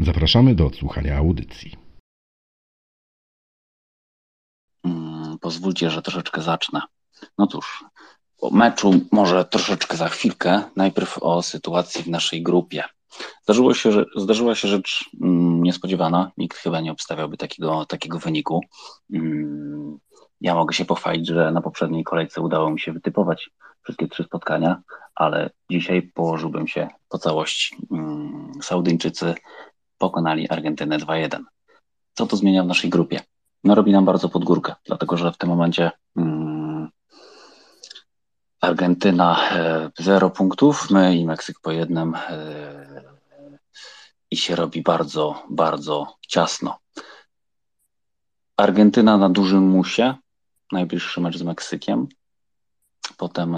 Zapraszamy do odsłuchania audycji. Mm, pozwólcie, że troszeczkę zacznę. No cóż, o meczu może troszeczkę za chwilkę. Najpierw o sytuacji w naszej grupie. Zdarzyło się, że, zdarzyła się rzecz mm, niespodziewana. Nikt chyba nie obstawiałby takiego, takiego wyniku. Mm, ja mogę się pochwalić, że na poprzedniej kolejce udało mi się wytypować wszystkie trzy spotkania, ale dzisiaj położyłbym się po całości. Saudyjczycy pokonali Argentynę 2-1. Co to zmienia w naszej grupie? No robi nam bardzo pod górkę, dlatego że w tym momencie mm, Argentyna 0 e, punktów, my i Meksyk po jednym e, i się robi bardzo, bardzo ciasno. Argentyna na dużym musie, najbliższy mecz z Meksykiem, potem,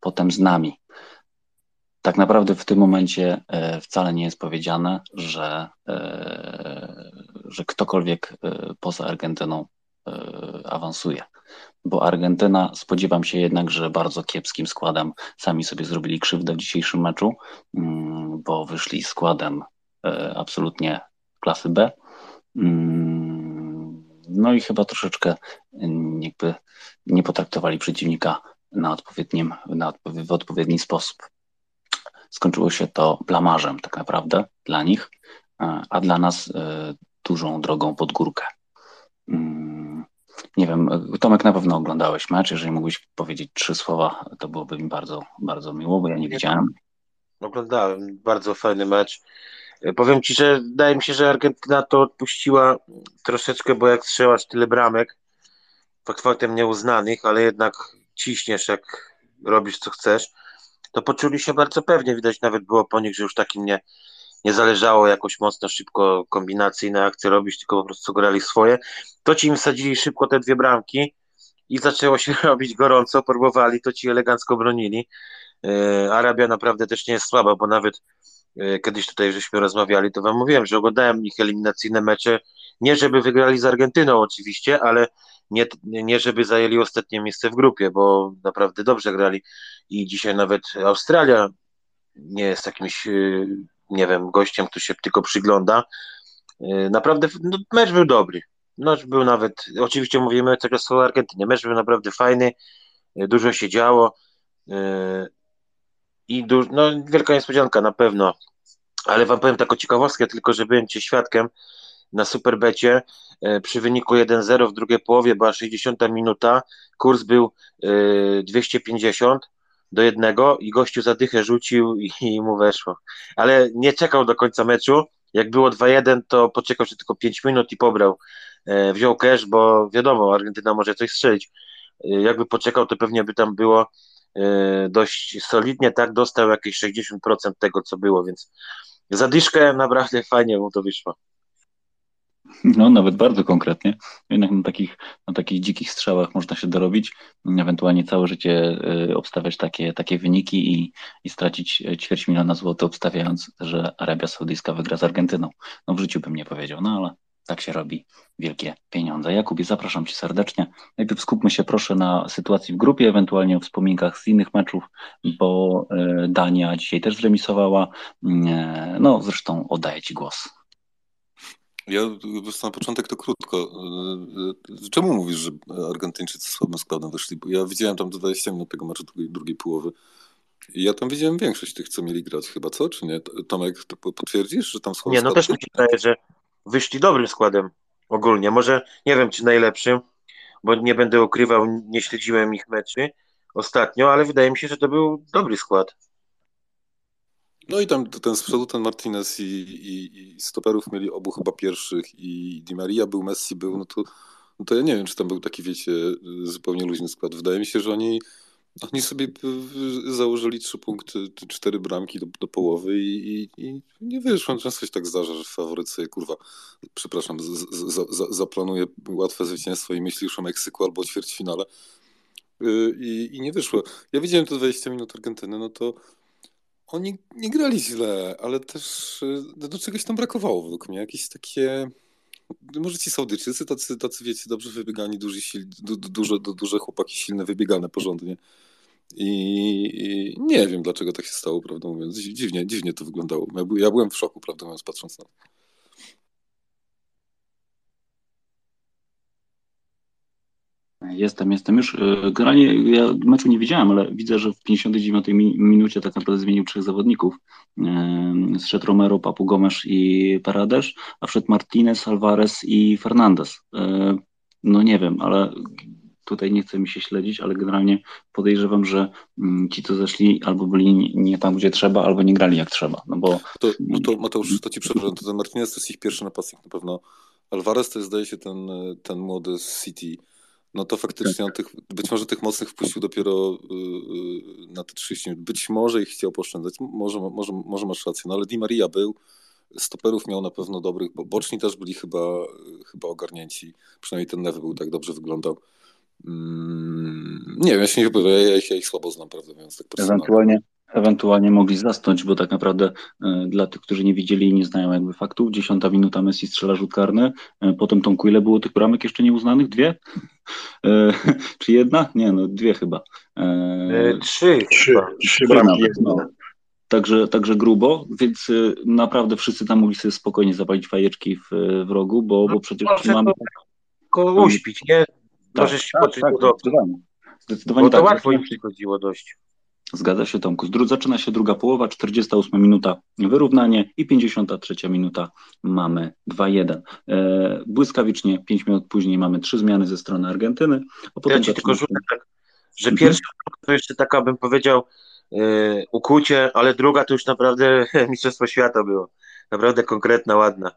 potem z nami. Tak naprawdę w tym momencie e, wcale nie jest powiedziane, że, e, że ktokolwiek e, poza Argentyną awansuje. Bo Argentyna spodziewam się jednak, że bardzo kiepskim składem sami sobie zrobili krzywdę w dzisiejszym meczu, mm, bo wyszli składem absolutnie klasy B. Mm, no i chyba troszeczkę jakby nie potraktowali przeciwnika na odpowiednim, na w odpowiedni sposób. Skończyło się to blamarzem tak naprawdę dla nich, e, a dla nas e, dużą drogą pod górkę. Mm, nie wiem, Tomek, na pewno oglądałeś mecz. Jeżeli mógłbyś powiedzieć trzy słowa, to byłoby mi bardzo, bardzo miło, bo ja nie widziałem. Oglądałem, bardzo fajny mecz. E, powiem Ci, że wydaje mi się, że Argentyna to odpuściła troszeczkę, bo jak strzelasz tyle bramek, fakt faktem nieuznanych, ale jednak ciśniesz, jak robisz co chcesz, to poczuli się bardzo pewnie. Widać nawet było po nich, że już takim nie, nie zależało jakoś mocno szybko kombinacyjne akcje robić, tylko po prostu grali swoje. To ci im wsadzili szybko te dwie bramki i zaczęło się robić gorąco, próbowali, to ci elegancko bronili. E, Arabia naprawdę też nie jest słaba, bo nawet kiedyś tutaj żeśmy rozmawiali, to wam mówiłem, że oglądałem ich eliminacyjne mecze, nie żeby wygrali z Argentyną oczywiście, ale nie, nie żeby zajęli ostatnie miejsce w grupie, bo naprawdę dobrze grali i dzisiaj nawet Australia nie jest jakimś, y, nie wiem, gościem, który się tylko przygląda. Y, naprawdę no, mecz był dobry. Mecz był nawet, oczywiście mówimy teraz o Argentynie, mecz był naprawdę fajny, dużo się działo i du, no, wielka niespodzianka na pewno, ale wam powiem taką ciekawostkę, tylko że byłem cię świadkiem, na Superbecie e, przy wyniku 1-0 w drugiej połowie była 60 minuta, kurs był 250 e, do jednego i gościu zadychę rzucił i, i mu weszło. Ale nie czekał do końca meczu. Jak było 2-1, to poczekał się tylko 5 minut i pobrał. E, wziął cash, bo wiadomo, Argentyna może coś strzelić. Jakby poczekał, to pewnie by tam było dość solidnie, tak dostał jakieś 60% tego, co było, więc zadyszkę naprawdę fajnie mu to wyszło. No, nawet bardzo konkretnie. Jednak na takich, na takich dzikich strzałach można się dorobić, ewentualnie całe życie y, obstawiać takie, takie wyniki i, i stracić y, ćwierć miliona złotych, obstawiając, że Arabia Saudyjska wygra z Argentyną. No w życiu bym nie powiedział, no ale tak się robi wielkie pieniądze. Jakubie, zapraszam Cię serdecznie. Najpierw skupmy się proszę na sytuacji w grupie, ewentualnie o wspominkach z innych meczów, bo y, Dania dzisiaj też zremisowała. No zresztą oddaję Ci głos. Ja na początek to krótko. Czemu mówisz, że Argentyńczycy słabym składem wyszli? Bo ja widziałem tam 20 minut tego meczu drugiej, drugiej połowy. I ja tam widziałem większość tych, co mieli grać chyba, co? Czy nie? Tomek, to potwierdzisz, że tam słaby Nie, no też mi się wydaje, że wyszli dobrym składem ogólnie. Może nie wiem, czy najlepszym, bo nie będę ukrywał, nie śledziłem ich meczy ostatnio, ale wydaje mi się, że to był dobry skład. No i tam ten z przodu, ten Martinez i, i, i stoperów mieli obu chyba pierwszych i Di Maria był, Messi był, no to, no to ja nie wiem, czy tam był taki, wiecie, zupełnie luźny skład. Wydaje mi się, że oni Oni sobie założyli trzy punkty, cztery bramki do, do połowy i, i, i, nie wyszło. Często się tak zdarza, że faworyt sobie, kurwa, przepraszam, z, z, z, zaplanuje łatwe zwycięstwo i myśli już o Meksyku albo o ćwierćfinale y, i, i nie wyszło. Ja widziałem te 20 minut Argentyny, no to oni nie grali źle, ale też y, do czegoś tam brakowało według mnie. Jakieś takie może ci Saudyjczycy, tacy, tacy wiecie, dobrze wybiegani, duży, sil, du, duże, duże chłopaki, silne, wybiegane porządnie. I, nie wiem, dlaczego tak się stało, prawdę mówiąc. Dziwnie, dziwnie to wyglądało. Ja, byłem w szoku, prawdę mówiąc, patrząc na to. Jestem, jestem już. E, generalnie ja meczu nie widziałem, ale widzę, że w 59 minucie tak naprawdę zmienił trzech zawodników. E, zszedł Romero, Papu Gomes i Paradesz, a wszedł Martinez, Alvarez i Fernandez. E, no nie wiem, ale tutaj nie chcę mi się śledzić, ale generalnie podejrzewam, że mm, ci, co zeszli, albo byli nie tam, gdzie trzeba, albo nie grali jak trzeba. No bo... To, no to Mateusz, to ci przepraszam, to ten Martinez to jest ich pierwszy napastnik na pewno. Alvarez to jest, zdaje się, ten, ten młody z City no to faktycznie on tych, być może tych mocnych wpuścił dopiero yy, na te 30 minut. Być może ich chciał poszczędzać, może, może, może masz rację, no ale Di Maria był, stoperów miał na pewno dobrych, bo boczni też byli chyba, chyba ogarnięci, przynajmniej ten lewy był tak dobrze wyglądał. Mm, nie wiem, ja się nie wypowiem, ja, ja, ich słabo znam, prawdę mówiąc, tak Ewentualnie, ewentualnie mogli zasnąć, bo tak naprawdę e, dla tych, którzy nie widzieli i nie znają jakby faktów, dziesiąta minuta Messi strzela rzut karny, e, potem tą ile było tych bramek jeszcze nieuznanych? Dwie? E, czy jedna? Nie, no dwie chyba. trzy, trzy, trzy bramki. No. Także, także grubo, więc naprawdę wszyscy tam mogli sobie spokojnie zapalić fajeczki w, w rogu, bo, bo przecież no, mamy... Kogo uśpić, nie? Tak, Możesz się tak, tak, zdecydowanie. zdecydowanie. Bo to tak, łatwo im przychodziło dość. Zgadza się Tomku. Zaczyna się druga połowa, 48 minuta wyrównanie i 53 minuta mamy 2-1. E, błyskawicznie 5 minut później mamy trzy zmiany ze strony Argentyny. A potem ja ci tylko rzucę, tak, że mhm. pierwsza to jeszcze taka bym powiedział e, ukucie, ale druga to już naprawdę Mistrzostwo Świata było. Naprawdę konkretna, ładna.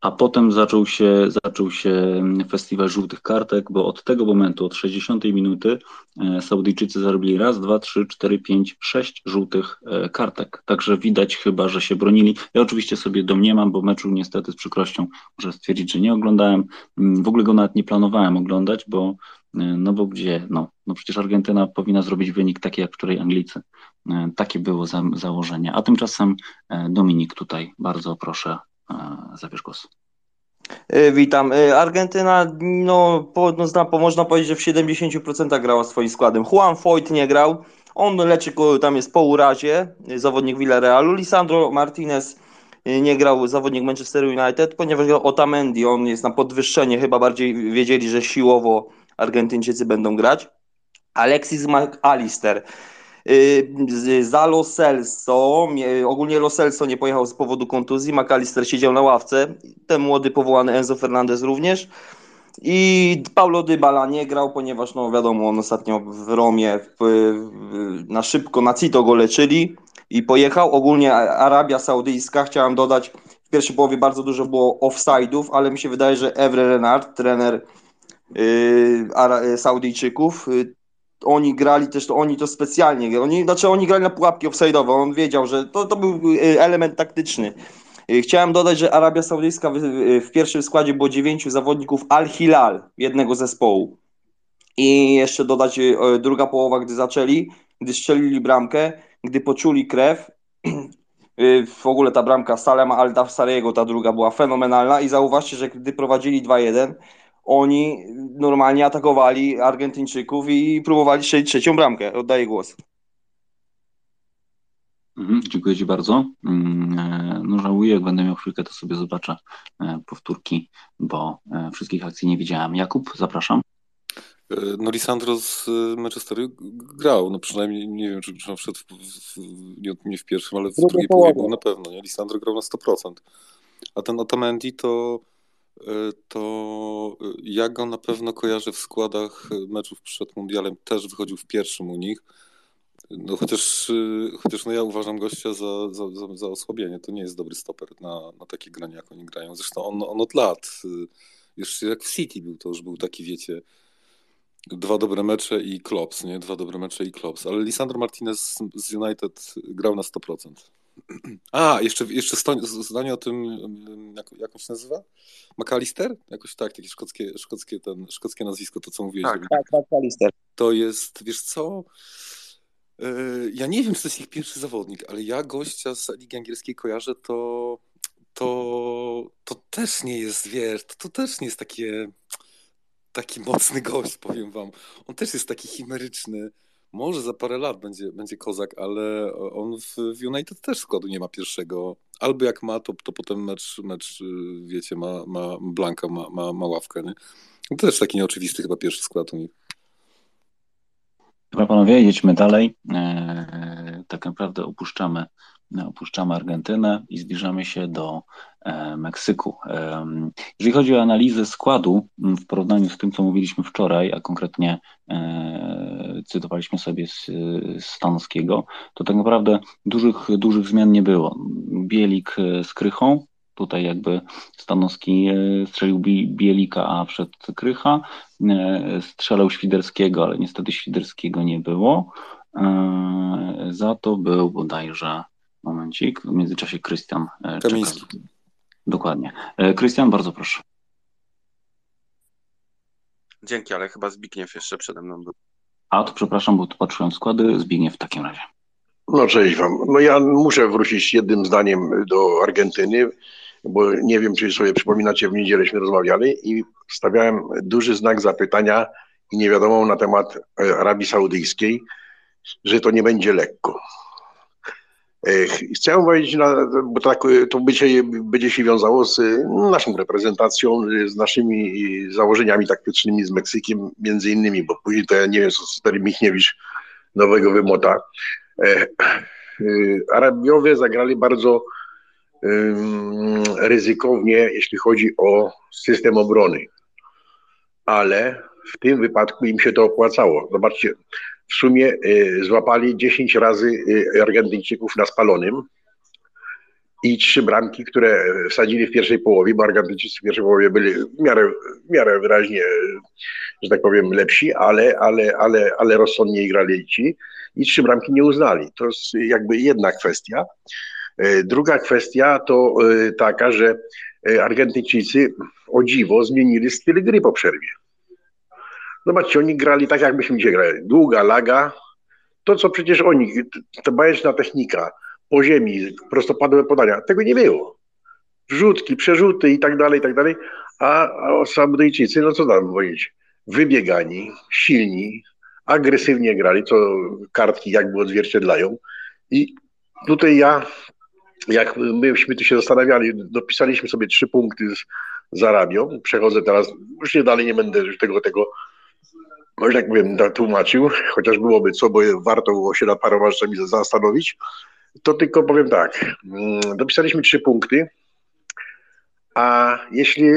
A potem zaczął się, zaczął się festiwal żółtych kartek, bo od tego momentu, od 60 minuty, e, Saudyjczycy zarobili raz, dwa, trzy, cztery, pięć, sześć żółtych e, kartek. Także widać chyba, że się bronili. Ja oczywiście sobie domniemam, bo meczu niestety z przykrością muszę stwierdzić, że nie oglądałem. Mm, w ogóle go nawet nie planowałem oglądać, bo e, no bo gdzie, no, no przecież Argentyna powinna zrobić wynik taki jak wczoraj Anglicy. Takie było za, założenie. A tymczasem Dominik tutaj bardzo proszę Zabierz głos. E, witam. E, Argentyna, no, no, można powiedzieć, że w 70% grała swoim składem. Juan Foyt nie grał. On leczy, tam jest po urazie, zawodnik Villarrealu. Lisandro Martinez e, nie grał, zawodnik Manchester United, ponieważ grał Otamendi. On jest na podwyższenie, chyba bardziej wiedzieli, że siłowo Argentyńczycy będą grać. Alexis McAllister za Lo Celso, ogólnie Lo Celso nie pojechał z powodu kontuzji, McAllister siedział na ławce, ten młody powołany Enzo Fernandez również. I Paulo Dybala nie grał, ponieważ no wiadomo, on ostatnio w Romie w, w, na szybko na Cito go leczyli i pojechał. Ogólnie Arabia Saudyjska, chciałem dodać, w pierwszej połowie bardzo dużo było offside'ów, ale mi się wydaje, że Evre Renard, trener yy, Saudyjczyków, yy, oni grali też, to oni to specjalnie, oni, znaczy oni grali na pułapki offside'owe, on wiedział, że to, to był y, element taktyczny. Y, chciałem dodać, że Arabia Saudyjska w, y, w pierwszym składzie było dziewięciu zawodników Al-Hilal, jednego zespołu. I jeszcze dodać druga połowa, gdy zaczęli, gdy strzelili bramkę, gdy poczuli krew, w ogóle ta bramka Salema Al-Dafsariego, ta druga była fenomenalna i zauważcie, że gdy prowadzili 2-1, oni normalnie atakowali Argentyńczyków i próbowali strzelić trzecią bramkę. Oddaję głos. Mhm, dziękuję Ci bardzo. Mm, e, no żałuję, jak będę miał chwilkę, to sobie zobaczę e, powtórki, bo e, wszystkich akcji nie widziałem. Jakub, zapraszam. No Lisandro z Manchesteru grał, no przynajmniej nie wiem, czy, czy wszedł w, w, nie, nie w pierwszym, ale w drugiej połowie był na pewno, nie? Lisandro grał na 100%. A ten Otamendi to to e, ja go na pewno kojarzę w składach meczów przed Mundialem, też wychodził w pierwszym u nich. No chociaż, e, chociaż no ja uważam gościa za, za, za, za osłabienie, to nie jest dobry stoper na, na takie granie, jak oni grają. Zresztą on, on od lat, jeszcze jak w City był, to już był taki, wiecie, dwa dobre mecze i Klops, nie? Dwa dobre mecze i Klops. Ale Lisandro Martinez z United grał na 100%. A, jeszcze, jeszcze zdanie o tym, jak, jak on się nazywa? McAllister? Jakoś tak, takie szkockie, szkockie, ten, szkockie nazwisko, to co mówiłeś. Tak, tak, McAllister. To jest, wiesz co, e, ja nie wiem, czy to jest ich pierwszy zawodnik, ale ja gościa z Ligi Angielskiej kojarzę, to, to, to też nie jest, wiesz, to, to też nie jest takie, taki mocny gość, powiem wam. On też jest taki chimeryczny. Może za parę lat będzie, będzie kozak, ale on w, w United też składu nie ma pierwszego. Albo jak ma, to, to potem mecz, mecz, wiecie, ma, ma Blanka, ma, ma, ma ławkę. Nie? To też taki nieoczywisty chyba pierwszy skład u nich. Dobra panowie, jedźmy dalej. Eee, tak naprawdę opuszczamy opuszczamy Argentynę i zbliżamy się do e, Meksyku. Jeżeli chodzi o analizę składu w porównaniu z tym, co mówiliśmy wczoraj, a konkretnie e, cytowaliśmy sobie z, Stanowskiego, to tak naprawdę dużych, dużych zmian nie było. Bielik e, z Krychą, tutaj jakby Stanowski strzelił Bielika, a wszedł Krycha, strzelał Świderskiego, ale niestety Świderskiego nie było. Za to był bodajże Momencik, w międzyczasie Krystian e, Kamiński. Dokładnie. E, Krystian, bardzo proszę. Dzięki, ale chyba Zbigniew jeszcze przede mną był. A, to przepraszam, bo tu patrzyłem składy. Zbigniew w takim razie. No cześć wam. No ja muszę wrócić jednym zdaniem do Argentyny, bo nie wiem, czy sobie przypominacie, w niedzielęśmy rozmawiali i stawiałem duży znak zapytania i nie wiadomo na temat e, Arabii Saudyjskiej, że to nie będzie lekko. Chciałem powiedzieć, bo tak to będzie, będzie się wiązało z naszą reprezentacją, z naszymi założeniami taktycznymi z Meksykiem między innymi, bo później to ja nie wiem, co stary Michniewicz nowego wymota. E, Arabiowie zagrali bardzo ryzykownie, jeśli chodzi o system obrony, ale w tym wypadku im się to opłacało. Zobaczcie, w sumie y, złapali 10 razy y, Argentyńczyków na spalonym i trzy bramki, które wsadzili w pierwszej połowie, bo Argentyńczycy w pierwszej połowie byli w miarę, w miarę wyraźnie, że tak powiem, lepsi, ale, ale, ale, ale rozsądniej grali ci i trzy bramki nie uznali. To jest jakby jedna kwestia. Y, druga kwestia to taka, że Argentyńczycy o dziwo zmienili styl gry po przerwie. Zobaczcie, oni grali tak, jakbyśmy dzisiaj grali. Długa laga, to co przecież oni, ta bajeczna technika, po ziemi, prostopadłe podania, tego nie było. Wrzutki, przerzuty i tak dalej, i tak dalej. A, a Saudyjczycy, no co tam powiedzieć, wybiegani, silni, agresywnie grali, co kartki jakby odzwierciedlają. I tutaj ja, jak myśmy tu się zastanawiali, dopisaliśmy sobie trzy punkty z, z Arabią. Przechodzę teraz, już nie dalej nie będę tego, tego może tak powiem, tłumaczył, chociaż byłoby co, bo warto było się nad paroma rzeczami zastanowić, to tylko powiem tak, mm, dopisaliśmy trzy punkty, a jeśli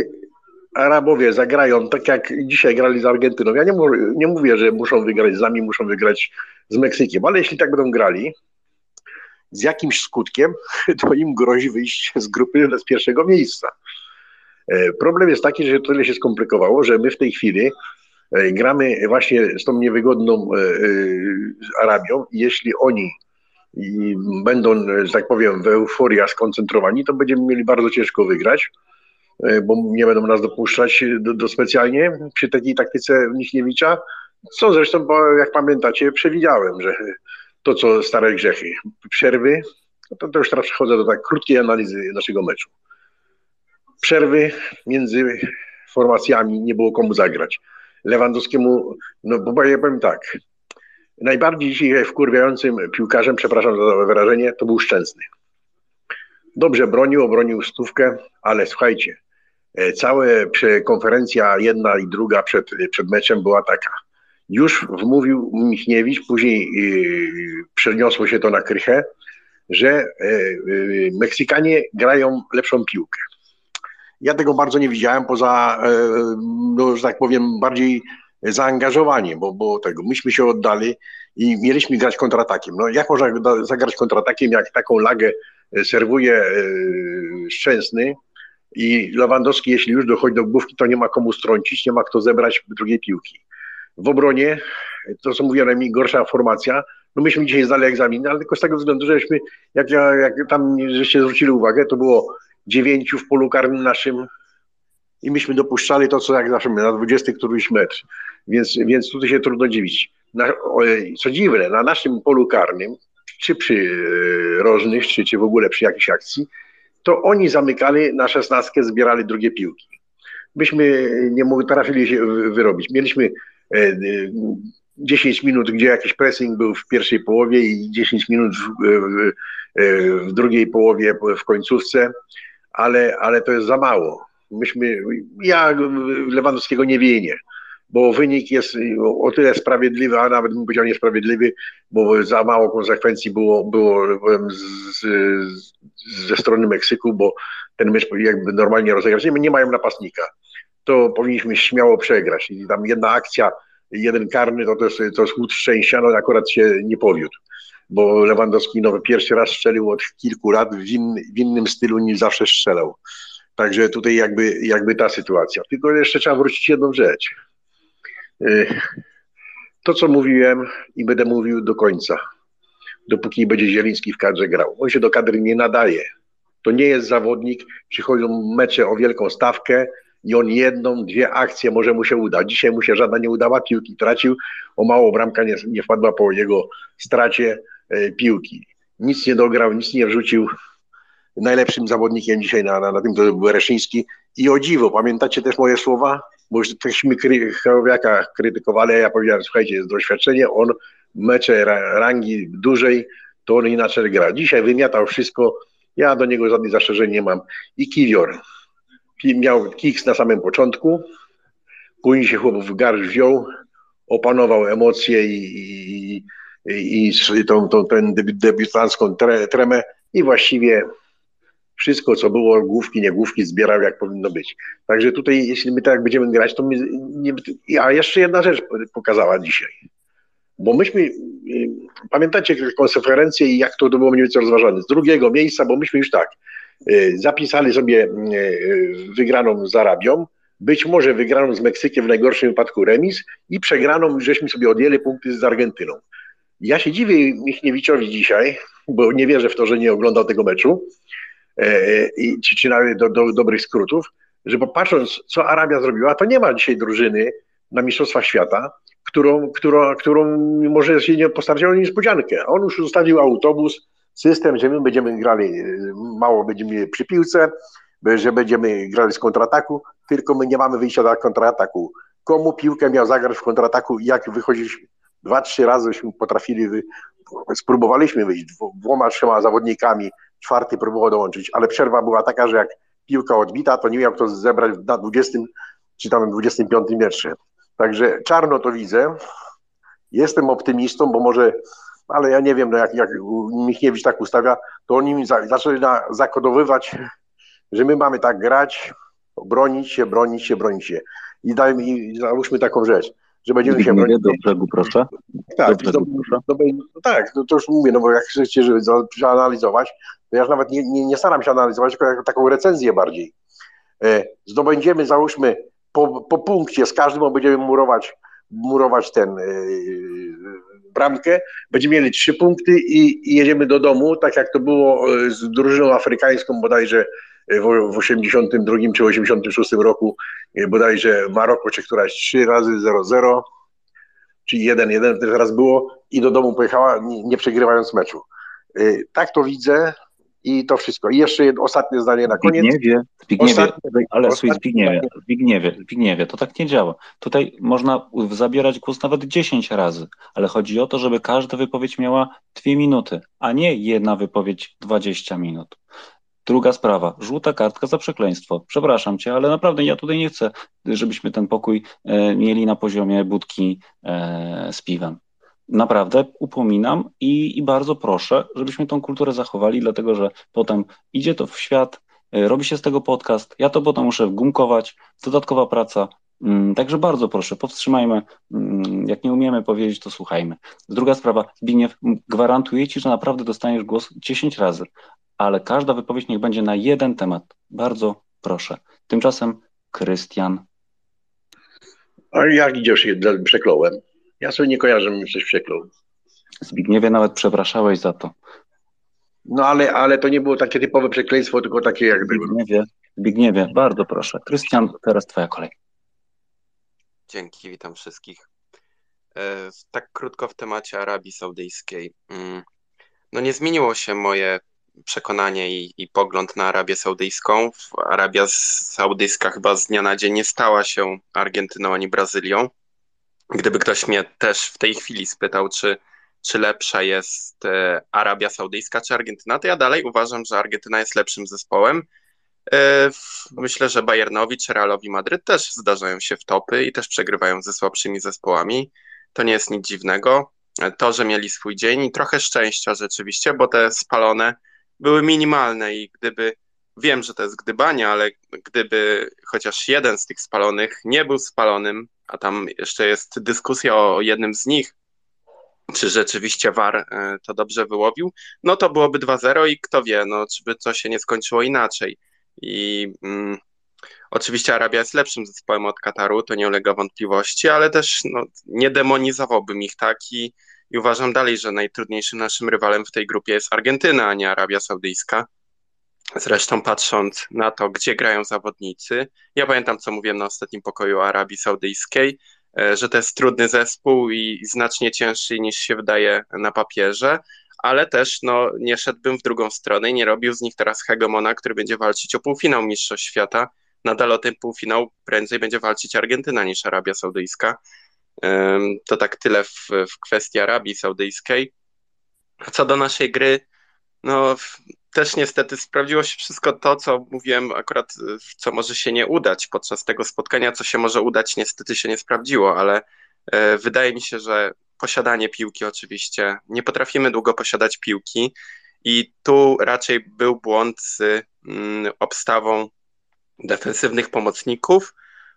Arabowie zagrają tak jak dzisiaj grali z Argentyną, ja nie, nie mówię, że muszą wygrać z nami, muszą wygrać z Meksykiem, ale jeśli tak będą grali, z jakimś skutkiem, to im grozi wyjść z grupy z pierwszego miejsca. E, problem jest taki, że tyle się skomplikowało, że my w tej chwili gramy właśnie z tą niewygodną e, e, Arabią i jeśli oni będą, że tak powiem, w euforia skoncentrowani, to będziemy mieli bardzo ciężko wygrać, bo nie będą nas dopuszczać do, do specjalnie przy takiej taktyce Michniewicza, co zresztą, jak pamiętacie, przewidziałem, że to, co stare grzechy, przerwy, to, to już teraz przechodzę do tak krótkiej analizy naszego meczu. Przerwy między formacjami, nie było komu zagrać. Lewandowskiemu, no bo ja powiem tak, najbardziej dzisiaj wkurwiającym piłkarzem, przepraszam za wyrażenie, to był Szczęsny. Dobrze bronił, obronił stówkę, ale słuchajcie, e, cała konferencja jedna i druga przed, przed meczem była taka. Już wmówił Michniewicz, później yy, przeniosło się to na Krychę, że yy, Meksykanie grają lepszą piłkę. Ja tego bardzo nie widziałem, poza, e, no, że tak powiem, bardziej zaangażowanie, bo, bo tego, myśmy się oddali i mieliśmy grać kontratakiem. No jak można zagrać kontratakiem, jak taką lagę e, serwuje e, Szczęsny i Lewandowski, jeśli już dochodzi do główki, to nie ma komu strącić, nie ma kto zebrać drugiej piłki. w obronie, to co mówiłem, gorsza formacja, no myśmy dzisiaj zdali egzamin, ale tylko z tego względu, żeśmy, jak, ja, jak tam żeście zwrócili uwagę, to było dziewięciu w polu karnym naszym i myśmy dopuszczali to, co jak zawsze na 20 któryś mecz. Więc, więc tutaj się trudno dziwić. Na, co dziwne, na naszym polu karnym, czy przy e, rożnych, czy, czy w ogóle przy jakiejś akcji, to oni zamykali na szesnastkę, zbierali drugie piłki. Myśmy nie potrafili się wyrobić. Mieliśmy 10 e, minut, gdzie jakiś pressing był w pierwszej połowie i 10 minut w, w, w drugiej połowie, w końcówce, ale, ale to jest za mało. Myśmy, ja Lewandowskiego nie wienię bo wynik jest o tyle sprawiedliwy, a nawet bym powiedział niesprawiedliwy, bo za mało konsekwencji było, było z, z, ze strony Meksyku, bo ten mecz jakby normalnie rozegrać. Nie, nie mają napastnika. To powinniśmy śmiało przegrać. I tam jedna akcja, jeden karny, to, to, jest, to jest łód szczęścia, no akurat się nie powiódł bo Lewandowski no, pierwszy raz strzelił od kilku lat w, in, w innym stylu niż zawsze strzelał. Także tutaj jakby, jakby ta sytuacja. Tylko jeszcze trzeba wrócić jedną rzecz. Y, to, co mówiłem i będę mówił do końca, dopóki będzie Zieliński w kadrze grał. On się do kadry nie nadaje. To nie jest zawodnik, przychodzą mecze o wielką stawkę i on jedną, dwie akcje może mu się uda. Dzisiaj mu się żadna nie udała, piłki tracił, o mało bramka nie, nie wpadła po jego stracie piłki. Nic nie dograł, nic nie wrzucił. Najlepszym zawodnikiem dzisiaj na, na, na tym to był Reszyński. I o dziwo, pamiętacie też moje słowa? bo już takśmy Chorowiaka krytykowali, ja powiedziałem, słuchajcie, jest doświadczenie, on mecze rangi dużej, to on inaczej gra. Dzisiaj wymiatał wszystko, ja do niego żadnych zastrzeżeń nie mam. I Kiwior miał kiks na samym początku, później się chłop w garść wziął, opanował emocje i, i, i, tą, tą, debiutancką tremę i właściwie wszystko, co było, główki, nie główki, zbierał jak powinno być. Także tutaj, jeśli my tak będziemy grać, to my, nie, a jeszcze jedna rzecz pokazała dzisiaj. Bo myśmy, y, pamiętacie konferencję i jak to było mniej więcej rozważane, z drugiego miejsca, bo myśmy już tak, y, zapisali sobie y, wygraną z Arabią, być może wygraną z Meksykiem w najgorszym wypadku remis i przegraną, żeśmy sobie odjęli punkty z Argentyną. Ja się dziwię Michniewiczowi dzisiaj, bo nie wierzę w to, że nie oglądał tego meczu, E, i, czy, czy nawet do, do dobrych skrótów, że patrząc, co Arabia zrobiła, to nie ma dzisiaj drużyny na Mistrzostwach Świata, którą, którą, którą może się nie o niespodziankę. On już zostawił autobus, system, że my będziemy grali, mało będziemy przy piłce, że będziemy grali z kontrataku, tylko my nie mamy wyjścia do kontrataku. Komu piłkę miał zagrać w kontrataku jak wychodzić dwa, trzy razyśmy potrafili, spróbowaliśmy wyjść dwoma, trzema zawodnikami, czwarty próbował dołączyć, ale przerwa była taka, że jak piłka odbita, to nie miał kto zebrać na 20 czy tam 25 metrze. Także czarno to widzę. Jestem optymistą, bo może, ale ja nie wiem, no jak, jak Michniewicz tak ustawia, to oni mi za, zaczyna zakodowywać, że my mamy tak grać, bronić się, bronić się, bronić się. I dajmy, i załóżmy taką rzecz że będziemy się bronić. Do brzegu, proszę. Tak, do brzegu, proszę. Do, no tak, no to już mówię, no bo jak chcecie żeby przeanalizować, to ja już nawet nie, nie, nie staram się analizować, tylko taką recenzję bardziej. E, zdobędziemy, załóżmy, po, po punkcie z każdym będziemy murować, murować ten e, bramkę, będziemy mieli trzy punkty i, i, jedziemy do domu, tak jak to było e, z drużyną afrykańską bodajże w, w 82 czy 86 roku, e, bodajże Maroko czy któraś trzy razy 0-0, czy 1-1 też raz było i do domu pojechała nie, nie przegrywając meczu. E, tak to widzę, i to wszystko. I jeszcze jedno, ostatnie zdanie na koniec. Zbigniewie, Zbigniewie ostatnie, ale ostatnie Zbigniewie, Zbigniewie, Zbigniewie, to tak nie działa. Tutaj można zabierać głos nawet 10 razy, ale chodzi o to, żeby każda wypowiedź miała dwie minuty, a nie jedna wypowiedź 20 minut. Druga sprawa, żółta kartka za przekleństwo. Przepraszam cię, ale naprawdę ja tutaj nie chcę, żebyśmy ten pokój e, mieli na poziomie budki e, z piwem naprawdę upominam i, i bardzo proszę, żebyśmy tą kulturę zachowali, dlatego że potem idzie to w świat, y, robi się z tego podcast, ja to potem muszę gumkować, dodatkowa praca. Mm, także bardzo proszę, powstrzymajmy. Mm, jak nie umiemy powiedzieć, to słuchajmy. Druga sprawa, Zbigniew, gwarantuję Ci, że naprawdę dostaniesz głos 10 razy, ale każda wypowiedź niech będzie na jeden temat. Bardzo proszę. Tymczasem Krystian A jak idzie przekląłem? Ja sobie nie kojarzę, że coś przeklął. Zbigniewie nawet przepraszałeś za to. No ale, ale to nie było takie typowe przekleństwo, tylko takie jak było. Zbigniewie, Zbigniewie, bardzo proszę. Krystian, teraz twoja kolej. Dzięki, witam wszystkich. E, tak krótko w temacie Arabii Saudyjskiej. Mm, no nie zmieniło się moje przekonanie i, i pogląd na Arabię Saudyjską. Arabia Saudyjska chyba z dnia na dzień nie stała się Argentyną ani Brazylią. Gdyby ktoś mnie też w tej chwili spytał, czy, czy lepsza jest e, Arabia Saudyjska czy Argentyna, to ja dalej uważam, że Argentyna jest lepszym zespołem. E, myślę, że Bayernowi czy Realowi Madryt też zdarzają się w topy i też przegrywają ze słabszymi zespołami. To nie jest nic dziwnego. E, to, że mieli swój dzień i trochę szczęścia rzeczywiście, bo te spalone były minimalne i gdyby, wiem, że to jest gdybanie, ale gdyby chociaż jeden z tych spalonych nie był spalonym, a tam jeszcze jest dyskusja o jednym z nich, czy rzeczywiście VAR e, to dobrze wyłowił, no to byłoby 2-0 i kto wie, no, czy by to się nie skończyło inaczej. I mm, oczywiście Arabia jest lepszym zespołem od Kataru, to nie ulega wątpliwości, ale też no, nie demonizowałbym ich tak i, i uważam dalej, że najtrudniejszym naszym rywalem w tej grupie jest Argentyna, a nie Arabia Saudyjska. Zresztą patrząc na to, gdzie grają zawodnicy, ja pamiętam, co mówiłem na ostatnim pokoju Arabii Saudyjskiej, e, że to jest trudny zespół i znacznie cięższy niż się wydaje na papierze, ale też no, nie szedłbym w drugą stronę i nie robił z nich teraz hegemona, który będzie walczyć o półfinał Mistrzostw Świata. Nadal o ten półfinał prędzej będzie walczyć Argentyna niż Arabia Saudyjska. To tak tyle w, w kwestii Arabii Saudyjskiej. Co do naszej gry, no też niestety sprawdziło się wszystko to, co mówiłem akurat, co może się nie udać podczas tego spotkania, co się może udać, niestety się nie sprawdziło, ale e, wydaje mi się, że posiadanie piłki oczywiście, nie potrafimy długo posiadać piłki i tu raczej był błąd z mm, obstawą defensywnych pomocników,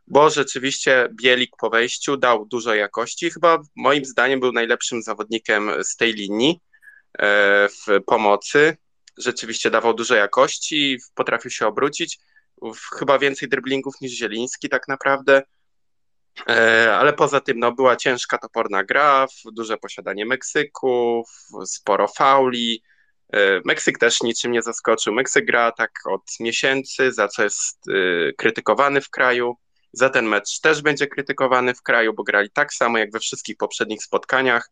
bo rzeczywiście Bielik po wejściu dał dużo jakości. Chyba moim zdaniem był najlepszym zawodnikiem z tej linii e, w pomocy. Rzeczywiście dawał dużo jakości, potrafił się obrócić. Chyba więcej driblingów niż Zieliński tak naprawdę. E, ale poza tym no, była ciężka, toporna gra, duże posiadanie Meksyku, sporo fauli. E, Meksyk też niczym nie zaskoczył. Meksyk gra tak od miesięcy, za co jest krytykowany w kraju. Za ten mecz też będzie krytykowany w kraju, bo grali tak samo jak we wszystkich poprzednich spotkaniach.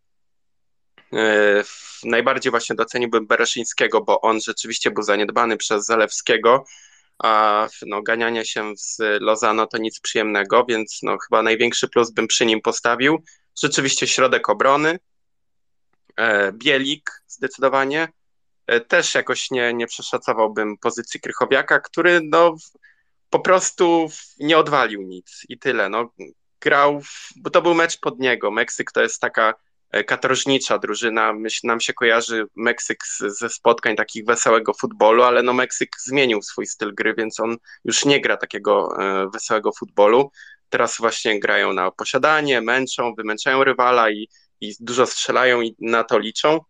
E, najbardziej właśnie doceniłbym Bereszyńskiego, bo on rzeczywiście był zaniedbany przez Zalewskiego, a no, ganianie się z Lozano to nic przyjemnego, więc no, chyba największy plus bym przy nim postawił. Rzeczywiście środek obrony, e, Bielik zdecydowanie, e, też jakoś nie, nie przeszacowałbym pozycji Krychowiaka, który no, po prostu nie odwalił nic i tyle. No, grał, bo to był mecz pod niego. Meksyk to jest taka katorżnicza drużyna. Myśl, nam się kojarzy Meksyk z, ze spotkań takich wesołego futbolu, ale no Meksyk zmienił swój styl gry, więc on już nie gra takiego e, wesołego futbolu. Teraz właśnie grają na posiadanie, męczą, wymęczają rywala i, i dużo strzelają i na to liczą.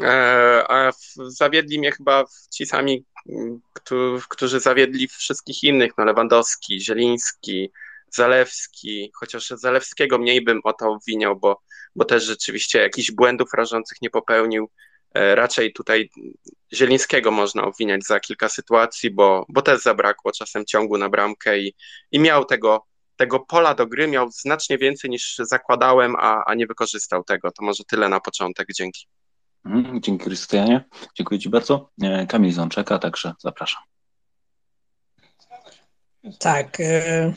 E, a zawiedli mnie chyba ci sami którzy zawiedli wszystkich innych, no Lewandowski, Zieliński, Zalewski, chociaż Zalewskiego mniej bym o to obwiniał, bo, bo też rzeczywiście jakichś błędów rażących nie popełnił. E, raczej tutaj Zielińskiego można obwiniać za kilka sytuacji, bo, bo też zabrakło czasem ciągu na bramkę i, i miał tego, tego pola do gry, miał znacznie więcej niż zakładałem, a, a nie wykorzystał tego. To może tyle na początek. Dzięki. Mhm, dzięki Krystianie. Dziękuję Ci bardzo. E, Kamil Zączeka, także zapraszam. Tak. E,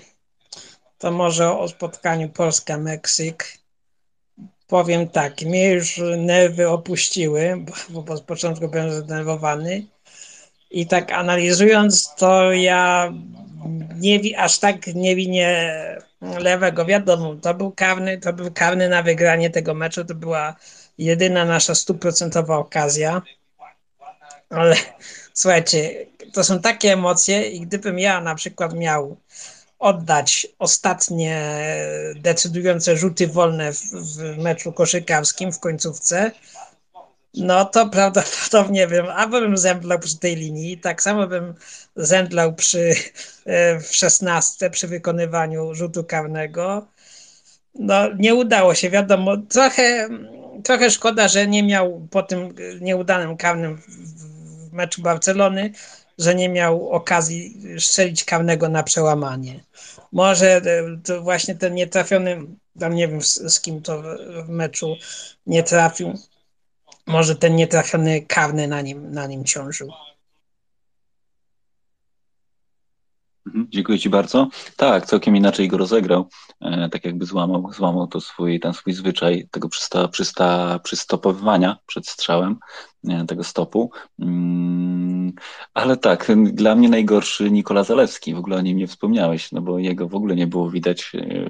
to może o spotkaniu Polska-Meksyk. Powiem tak, mnie już nerwy opuściły, bo, bo z początku byłem zdenerwowany. I tak analizując, to ja nie, aż tak nie winię lewego. Wiadomo, to był karny, to był karny na wygranie tego meczu. To była jedyna nasza stuprocentowa okazja. Ale słuchajcie, to są takie emocje i gdybym ja na przykład miał oddać ostatnie decydujące rzuty wolne w, w meczu koszykarskim w końcówce, no to prawdopodobnie bym, albo bym zemdlał przy tej linii, tak samo bym zemdlał przy, e, w szesnastce przy wykonywaniu rzutu karnego, no, nie udało się, wiadomo. Trochę, trochę szkoda, że nie miał po tym nieudanym karnym w meczu Barcelony, że nie miał okazji strzelić karnego na przełamanie. Może to właśnie ten nietrafiony, tam nie wiem z, z kim to w meczu nie trafił, może ten nietrafiony karny na nim, na nim ciążył. Mhm, dziękuję Ci bardzo. Tak, całkiem inaczej go rozegrał. E, tak jakby złamał, złamał to swój, ten swój zwyczaj tego przysta, przysta, przystopowywania przed strzałem e, tego stopu. Mm, ale tak, dla mnie najgorszy Nikola Zalewski. W ogóle o nim nie wspomniałeś, no bo jego w ogóle nie było widać e,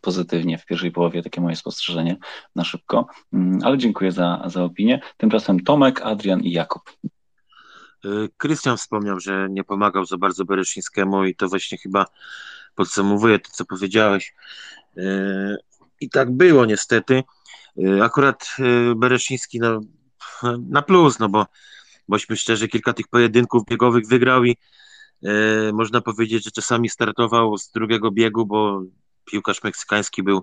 pozytywnie w pierwszej połowie, takie moje spostrzeżenie na szybko. Mm, ale dziękuję za, za opinię. Tymczasem Tomek, Adrian i Jakub. Y, Krystian wspomniał, że nie pomagał za bardzo Bereszyńskiemu i to właśnie chyba podsumowuje to, co powiedziałeś. Y, I tak było niestety. Y, akurat Bereszyński no, na plus, no bo bośmy szczerzy, kilka tych pojedynków biegowych wygrał i można powiedzieć, że czasami startował z drugiego biegu, bo piłkarz meksykański był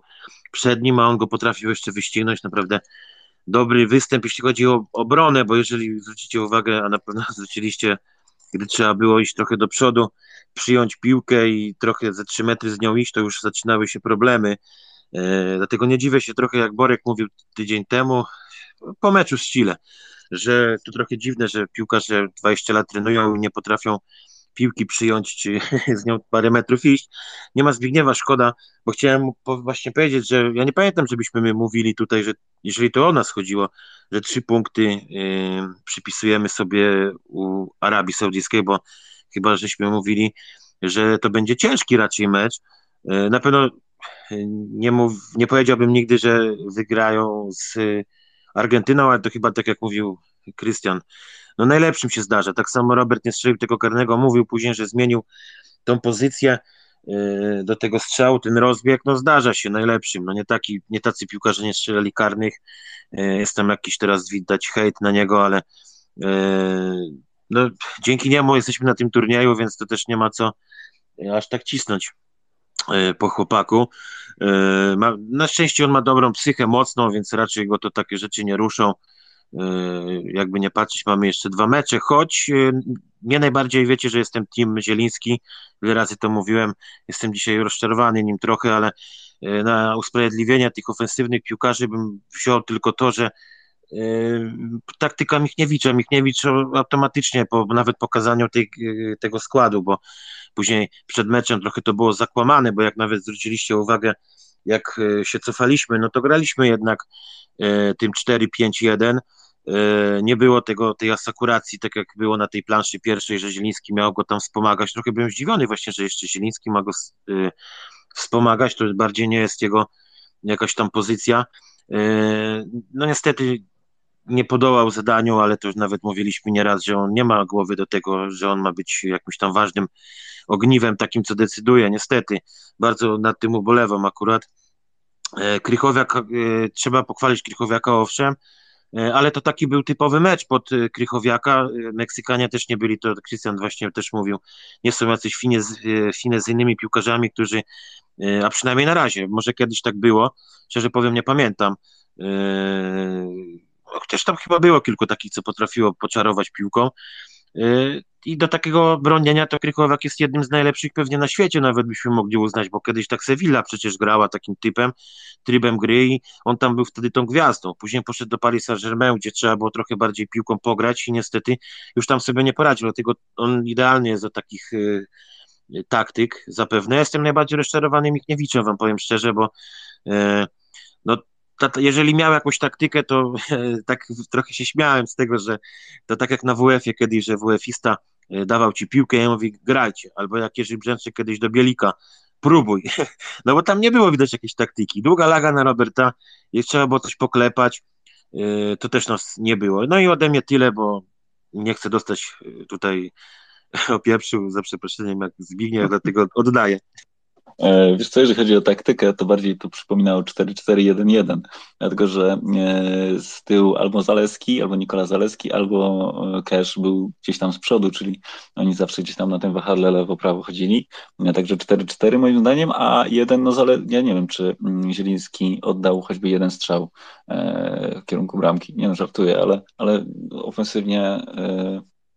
przed nim, a on go potrafił jeszcze wyścignąć. Naprawdę dobry występ, jeśli chodzi o obronę, bo jeżeli zwrócicie uwagę, a na pewno zwróciliście, gdy trzeba było iść trochę do przodu, przyjąć piłkę i trochę ze 3 metry z nią iść, to już zaczynały się problemy. E, dlatego nie dziwię się trochę, jak Borek mówił tydzień temu, po meczu z Chile, że to trochę dziwne, że piłkarze 20 lat trenują i nie potrafią piłki przyjąć, czy z nią parę metrów iść. Nie ma Zbigniewa, szkoda, bo chciałem właśnie powiedzieć, że ja nie pamiętam, żebyśmy my mówili tutaj, że jeżeli to o nas chodziło, że trzy punkty przypisujemy sobie u Arabii Saudyjskiej, bo chyba żeśmy mówili, że to będzie ciężki raczej mecz. Y, na pewno y, nie, mów, nie powiedziałbym nigdy, że wygrają z Argentyną, ale to chyba tak jak mówił Krystian, no najlepszym się zdarza. Tak samo Robert nie strzelił tego karnego, mówił później, że zmienił tą pozycję yy, do tego strzału, ten rozbieg, no zdarza się najlepszym, no nie, taki, nie tacy piłkarze nie strzelali karnych, yy, jest tam jakiś teraz widać hejt na niego, ale yy, no, dzięki niemu jesteśmy na tym turnieju, więc to też nie ma co aż tak cisnąć po chłopaku. Na szczęście on ma dobrą psychę, mocną, więc raczej go to takie rzeczy nie ruszą. E, jakby nie patrzeć, mamy jeszcze dwa mecze, choć e, mnie najbardziej wiecie, że jestem team Zieliński, wiele razy to mówiłem, jestem dzisiaj rozczarowany nim trochę, ale e, na usprawiedliwienie tych ofensywnych piłkarzy bym wziął tylko to, że taktyka Michniewicza, Michniewicz automatycznie po nawet pokazaniu tej, tego składu, bo później przed meczem trochę to było zakłamane, bo jak nawet zwróciliście uwagę, jak się cofaliśmy, no to graliśmy jednak tym 4-5-1, E, nie było tego, tej asekuracji, tak jak było na tej planszy pierwszej, że Zieliński miał go tam wspomagać. Trochę byłem zdziwiony właśnie, że jeszcze Zieliński ma go e, wspomagać, to bardziej nie jest jego jakaś tam pozycja. E, no niestety nie podołał zadaniu, ale to już nawet mówiliśmy nieraz, że on nie ma głowy do tego, że on ma być jakimś tam ważnym ogniwem, takim, co decyduje. Niestety, bardzo nad tym ubolewam akurat. Krychowiak, trzeba pochwalić Krychowiaka owszem, E, ale to taki był typowy mecz pod e, Krychowiaka. E, Meksykanie też nie byli, to Krystian właśnie też mówił, nie są jacyś z, innymi piłkarzami, którzy, a przynajmniej na razie, może kiedyś tak było, szczerze powiem, nie pamiętam. Chociaż tam chyba było kilku takich, co potrafiło poczarować piłką. I do takiego bronienia to Krychowiak jest jednym z najlepszych pewnie na świecie, nawet byśmy mogli uznać, bo kiedyś tak Sevilla przecież grała takim typem, trybem gry i on tam był wtedy tą gwiazdą. Później poszedł do Paris Saint-Germain, gdzie trzeba było trochę bardziej piłką pograć i niestety już tam sobie nie poradził, dlatego on idealnie jest do takich y, taktyk zapewne. Ja jestem najbardziej rozczarowany Michniewiczem, wam powiem szczerze, bo y, no jeżeli miał jakąś taktykę, to tak trochę się śmiałem z tego, że to tak jak na WF-ie kiedyś, że WF-ista e, dawał ci piłkę i mówi grajcie, albo jak Jerzy Brzęczyk kiedyś do Bielika, próbuj, no bo tam nie było widać jakiejś taktyki, długa laga na Roberta, jak trzeba było coś poklepać, e, to też nas nie było, no i ode mnie tyle, bo nie chcę dostać e, tutaj opieprzył za przeproszeniem jak Zbigniew, dlatego oddaję. E, wiesz co, jeżeli chodzi o taktykę, to bardziej to przypominało 4-4-1-1, dlatego że e, z tyłu albo Zaleski, albo Nikola Zaleski, albo e, Cash był gdzieś tam z przodu, czyli oni zawsze gdzieś tam na tym wahadle lewo-prawo chodzili. Także 4-4 moim zdaniem, a jeden, no zale... ja nie wiem, czy mm, Zieliński oddał choćby jeden strzał w kierunku bramki. Nie no, żartuję, ale, ale ofensywnie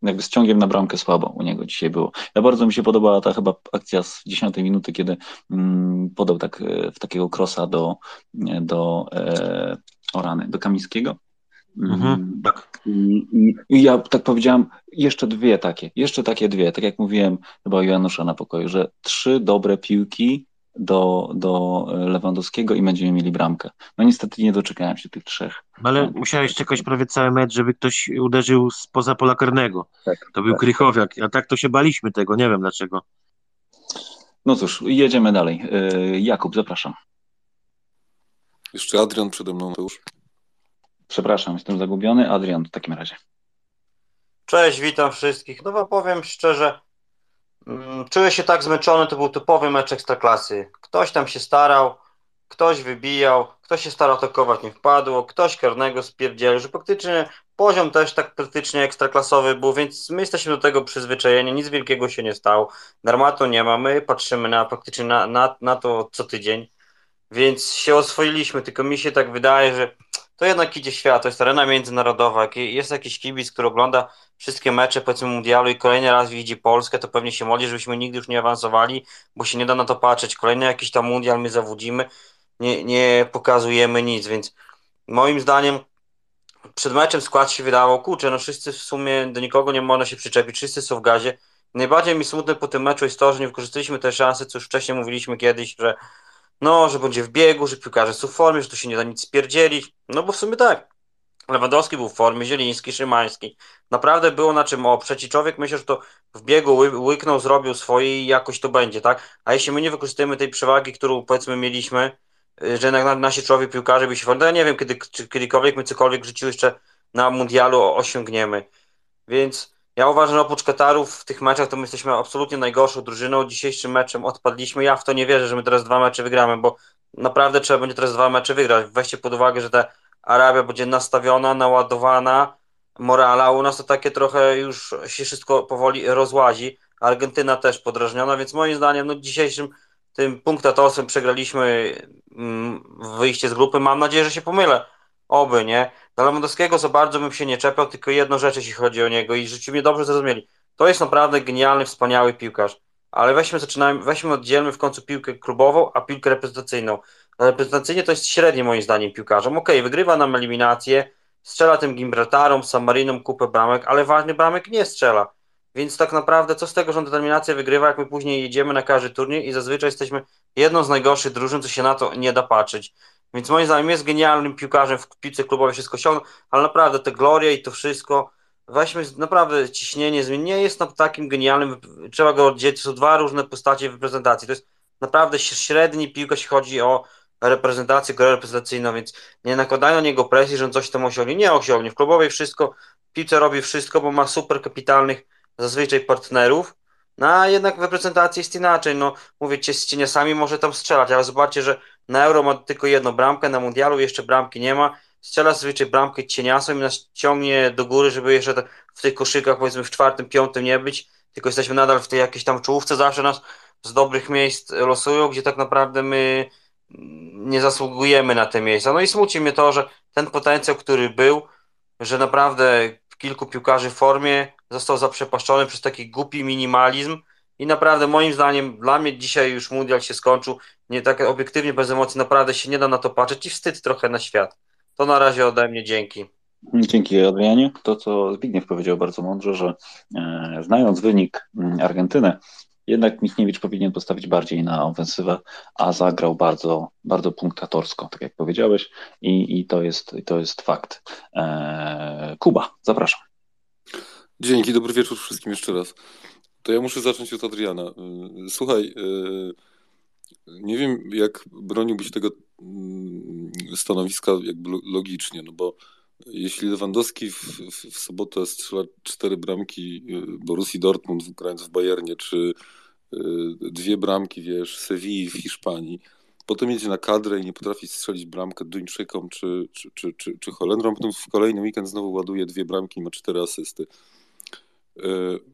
jakby z ciągiem na bramkę słabo u niego dzisiaj było. Ja bardzo mi się podobała ta chyba akcja z 10 minuty, kiedy mm, podał tak e, w takiego krosa do, e, do e, Orany, do Kamińskiego. Mm, mhm, tak. I, i, ja tak powiedziałam, jeszcze dwie takie, jeszcze takie dwie, tak jak mówiłem chyba Janusza na pokoju, że trzy dobre piłki do, do Lewandowskiego i będziemy mieli bramkę. No niestety nie doczekałem się tych trzech. Ale musiałeś czekać prawie cały mecz, żeby ktoś uderzył spoza pola karnego. Tak, to był tak. Krychowiak, a tak to się baliśmy tego, nie wiem dlaczego. No cóż, jedziemy dalej. Y, Jakub, zapraszam. Jeszcze Adrian przede mną już. Przepraszam, jestem zagubiony. Adrian w takim razie. Cześć, witam wszystkich. No bo powiem szczerze, czuję się tak zmęczony, to był typowy mecz ekstraklasy. Ktoś tam się starał, ktoś wybijał, ktoś się starał atakować, nie wpadło, ktoś karnego spierdzielił, że praktycznie poziom też tak praktycznie ekstraklasowy był, więc my jesteśmy do tego przyzwyczajeni, nic wielkiego się nie stało. Dramatu nie ma, my patrzymy na praktycznie na, na, na to co tydzień, więc się oswoiliśmy, tylko mi się tak wydaje, że to jednak idzie świat, to jest arena międzynarodowa. Jest jakiś kibic, który ogląda wszystkie mecze, powiedzmy, mundialu i kolejny raz widzi Polskę, to pewnie się modli, żebyśmy nigdy już nie awansowali, bo się nie da na to patrzeć. Kolejny jakiś tam mundial my zawodzimy, nie, nie pokazujemy nic, więc moim zdaniem przed meczem skład się wydawał, kurczę, no wszyscy w sumie do nikogo nie można się przyczepić, wszyscy są w gazie. Najbardziej mi smutne po tym meczu jest to, że nie wykorzystaliśmy tej szansy, co już wcześniej mówiliśmy kiedyś, że no, że będzie w biegu, że piłkarze są w formie, że tu się nie da nic spierdzielić. No bo w sumie tak. Lewandowski był w formie, Zieliński, Szymański. Naprawdę było na czym oprzeć i człowiek myślę, że to w biegu ły, łyknął, zrobił swoje i jakoś to będzie, tak? A jeśli my nie wykorzystujemy tej przewagi, którą powiedzmy mieliśmy, y, że jednak nasi człowiek piłkarze by się formie, ja nie wiem, kiedy, czy kiedykolwiek my cokolwiek w życiu jeszcze na mundialu osiągniemy. Więc ja uważam, że oprócz Katarów w tych meczach to my jesteśmy absolutnie najgorszą drużyną. Dzisiejszym meczem odpadliśmy. Ja w to nie wierzę, że my teraz dwa mecze wygramy, bo naprawdę trzeba będzie teraz dwa mecze wygrać. Weźcie pod uwagę, że ta Arabia będzie nastawiona, naładowana, morala. U nas to takie trochę już się wszystko powoli rozłazi. Argentyna też podrażniona, więc moim zdaniem no, dzisiejszym tym punktatosem przegraliśmy mm, wyjście z grupy. Mam nadzieję, że się pomylę. Oby, nie? Do Lewandowskiego za bardzo bym się nie czepiał, tylko jedną rzecz, jeśli chodzi o niego i żeście mnie dobrze zrozumieli. To jest naprawdę genialny, wspaniały piłkarz. Ale weźmy, zaczynamy, weźmy, oddzielmy w końcu piłkę klubową, a piłkę reprezentacyjną. Reprezentacyjnie to jest średnie moim zdaniem piłkarzem. Okej, okay, wygrywa nam eliminację, strzela tym Gibraltarom, San Marinom kupę bramek, ale ważny bramek nie strzela. Więc tak naprawdę co z tego, że on determinację wygrywa, jak my później jedziemy na każdy turniej i zazwyczaj jesteśmy jedną z najgorszych drużyn, co się na to nie da patrzeć. Więc moim zdaniem jest genialnym piłkarzem w piłce klubowej, wszystko osiągnął, ale naprawdę te glorie i to wszystko, weźmy naprawdę ciśnienie, nie jest takim genialnym, trzeba go oddzielić, to są dwa różne postacie w reprezentacji, to jest naprawdę średni piłka, jeśli chodzi o reprezentację, grę reprezentacyjną, więc nie nakładają na niego presji, że on coś tam osiągnie, nie osiągnie, w klubowej wszystko, piłce robi wszystko, bo ma super kapitalnych zazwyczaj partnerów, no a jednak w reprezentacji jest inaczej, no mówię, z cieniasami może tam strzelać, ale zobaczcie, że na Euro ma tylko jedną bramkę, na Mundialu jeszcze bramki nie ma. Strzela zazwyczaj bramkę cieniasą i nas ciągnie do góry, żeby jeszcze w tych koszykach powiedzmy w czwartym, piątym nie być, tylko jesteśmy nadal w tej jakiejś tam czołówce, zawsze nas z dobrych miejsc losują, gdzie tak naprawdę my nie zasługujemy na te miejsca. No i smuci mnie to, że ten potencjał, który był, że naprawdę kilku piłkarzy w formie został zaprzepaszczony przez taki głupi minimalizm, i naprawdę moim zdaniem, dla mnie dzisiaj już mundial się skończył. Nie tak obiektywnie, bez emocji, naprawdę się nie da na to patrzeć i wstyd trochę na świat. To na razie ode mnie, dzięki. Dzięki Adrianie. To, co Zbigniew powiedział bardzo mądrze, że e, znając wynik mm, Argentyny, jednak Michniewicz powinien postawić bardziej na ofensywę, a zagrał bardzo, bardzo punktatorsko, tak jak powiedziałeś, i, i to, jest, to jest fakt. E, Kuba, zapraszam. Dzięki, dobry wieczór wszystkim jeszcze raz. To ja muszę zacząć od Adriana. Y, słuchaj, y, nie wiem, jak broniłbyś tego mm, stanowiska jakby logicznie, no bo jeśli Lewandowski w, w, w sobotę strzela cztery bramki y, Borussii Dortmund grając w Bayernie, czy dwie bramki, wiesz, Sewilli w Hiszpanii, potem jedzie na kadrę i nie potrafi strzelić bramkę Duńczykom czy, czy, czy, czy, czy Holendrom, potem w kolejny weekend znowu ładuje dwie bramki i ma cztery asysty.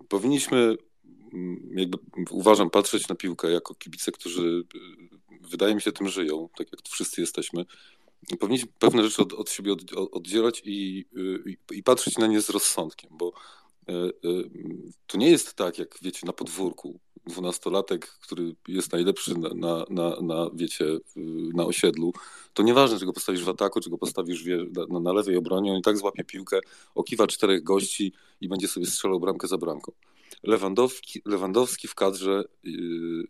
Powinniśmy jakby uważam, patrzeć na piłkę jako kibice, którzy wydaje mi się tym żyją, tak jak wszyscy jesteśmy. Powinniśmy pewne rzeczy od, od siebie od, oddzielać i, i, i, patrzeć na nie z rozsądkiem, bo y, y, to nie jest tak, jak wiecie, na podwórku. Dwunastolatek, który jest najlepszy na, na, na, na, wiecie, na osiedlu, to nieważne, czy go postawisz w ataku, czy go postawisz wie, na, na lewej obronie, on i tak złapie piłkę, okiwa czterech gości i będzie sobie strzelał bramkę za bramką. Lewandowski, Lewandowski w kadrze yy,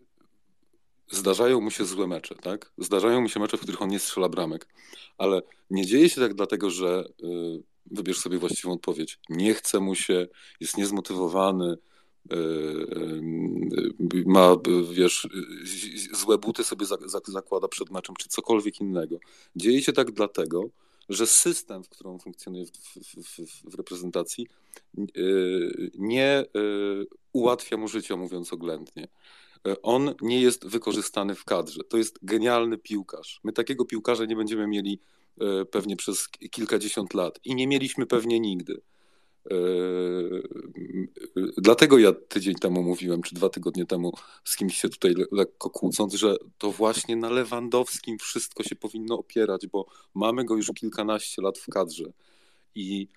zdarzają mu się złe mecze, tak? Zdarzają mu się mecze, w których on nie strzela bramek, ale nie dzieje się tak dlatego, że yy, wybierz sobie właściwą odpowiedź. Nie chce mu się, jest niezmotywowany, yy, yy, ma, wiesz, złe buty sobie zakłada przed meczem, czy cokolwiek innego. Dzieje się tak dlatego, że system, w którym funkcjonuje w, w, w, reprezentacji, yy, nie yy, ułatwia mu życia, mówiąc oględnie. Yy, on nie jest wykorzystany w kadrze. To jest genialny piłkarz. My takiego piłkarza nie będziemy mieli pewnie przez kilkadziesiąt lat i nie mieliśmy pewnie nigdy. Yy, dlatego ja tydzień temu mówiłem, czy dwa tygodnie temu z kimś się tutaj lekko kłócąc, że to właśnie na Lewandowskim wszystko się powinno opierać, bo mamy go już kilkanaście lat w kadrze i,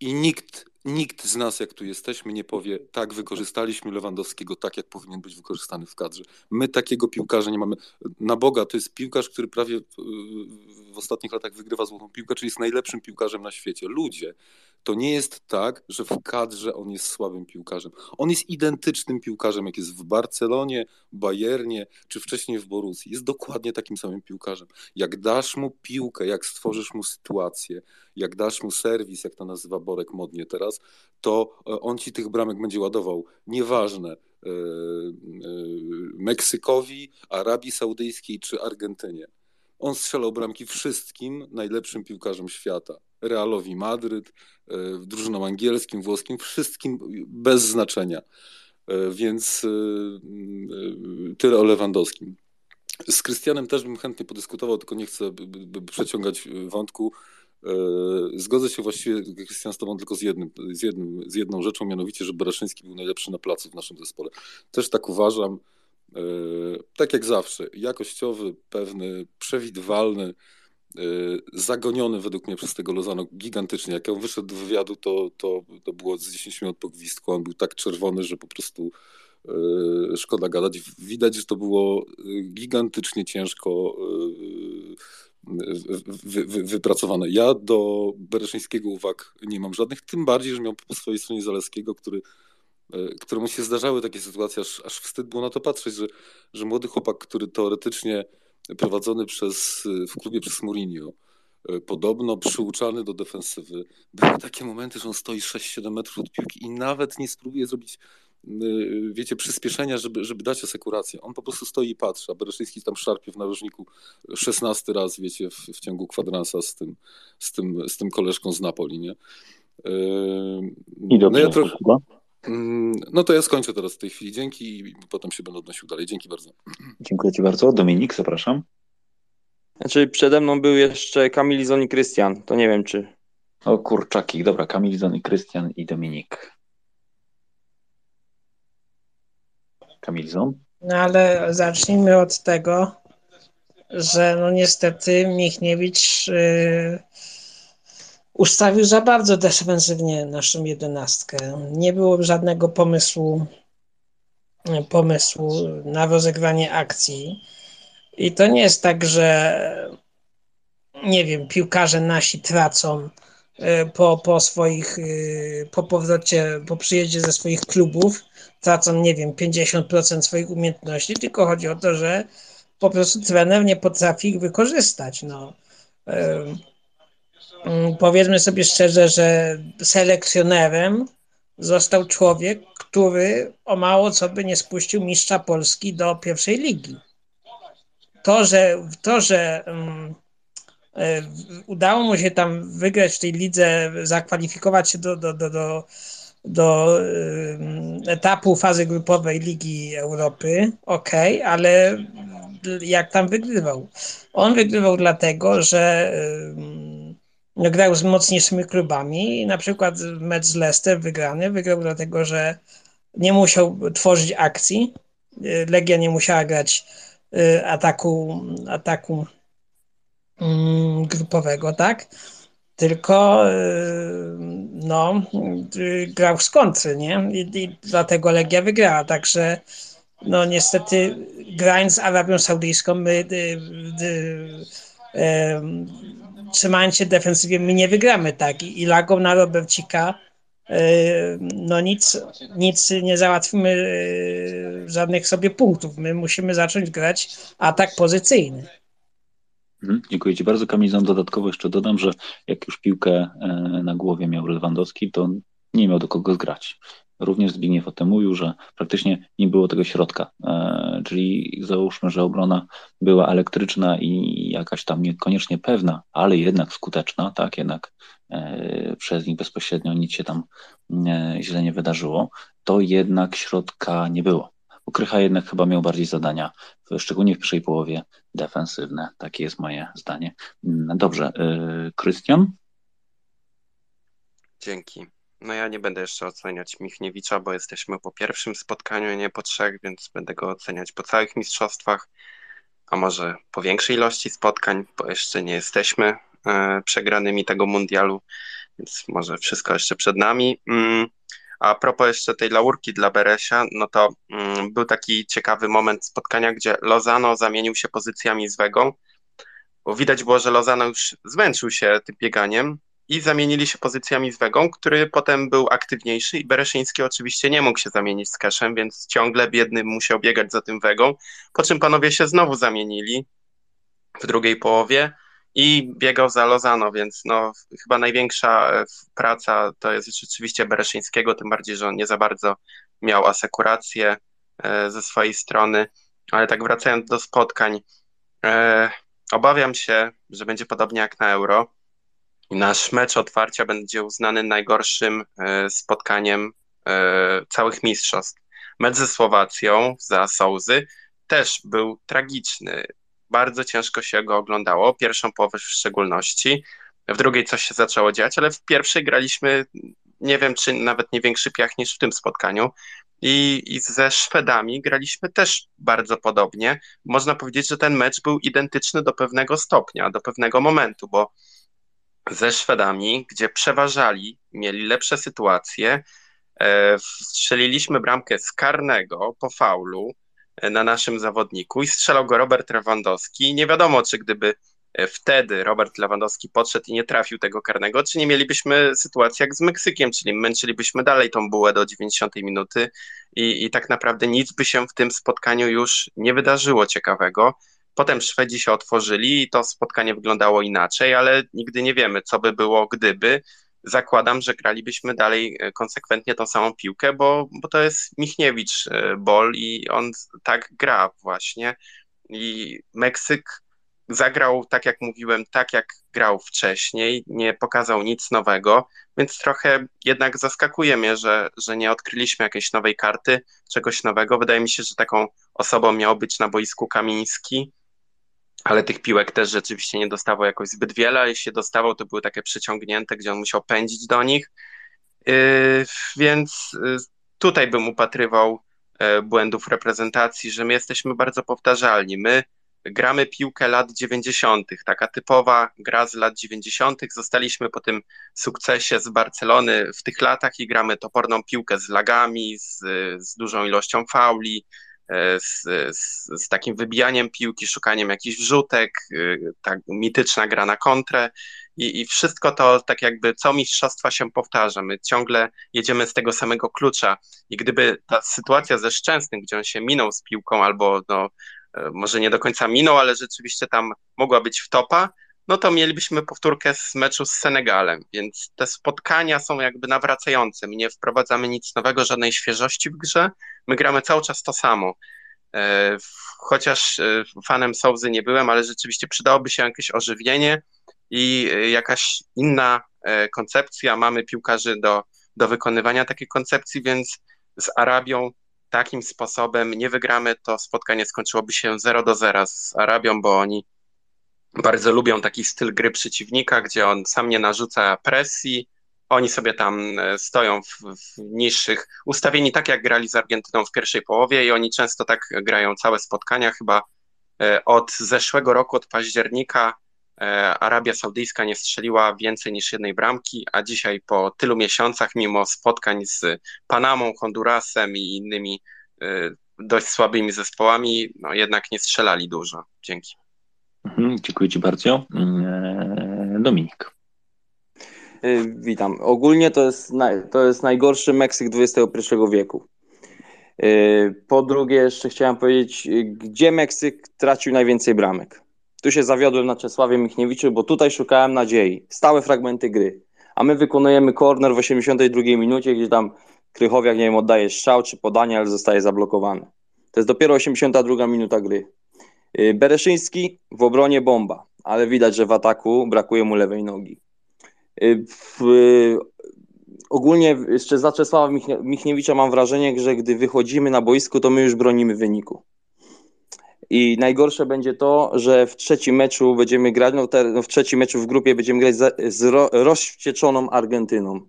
i nikt nikt z nas, jak tu jesteśmy, nie powie, tak, wykorzystaliśmy Lewandowskiego tak, jak powinien być wykorzystany w kadrze. My takiego piłkarza nie mamy. Na Boga, to jest piłkarz, który prawie w ostatnich latach wygrywa złotą piłkę, czyli jest najlepszym piłkarzem na świecie. Ludzie, to nie jest tak, że w kadrze on jest słabym piłkarzem. On jest identycznym piłkarzem, jak jest w Barcelonie, Bayernie, czy wcześniej w Borussii. Jest dokładnie takim samym piłkarzem. Jak dasz mu piłkę, jak stworzysz mu sytuację, jak dasz mu serwis, jak to nazywa Borek modnie teraz, to e, on ci tych bramek będzie ładował. Nieważne, e, e, Meksykowi, Arabii Saudyjskiej czy Argentynie. On strzelał bramki wszystkim najlepszym piłkarzom świata. Realowi Madryt, drużynom angielskim, włoskim, wszystkim bez znaczenia. Więc tyle o Lewandowskim. Z Krystianem też bym chętnie podyskutował, tylko nie chcę przeciągać wątku. E, zgodzę się właściwie, Krystian, z Tobą tylko z, jednym, z, jednym, z jedną rzeczą, mianowicie, że Bereszyński był najlepszy na placu w naszym zespole. Też tak uważam. E, tak jak zawsze, jakościowy, pewny, przewidywalny, e, zagoniony według mnie przez tego Lozano gigantycznie. Jak on wyszedł do wywiadu, to, to, to było z 10 minut po gwizdku. On był tak czerwony, że po prostu szkoda gadać. Widać, że to było gigantycznie ciężko wy, wy, wypracowane. Ja do Bereszyńskiego uwag nie mam żadnych, tym bardziej, że miał po swojej stronie Zaleskiego, który, któremu się zdarzały takie sytuacje, aż, aż wstyd było na to patrzeć, że, że młody chłopak, który teoretycznie prowadzony przez, w klubie przez Mourinho, e, podobno przyuczany do defensywy, były takie momenty, że on stoi 6-7 metrów od piłki i nawet nie spróbuje zrobić Y, wiecie, przyspieszenia, żeby, żeby dać asekurację. On po prostu stoi i patrzy, a Bereszyński tam szarpie w narożniku 16 raz, wiecie, w, w ciągu kwadransa z tym, z, tym, z tym koleżką z Napoli, nie? Y, I dobrze, no, ja trochę, mm, no to ja skończę teraz w tej chwili. Dzięki i potem się będę odnosił dalej. Dzięki bardzo. Dziękuję Ci bardzo. Dominik, zapraszam. Znaczy przede mną był jeszcze Kamilizon i Krystian. To nie wiem czy... O kurczaki, dobra, Kamilizon i Krystian i Dominik. Kamilzon? No ale zacznijmy od tego, że no niestety Michniewicz yy, ustawił za bardzo defensywnie naszą jedenastkę. Nie było żadnego pomysłu, pomysłu na rozegranie akcji. I to nie jest tak, że nie wiem, piłkarze nasi tracą y, po, po swoich, y, po powrocie, po przyjeździe ze swoich klubów, tracą, nie wiem, 50% swoich umiejętności, tylko chodzi o to, że po prostu trener nie potrafi ich wykorzystać. No. Powiedzmy sobie szczerze, że selekcjonerem został człowiek, który o mało co by nie spuścił mistrza Polski do pierwszej ligi. To, że, to, że um, udało mu się tam wygrać w tej lidze, zakwalifikować się do, do, do, do do etapu fazy grupowej Ligi Europy, ok, ale jak tam wygrywał? On wygrywał dlatego, że grał z mocniejszymi klubami. Na przykład mecz z Leicester wygrany wygrał dlatego, że nie musiał tworzyć akcji. Legia nie musiała grać y, ataku, ataku mm, grupowego, tak? Tylko y, no, y, grał z kontry, nie? I, I, dlatego Legia wygrała. Także no niestety grając z Arabią Saudyjską my trzymając się defensywie, my nie wygramy tak. I, i lagą na Robercika e, no nic, nic nie załatwimy e, żadnych sobie punktów. My musimy zacząć grać atak pozycyjny. Mhm, dziękuję Ci bardzo. Kamil, dodatkowo jeszcze dodam, że jak już piłkę e, na głowie miał Lewandowski, to nie miał do kogo zgrać. Również Zbigniew o tym mówił, że praktycznie nie było tego środka. Czyli załóżmy, że obrona była elektryczna i jakaś tam niekoniecznie pewna, ale jednak skuteczna, tak, jednak e, przez nich bezpośrednio nic się tam e, źle nie wydarzyło, to jednak środka nie było. Ukrycha jednak chyba miał bardziej zadania, szczególnie w pierwszej połowie defensywne. Takie jest moje zdanie. Mm, dobrze, Krystian? Dzięki. No ja nie będę jeszcze oceniać Michniewicza, bo jesteśmy po pierwszym spotkaniu, nie po trzech, więc będę go oceniać po całych mistrzostwach, a może po większej ilości spotkań, bo jeszcze nie jesteśmy e, przegranymi tego mundialu, więc może wszystko jeszcze przed nami. Mm, a propos jeszcze tej laurki dla Beresia, no to mm, był taki ciekawy moment spotkania, gdzie Lozano zamienił się pozycjami z Wegą, bo widać było, że Lozano już zmęczył się tym bieganiem, i zamienili się pozycjami z Wegą, który potem był aktywniejszy i Bereszyński oczywiście nie mógł się zamienić z Keszem, więc ciągle biedny musiał biegać za tym Wegą, po czym panowie się znowu zamienili w drugiej połowie i biegał za Lozano, więc no, chyba największa e, praca to jest rzeczywiście Bereszyńskiego, tym bardziej, że on nie za bardzo miał asekurację e, ze swojej strony, ale tak wracając do spotkań, e, obawiam się, że będzie podobnie jak na Euro, Nasz mecz otwarcia będzie uznany najgorszym e, spotkaniem e, całych mistrzostw. Mecz ze Słowacją za Sołzy też był tragiczny. Bardzo ciężko się go oglądało, pierwszą połowę w szczególności. W drugiej coś się zaczęło dziać, ale w pierwszej graliśmy, nie wiem, czy nawet nie większy piach niż w tym spotkaniu. I, I ze Szwedami graliśmy też bardzo podobnie. Można powiedzieć, że ten mecz był identyczny do pewnego stopnia, do pewnego momentu, bo ze Szwedami, gdzie przeważali, mieli lepsze sytuacje. E, strzeliliśmy bramkę z karnego po faulu e, na naszym zawodniku i strzelał go Robert Lewandowski. Nie wiadomo, czy gdyby e, wtedy Robert Lewandowski podszedł i nie trafił tego karnego, czy nie mielibyśmy sytuacji jak z Meksykiem, czyli męczylibyśmy dalej tą bułę do 90 minuty i, i tak naprawdę nic by się w tym spotkaniu już nie wydarzyło ciekawego. Potem Szwedzi się otworzyli i to spotkanie wyglądało inaczej, ale nigdy nie wiemy, co by było, gdyby. Zakładam, że gralibyśmy dalej e, konsekwentnie tą samą piłkę, bo, bo to jest Michniewicz e, Bol i on tak gra właśnie. I Meksyk zagrał, tak jak mówiłem, tak jak grał wcześniej, nie pokazał nic nowego, więc trochę jednak zaskakuje mnie, że, że nie odkryliśmy jakiejś nowej karty, czegoś nowego. Wydaje mi się, że taką osobą miał być na boisku Kamiński, ale tych piłek też rzeczywiście nie dostawał jakoś zbyt wiele, jeśli dostawał, to były takie przyciągnięte, gdzie on musiał pędzić do nich, yy, więc yy, tutaj bym upatrywał yy, błędów reprezentacji, że my jesteśmy bardzo powtarzalni. My gramy piłkę lat 90., taka typowa gra z lat 90., zostaliśmy po tym sukcesie z Barcelony w tych latach i gramy toporną piłkę z lagami, z, z dużą ilością fauli, E, z, z, z, takim wybijaniem piłki, szukaniem jakichś wrzutek, e, tak mityczna gra na kontrę i, i wszystko to tak jakby co mistrzostwa się powtarza. My ciągle jedziemy z tego samego klucza i gdyby ta sytuacja ze Szczęsnym, gdzie on się minął z piłką albo no, e, może nie do końca minął, ale rzeczywiście tam mogła być wtopa, no to mielibyśmy powtórkę z meczu z Senegalem, więc te spotkania są jakby nawracające. My nie wprowadzamy nic nowego, żadnej świeżości w grze, my gramy cały czas to samo. E, chociaż e, fanem Sołzy nie byłem, ale rzeczywiście przydałoby się jakieś ożywienie i e, jakaś inna koncepcja. Mamy piłkarzy do, do wykonywania takiej koncepcji, więc z Arabią takim sposobem nie wygramy, to spotkanie skończyłoby się 0 do 0 z Arabią, bo oni bardzo lubią taki styl gry przeciwnika, gdzie on sam nie narzuca presji, oni sobie tam e, stoją w, w niższych, ustawieni tak jak grali z Argentyną w pierwszej połowie i oni często tak grają całe spotkania, chyba e, od zeszłego roku, od października e, Arabia Saudyjska nie strzeliła więcej niż jednej bramki, a dzisiaj po tylu miesiącach, mimo spotkań z Panamą, Hondurasem i innymi dość słabymi zespołami, no jednak nie strzelali dużo. Dzięki. Mhm, dziękuję Ci bardzo. Mm, Dominik. Y, witam. Ogólnie to jest, to jest najgorszy Meksyk XXI wieku. Y, po drugie, jeszcze chciałem powiedzieć, gdzie Meksyk tracił najwięcej bramek. Tu się zawiodłem na Czesławie Michniewiczu, bo tutaj szukałem nadziei. Stałe fragmenty gry. A my wykonujemy corner w 82 minucie, gdzie tam Krychowiak, nie wiem, oddaje strzał czy podanie, ale zostaje zablokowany. To jest dopiero 82 minuta gry. Bereszyński w obronie bomba, ale widać, że w ataku brakuje mu lewej nogi. Y, w, ogólnie jeszcze za Czesława Michniewicza mam wrażenie, że gdy wychodzimy na boisku, to my już bronimy wyniku. I najgorsze będzie to, że w trzecim meczu będziemy grać, no, no w trzecim meczu w grupie będziemy grać z, z ro, rozwścieczoną Argentyną.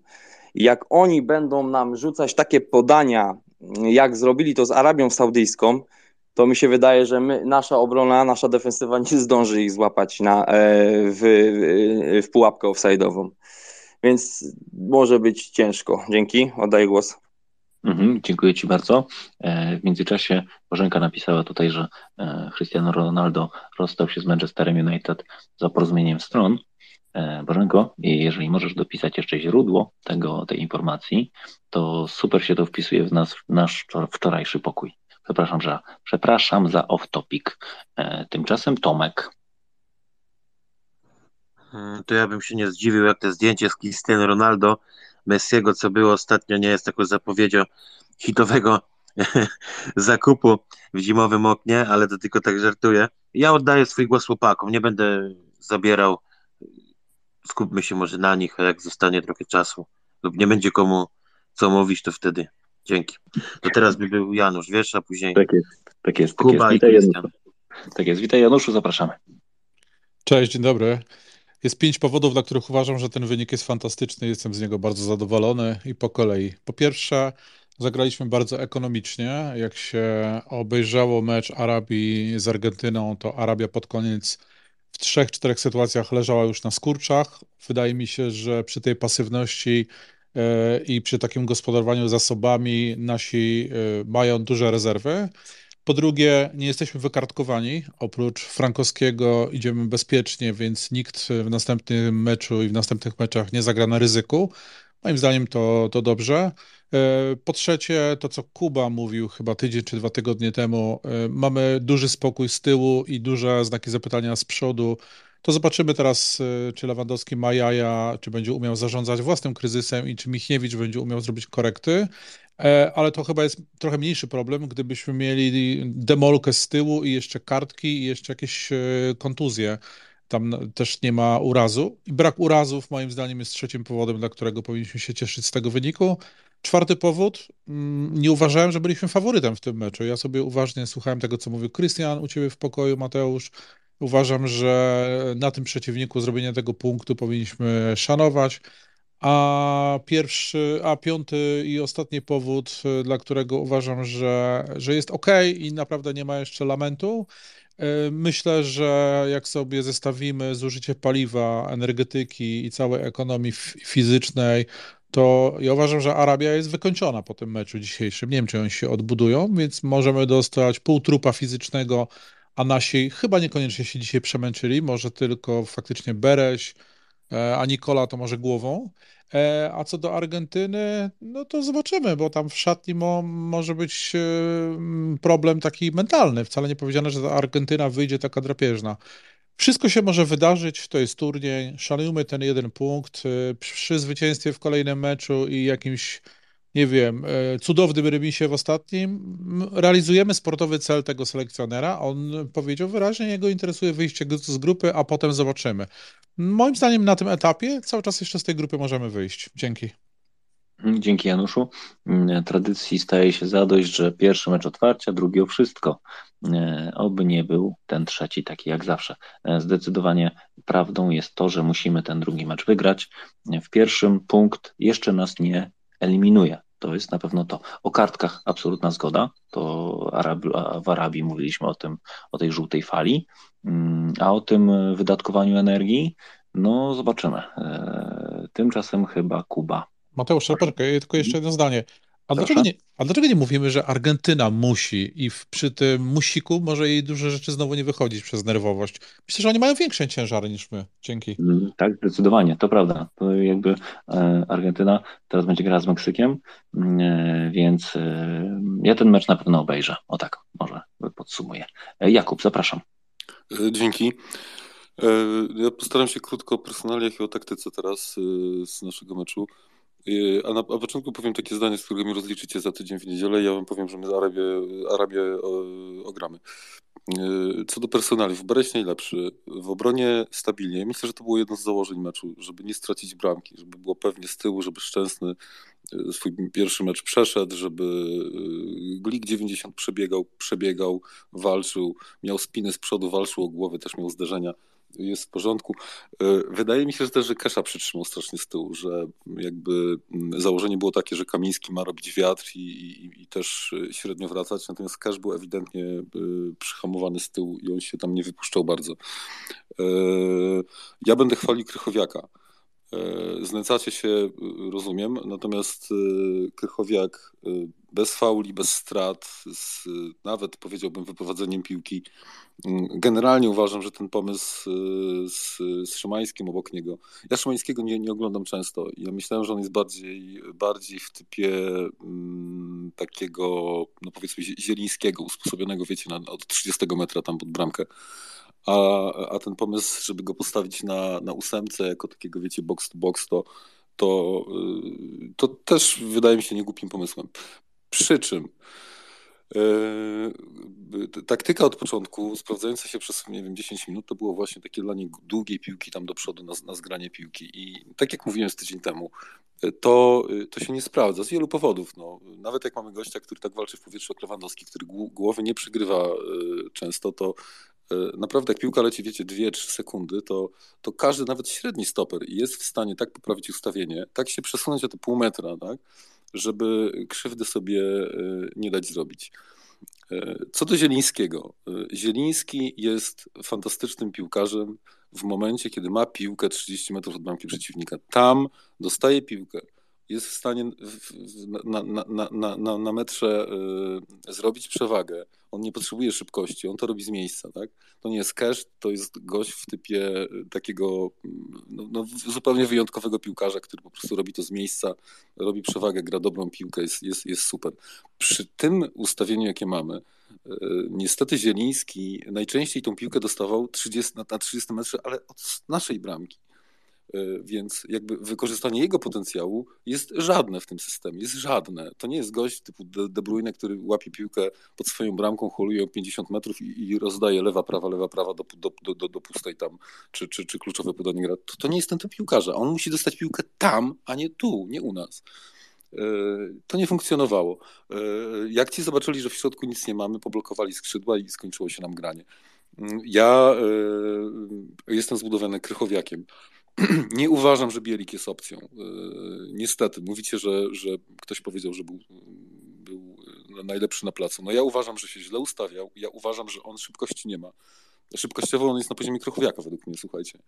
Jak oni będą nam rzucać takie podania, jak zrobili to z Arabią Saudyjską, to mi się wydaje, że my, nasza obrona, nasza defensywa nie zdąży ich złapać na, e, w, w pułapkę offside'ową. Więc może być ciężko. Dzięki, oddaję głos. Mhm, dziękuję Ci bardzo. E, w międzyczasie Bożenka napisała tutaj, że e, Cristiano Ronaldo rozstał się z Manchesterem United za porozumieniem stron. Bożenko, jeżeli możesz dopisać jeszcze źródło tego, tej informacji, to super się to wpisuje w, nas, w nasz wczorajszy pokój. Przepraszam, że przepraszam za off-topic. E, tymczasem Tomek. Hmm, to ja bym się nie zdziwił, jak to zdjęcie z Cristiano Ronaldo, Messiego, co było ostatnio, nie jest taką zapowiedzią hitowego zakupu w zimowym oknie, ale to tylko tak żartuję. Ja oddaję swój głos chłopakom, nie będę zabierał. Skupmy się może na nich, a jak zostanie trochę czasu lub nie będzie komu co mówić, to wtedy Dzięki. To teraz by był Janusz, wiesz, a później tak jest, tak jest. Tak Kuba jest. Witaj, Januszu. Tak jest. Witaj Januszu, zapraszamy. Cześć, dzień dobry. Jest pięć powodów, dla których uważam, że ten wynik jest fantastyczny. Jestem z niego bardzo zadowolony i po kolei. Po pierwsze, zagraliśmy bardzo ekonomicznie. Jak się obejrzało mecz Arabii z Argentyną, to Arabia pod koniec w trzech, czterech sytuacjach leżała już na skurczach. Wydaje mi się, że przy tej pasywności i przy takim gospodarowaniu zasobami nasi e, mają duże rezerwy. Po drugie, nie jesteśmy wykartkowani. Oprócz Frankowskiego idziemy bezpiecznie, więc nikt w następnym meczu i w następnych meczach nie zagra na ryzyku. Moim zdaniem to, to dobrze. E, po trzecie, to co Kuba mówił chyba tydzień czy dwa tygodnie temu, mamy duży spokój z tyłu i duże znaki zapytania z przodu to zobaczymy teraz, y, czy Lewandowski ma jaja, czy będzie umiał zarządzać własnym kryzysem i czy Michniewicz będzie umiał zrobić korekty. E, ale to chyba jest trochę mniejszy problem, gdybyśmy mieli demolkę z tyłu i jeszcze kartki i jeszcze jakieś y, kontuzje. Tam też nie ma urazu. I brak urazów, moim zdaniem, jest trzecim powodem, dla którego powinniśmy się cieszyć z tego wyniku. Czwarty powód, mm, nie uważałem, że byliśmy faworytem w tym meczu. Ja sobie uważnie słuchałem tego, co mówił Krystian u ciebie w pokoju, Mateusz. Uważam, że na tym przeciwniku zrobienie tego punktu powinniśmy szanować. A pierwszy, a piąty i ostatni powód, dla którego uważam, że, że jest ok i naprawdę nie ma jeszcze lamentu. E, myślę, że jak sobie zestawimy zużycie paliwa, energetyki i całej ekonomii fizycznej, to ja uważam, że Arabia jest wykończona po tym meczu dzisiejszym. Nie wiem, czy oni się odbudują, więc możemy dostać pół trupa fizycznego a nasi chyba niekoniecznie się dzisiaj przemęczyli, może tylko faktycznie Bereś, e, a Nikola to może głową. E, a co do Argentyny, no to zobaczymy, bo tam w szatni mo, może być e, problem taki mentalny. Wcale nie powiedziane, że ta Argentyna wyjdzie taka drapieżna. Wszystko się może wydarzyć, to jest turniej. Szanujmy ten jeden punkt. Przy zwycięstwie w kolejnym meczu i jakimś nie wiem, e, cudownym remisie w ostatnim, realizujemy sportowy cel tego selekcjonera. On powiedział wyraźnie, jego interesuje wyjście z grupy, a potem zobaczymy. Moim zdaniem na tym etapie cały czas jeszcze z tej grupy możemy wyjść. Dzięki. Dzięki Januszu. Mm, tradycji staje się zadość, że pierwszy mecz otwarcia, drugi o wszystko. E, oby nie był ten trzeci taki jak zawsze. E, zdecydowanie prawdą jest to, że musimy ten drugi mecz wygrać. W pierwszym punkt jeszcze nas nie eliminuje. To jest na pewno to. O kartkach absolutna zgoda. To w Arabii mówiliśmy o tym, o tej żółtej fali. Mm, a o tym wydatkowaniu energii, no zobaczymy. E, tymczasem chyba Kuba. Mateusz Szarperka, tylko jeszcze jedno zdanie. A dlaczego, nie, a dlaczego nie mówimy, że Argentyna musi i w, przy tym musiku może jej duże rzeczy znowu nie wychodzić przez nerwowość? Myślę, że oni mają większe ciężary niż my. Dzięki. Mm, tak, zdecydowanie, to prawda. To jakby e, Argentyna teraz będzie grała z Meksykiem, mm, e, więc e, ja ten mecz na pewno obejrzę. O tak, może podsumuję. Jakub, zapraszam. Dzięki. Ja postaram się krótko o personaliach i o taktyce teraz z naszego meczu. Y, a na, początku powiem takie zdanie, z którego mi rozliczycie za tydzień w niedzielę. Ja wam powiem, że my Arabię, Arabię ogramy. Y, co do personaliów, Bereś najlepszy. W obronie stabilnie. Myślę, że to było jedno z założeń meczu, żeby nie stracić bramki, żeby było pewnie z tyłu, żeby Szczęsny y, swój pierwszy mecz przeszedł, żeby Glik 90 przebiegał, przebiegał, walczył, miał spiny z przodu, walczył o głowę, też miał zderzenia jest w porządku. E, wydaje mi się że też, że Kesza przytrzymał strasznie z tyłu, że jakby mm, założenie było takie, że Kamiński ma robić wiatr i, i, i też e, średnio wracać, natomiast Kesz był ewidentnie e, przyhamowany z tyłu i on się tam nie wypuszczał bardzo. Ja będę chwalił Krychowiaka. Znęcacie się, rozumiem, natomiast Krychowiak bez fauli, bez strat, z, nawet powiedziałbym wyprowadzeniem piłki. Generalnie uważam, że ten pomysł z, z Szymańskim obok niego. Ja Szymańskiego nie, nie oglądam często. Ja myślałem, że on jest bardziej, bardziej w typie mm, takiego, no powiedzmy, zielińskiego, usposobionego, wiecie, na, od 30 metra tam pod bramkę. A, a ten pomysł, żeby go postawić na, na ósemce, jako takiego, wiecie, box to box, to, to, y, to też wydaje mi się niegłupim pomysłem. Przy czym yy, taktyka od początku, sprawdzająca się przez, nie wiem, 10 minut, to było właśnie takie dla niej długiej piłki tam do przodu na, na zgranie piłki. I tak jak mówiłem z tydzień temu, to, to się nie sprawdza z wielu powodów. No, nawet jak mamy gościa, który tak walczy w powietrzu jak Lewandowski, który głowy nie przygrywa yy, często, to naprawdę jak piłka leci, wiecie, 2-3 sekundy, to, to każdy, nawet średni stoper jest w stanie tak poprawić ustawienie, tak się przesunąć o te pół metra, tak, żeby krzywdy sobie e, nie dać zrobić. E, co do Zielińskiego. E, Zieliński jest fantastycznym piłkarzem w momencie, kiedy ma piłkę 30 metrów od bramki przeciwnika. Tam dostaje piłkę, jest w stanie na, na, na, na, na metrze y, zrobić przewagę. On nie potrzebuje szybkości, on to robi z miejsca. Tak? To nie jest cash, to jest gość w typie takiego no, no, zupełnie wyjątkowego piłkarza, który po prostu robi to z miejsca, robi przewagę, gra dobrą piłkę, jest, jest, jest super. Przy tym ustawieniu, jakie mamy, y, niestety Zieliński najczęściej tą piłkę dostawał 30, na 30 metrze, ale od naszej bramki. E, więc jakby wykorzystanie jego potencjału jest żadne w tym systemie, jest żadne. To nie jest gość typu De Bruyne, który łapie piłkę pod swoją bramką, holuje o 50 metrów i, i rozdaje lewa, prawa, lewa, prawa do, do, do, do pustej tam, czy, czy, czy kluczowe podanie gra. To, to nie jest ten typ piłkarza. On musi dostać piłkę tam, a nie tu, nie u nas. E, to nie funkcjonowało. E, jak ci zobaczyli, że w środku nic nie mamy, poblokowali skrzydła i skończyło się nam granie. Mm, ja jestem zbudowany krychowiakiem. nie uważam, że Bielik jest opcją. E, niestety, mówicie, że, że ktoś powiedział, że był, był najlepszy na placu. No ja uważam, że się źle ustawiał. Ja uważam, że on szybkości nie ma. Szybkościowo on jest na poziomie Krochowiaka według mnie, słuchajcie.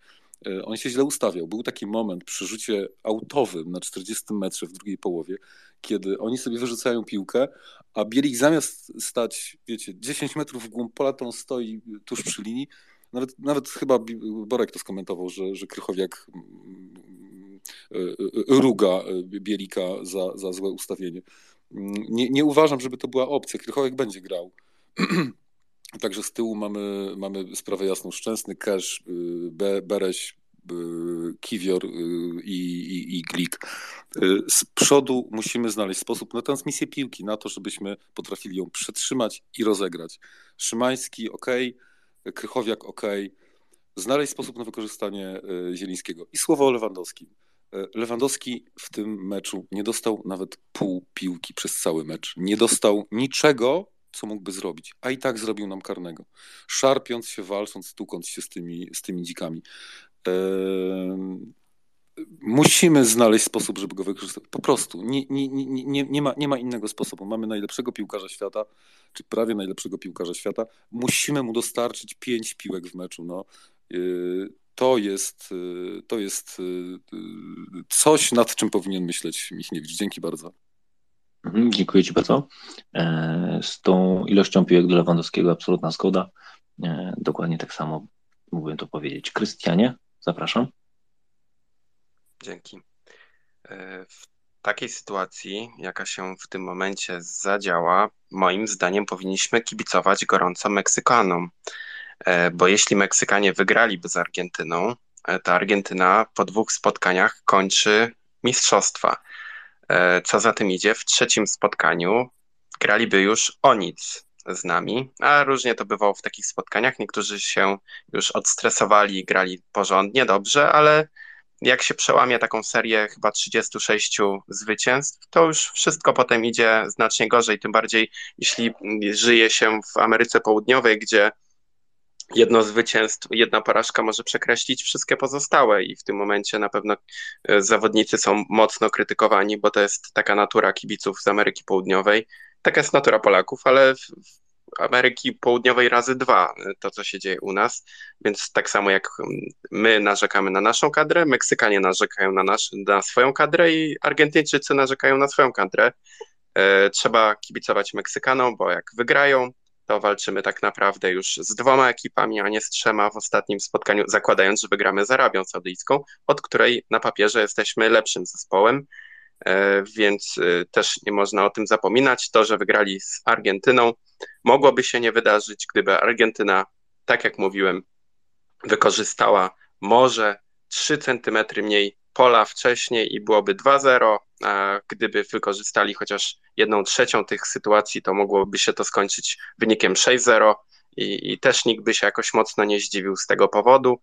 E, on się źle ustawiał. Był taki moment przy rzucie autowym na 40 metrze w drugiej połowie, kiedy oni sobie wyrzucają piłkę, a Bielik zamiast stać, wiecie, 10 metrów w głąb pola, to on stoi tuż przy linii nawet, nawet chyba Borek to skomentował, że, że Krychowiak mm, e, e, ruga e, Bielika za, za złe ustawienie. Nie, nie uważam, żeby to była opcja. Krychowiak będzie grał. Także z tyłu mamy, mamy sprawę jasną. Szczęsny, Kesz, Be, Bereś, Kiwior i, i, i Glik. Z przodu musimy znaleźć sposób na transmisję piłki, na to, żebyśmy potrafili ją przetrzymać i rozegrać. Szymański, ok, Krychowiak ok. Znaleźć sposób na wykorzystanie e, Zielińskiego. I słowo o Lewandowskim. Lewandowski w tym meczu nie dostał nawet pół piłki przez cały mecz. Nie dostał niczego, co mógłby zrobić, a i tak zrobił nam karnego. Szarpiąc się, walcząc, stukąc się z tymi, z tymi dzikami. Musimy znaleźć sposób, żeby go wykorzystać. Po prostu. Nie, nie, nie, nie, ma, nie ma innego sposobu. Mamy najlepszego piłkarza świata, czy prawie najlepszego piłkarza świata. Musimy mu dostarczyć pięć piłek w meczu. No. Yy, to jest, yy, to jest yy, coś, nad czym powinien myśleć Michniewicz. Dzięki bardzo. Mhm, dziękuję Ci bardzo. E, z tą ilością piłek do Lewandowskiego absolutna zgoda. E, dokładnie tak samo mógłbym to powiedzieć. Krystianie, zapraszam. Dzięki. E, w takiej sytuacji, jaka się w tym momencie zadziała, moim zdaniem powinniśmy kibicować gorąco Meksykanom. Bo jeśli Meksykanie wygraliby z Argentyną, to Argentyna po dwóch spotkaniach kończy mistrzostwa. E, co za tym idzie, w trzecim spotkaniu graliby już o nic z nami, a różnie to bywało w takich spotkaniach. Niektórzy się już odstresowali, grali porządnie, dobrze, ale jak się przełamie taką serię chyba 36 zwycięstw, to już wszystko potem idzie znacznie gorzej, tym bardziej jeśli żyje się w Ameryce Południowej, gdzie jedno zwycięstwo, jedna porażka może przekreślić wszystkie pozostałe i w tym momencie na pewno e, zawodnicy są mocno krytykowani, bo to jest taka natura kibiców z Ameryki Południowej. Taka jest natura Polaków, ale Ameryki Południowej razy dwa e, to, co się dzieje u nas. Więc tak samo jak my narzekamy na naszą kadrę, Meksykanie narzekają na, nasz, na swoją kadrę i Argentyńczycy narzekają na swoją kadrę. E, trzeba kibicować Meksykanom, bo jak wygrają, to walczymy tak naprawdę już z dwoma ekipami, a nie z trzema w ostatnim spotkaniu, zakładając, że wygramy z Arabią Saudyjską, od której na papierze jesteśmy lepszym zespołem, więc e, też nie można o tym zapominać. To, że wygrali z Argentyną, mogłoby się nie wydarzyć, gdyby Argentyna, tak jak mówiłem, wykorzystała może 3 centymetry mniej pola wcześniej i byłoby 2-0, a gdyby wykorzystali chociaż jedną trzecią tych sytuacji, to mogłoby się to skończyć wynikiem 6-0 i, i też nikt by się jakoś mocno nie zdziwił z tego powodu.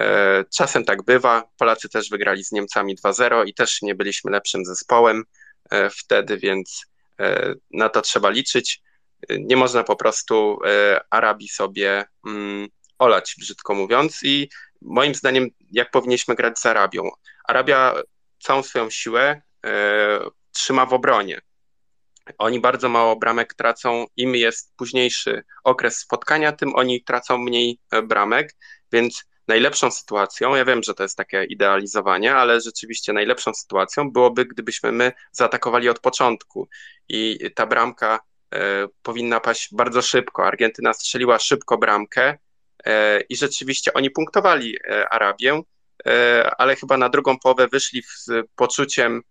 E, czasem tak bywa. Polacy też wygrali z Niemcami 2-0 i też nie byliśmy lepszym zespołem e, wtedy, więc e, na to trzeba liczyć. Nie można po prostu Arabii sobie mm, olać, brzydko mówiąc, i moim zdaniem, jak powinniśmy grać z Arabią? Arabia całą swoją siłę trzyma w obronie. Oni bardzo mało bramek tracą, im jest późniejszy okres spotkania, tym oni tracą mniej bramek, więc najlepszą sytuacją, ja wiem, że to jest takie idealizowanie, ale rzeczywiście najlepszą sytuacją byłoby, gdybyśmy my zaatakowali od początku i ta bramka e, powinna paść bardzo szybko. Argentyna strzeliła szybko bramkę e, i rzeczywiście oni punktowali e, Arabię, ale chyba na drugą połowę wyszli z poczuciem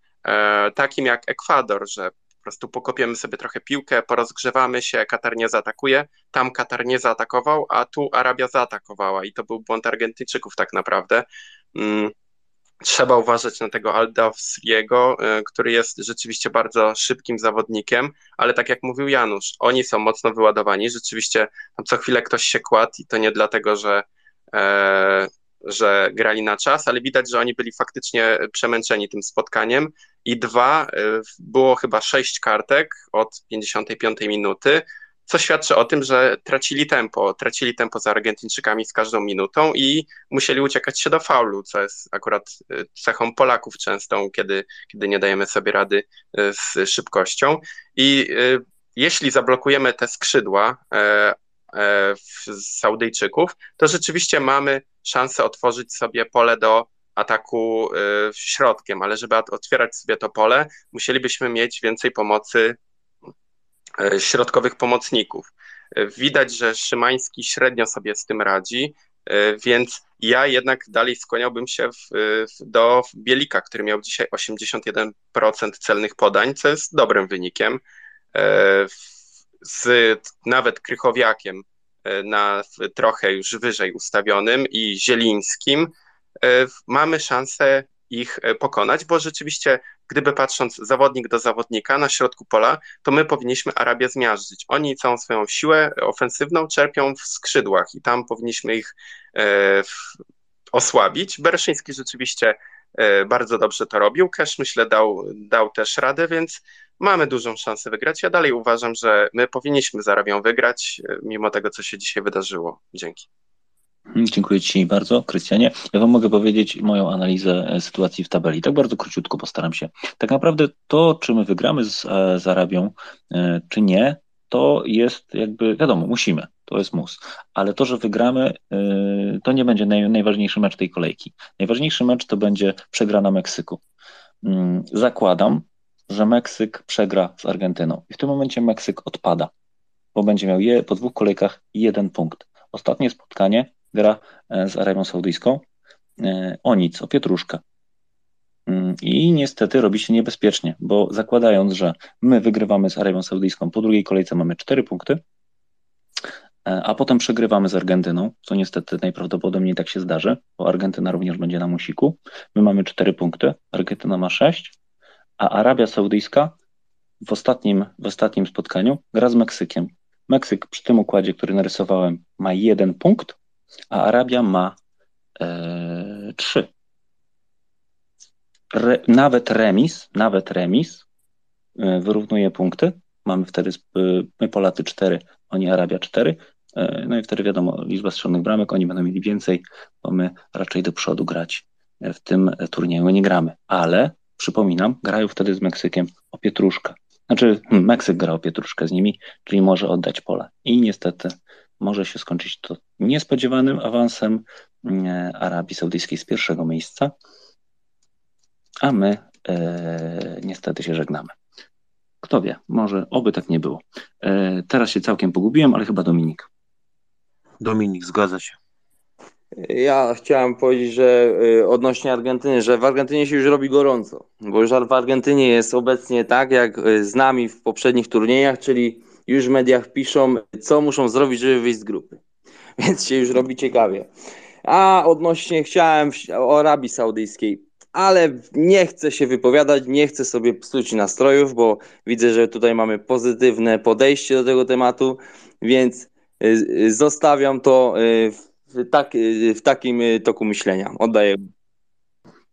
takim jak Ekwador, że po prostu pokopiemy sobie trochę piłkę, porozgrzewamy się, Katar nie zaatakuje. Tam Katar nie zaatakował, a tu Arabia zaatakowała i to był błąd Argentyńczyków tak naprawdę. Mm, trzeba uważać na tego Aldowskiego, y, który jest rzeczywiście bardzo szybkim zawodnikiem, ale tak jak mówił Janusz, oni są mocno wyładowani. Rzeczywiście tam co chwilę ktoś się kładł i to nie dlatego, że e, że grali na czas, ale widać, że oni byli faktycznie przemęczeni tym spotkaniem. I dwa, y, było chyba sześć kartek od 55 minuty, co świadczy o tym, że tracili tempo, tracili tempo z Argentyńczykami z każdą minutą i musieli uciekać się do faulu, co jest akurat y, cechą Polaków częstą, kiedy, kiedy nie dajemy sobie rady y, z szybkością. I jeśli zablokujemy te skrzydła Saudyjczyków, to rzeczywiście mamy szansę otworzyć sobie pole do ataku y, środkiem, ale żeby otwierać sobie to pole, musielibyśmy mieć więcej pomocy y, środkowych pomocników. Widać, że Szymański średnio sobie z tym radzi, więc ja jednak dalej skłaniałbym się w, do Bielika, który miał dzisiaj 81% celnych podań, co jest dobrym wynikiem. Z nawet Krychowiakiem na trochę już wyżej ustawionym i Zielińskim, e, mamy szansę ich e, pokonać, bo rzeczywiście, gdyby patrząc zawodnik do zawodnika na środku pola, to my powinniśmy Arabię zmiażdżyć. Oni całą swoją siłę ofensywną czerpią w skrzydłach i tam powinniśmy ich e, osłabić. Bereszyński rzeczywiście e, bardzo dobrze to robił. Cash myślę dał, dał też radę, więc mamy dużą szansę wygrać. Ja dalej uważam, że my powinniśmy z Arabią wygrać, e, mimo tego, co się dzisiaj wydarzyło. Dzięki. Hmm, dziękuję Ci bardzo, Krystianie. Ja Wam mogę powiedzieć moją analizę e, sytuacji w tabeli. Tak bardzo króciutko postaram się. Tak naprawdę to, czy my wygramy z, z Arabią, czy nie, to jest jakby, wiadomo, musimy, to jest mus, ale to, że wygramy, y, to nie będzie naj, najważniejszy mecz tej kolejki. Najważniejszy mecz to będzie przegrana Meksyku. Mm, zakładam, że Meksyk przegra z Argentyną i w tym momencie Meksyk odpada, bo będzie miał je, po dwóch kolejkach jeden punkt. Ostatnie spotkanie gra e, z Arabią Saudyjską e, o nic, o pietruszkę. Mm, I niestety robi się niebezpiecznie, bo zakładając, że my wygrywamy z Arabią Saudyjską, po drugiej kolejce mamy 4 punkty, a potem przegrywamy z Argentyną, co niestety najprawdopodobniej tak się zdarzy, bo Argentyna również będzie na musiku. My mamy 4 punkty, Argentyna ma 6, a Arabia Saudyjska w ostatnim, w ostatnim spotkaniu gra z Meksykiem. Meksyk przy tym układzie, który narysowałem, ma jeden punkt, a Arabia ma e, trzy re, nawet remis, nawet remis e, wyrównuje punkty. Mamy wtedy e, my Polacy 4, oni Arabia 4. E, no i wtedy wiadomo, liczba strzelonych bramek, oni będą mieli więcej, bo my raczej do przodu grać w tym turnieju nie gramy. Ale przypominam, grają wtedy z Meksykiem o pietruszkę. Znaczy, hmm, Meksyk gra o pietruszkę z nimi, czyli może oddać pole. I niestety może się skończyć to niespodziewanym awansem Arabii Saudyjskiej z pierwszego miejsca a my e, niestety się żegnamy. Kto wie, może oby tak nie było. E, teraz się całkiem pogubiłem, ale chyba Dominik. Dominik, zgadza się. Ja chciałem powiedzieć, że y, odnośnie Argentyny, że w Argentynie się już robi gorąco, bo już w Argentynie jest obecnie tak, jak y, z nami w poprzednich turniejach, czyli już w mediach piszą, co muszą zrobić, żeby wyjść z grupy. Więc się już robi ciekawie. A odnośnie chciałem o Arabii Saudyjskiej ale nie chcę się wypowiadać, nie chcę sobie psuć nastrojów, bo widzę, że tutaj mamy pozytywne podejście do tego tematu, więc y, y, zostawiam to y, w, tak, w takim toku myślenia. Oddaję.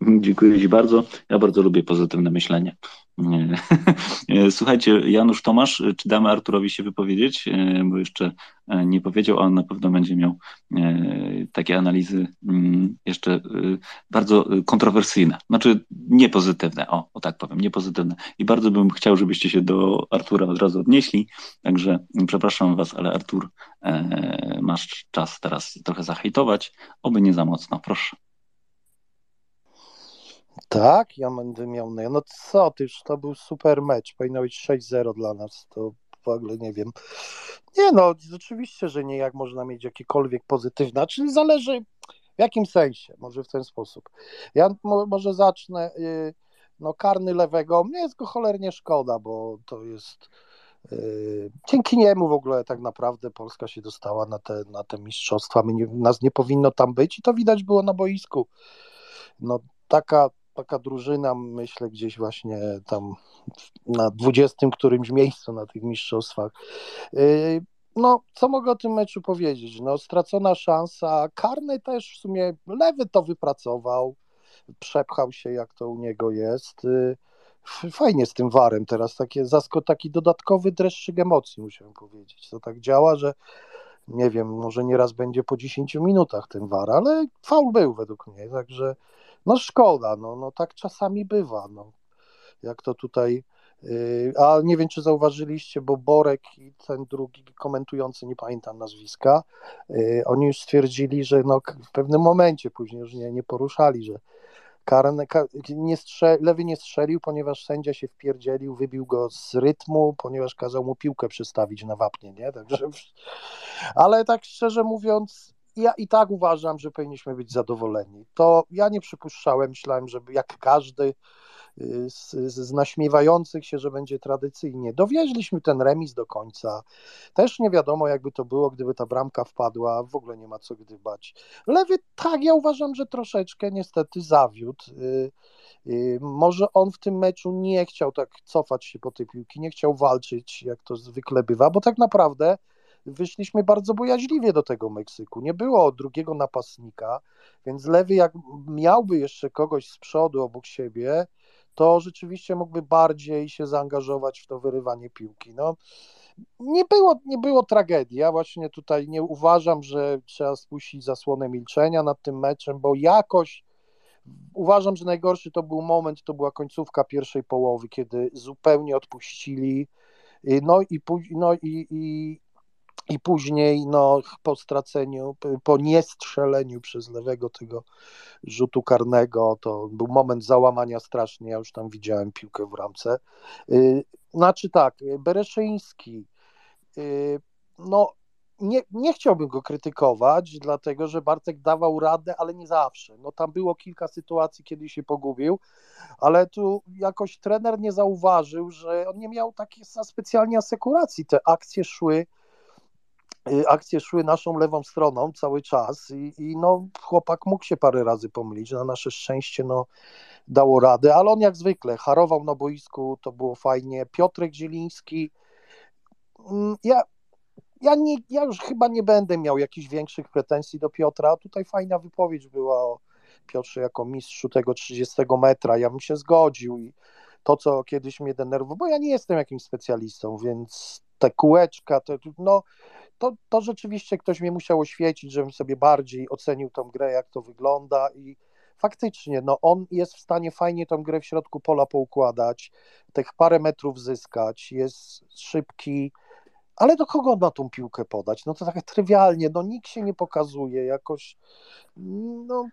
Dziękuję Ci bardzo. Ja bardzo lubię pozytywne myślenie. Słuchajcie, Janusz Tomasz, czy damy Arturowi się wypowiedzieć? Bo jeszcze nie powiedział, a on na pewno będzie miał e, takie analizy mm, jeszcze e, bardzo kontrowersyjne. Znaczy niepozytywne, o, o tak powiem, niepozytywne. I bardzo bym chciał, żebyście się do Artura od razu odnieśli. Także przepraszam Was, ale Artur, e, masz czas teraz trochę zahejtować, oby nie za mocno, proszę. Tak, ja będę miał. No co, ty już to był super mecz. Powinno być 6-0 dla nas. To w ogóle nie wiem. Nie no, oczywiście, że nie, jak można mieć jakiekolwiek pozytywne. Czyli zależy w jakim sensie, może w ten sposób. Ja może zacznę. Y, no, karny lewego, mnie jest go cholernie szkoda, bo to jest. Y, dzięki niemu w ogóle tak naprawdę Polska się dostała na te, na te mistrzostwa. My nie, nas nie powinno tam być i to widać było na boisku. No, taka, taka drużyna, myślę, gdzieś właśnie tam na dwudziestym którymś miejscu na tych mistrzostwach. Y, no, co mogę o tym meczu powiedzieć? No, stracona szansa. Karny też w sumie lewy to wypracował, przepchał się, jak to u niego jest. Y, fajnie z tym warem teraz, takie, zasko, taki dodatkowy dreszczyk emocji, muszę powiedzieć. To tak działa, że nie wiem, może nieraz będzie po 10 minutach ten war, ale faul był według mnie, także no szkoda, no, no tak czasami bywa, no. Jak to tutaj, yy, a nie wiem, czy zauważyliście, bo Borek i ten drugi komentujący, nie pamiętam nazwiska, yy, oni już stwierdzili, że no w pewnym momencie później już nie, nie poruszali, że karne, nie strze, lewy nie strzelił, ponieważ sędzia się wpierdzielił, wybił go z rytmu, ponieważ kazał mu piłkę przestawić na wapnie, nie? Także, ale tak szczerze mówiąc, ja i tak uważam, że powinniśmy być zadowoleni. To ja nie przypuszczałem, myślałem, że jak każdy y, z, z naśmiewających się, że będzie tradycyjnie. Dowieźliśmy ten remis do końca. Też nie wiadomo, jakby to było, gdyby ta bramka wpadła. W ogóle nie ma co gdybać. Lewy, tak, ja uważam, że troszeczkę niestety zawiódł. Y, y, może on w tym meczu nie chciał tak cofać się po tej piłki, nie chciał walczyć, jak to zwykle bywa, bo tak naprawdę wyszliśmy bardzo bojaźliwie do tego Meksyku. Nie było drugiego napastnika, więc lewy jak miałby jeszcze kogoś z przodu obok siebie, to rzeczywiście mógłby bardziej się zaangażować w to wyrywanie piłki. No, nie było, nie było tragedii. Ja właśnie tutaj nie uważam, że trzeba spuścić zasłonę milczenia nad tym meczem, bo jakoś uważam, że najgorszy to był moment, to była końcówka pierwszej połowy, kiedy zupełnie odpuścili. No i, no i, i, i później no, po straceniu, po niestrzeleniu przez lewego tego rzutu karnego, to był moment załamania strasznie, ja już tam widziałem piłkę w ramce. Y, znaczy tak, Bereszyński, y, no nie, nie chciałbym go krytykować, dlatego że Bartek dawał radę, ale nie zawsze. No tam było kilka sytuacji, kiedy się pogubił, ale tu jakoś trener nie zauważył, że on nie miał takiej specjalnie asekuracji. Te akcje szły y, akcje szły naszą lewą stroną cały czas i, i no chłopak mógł się parę razy pomylić, na nasze szczęście no dało radę, ale on jak zwykle harował na boisku, to było fajnie. Piotrek Zieliński, mm, ja ja, nie, ja już chyba nie będę miał jakichś większych pretensji do Piotra. Tutaj fajna wypowiedź była o Piotrze jako mistrzu tego 30 metra. Ja bym się zgodził i to, co kiedyś mnie denerwowało, bo ja nie jestem jakimś specjalistą, więc te kółeczka, to, no, to, to rzeczywiście ktoś mnie musiał oświecić, żebym sobie bardziej ocenił tą grę, jak to wygląda i faktycznie, no on jest w stanie fajnie tą grę w środku pola poukładać, tych parę metrów zyskać, jest szybki, ale do kogo on ma tą piłkę podać? No to tak trywialnie, no nikt się nie pokazuje jakoś, no,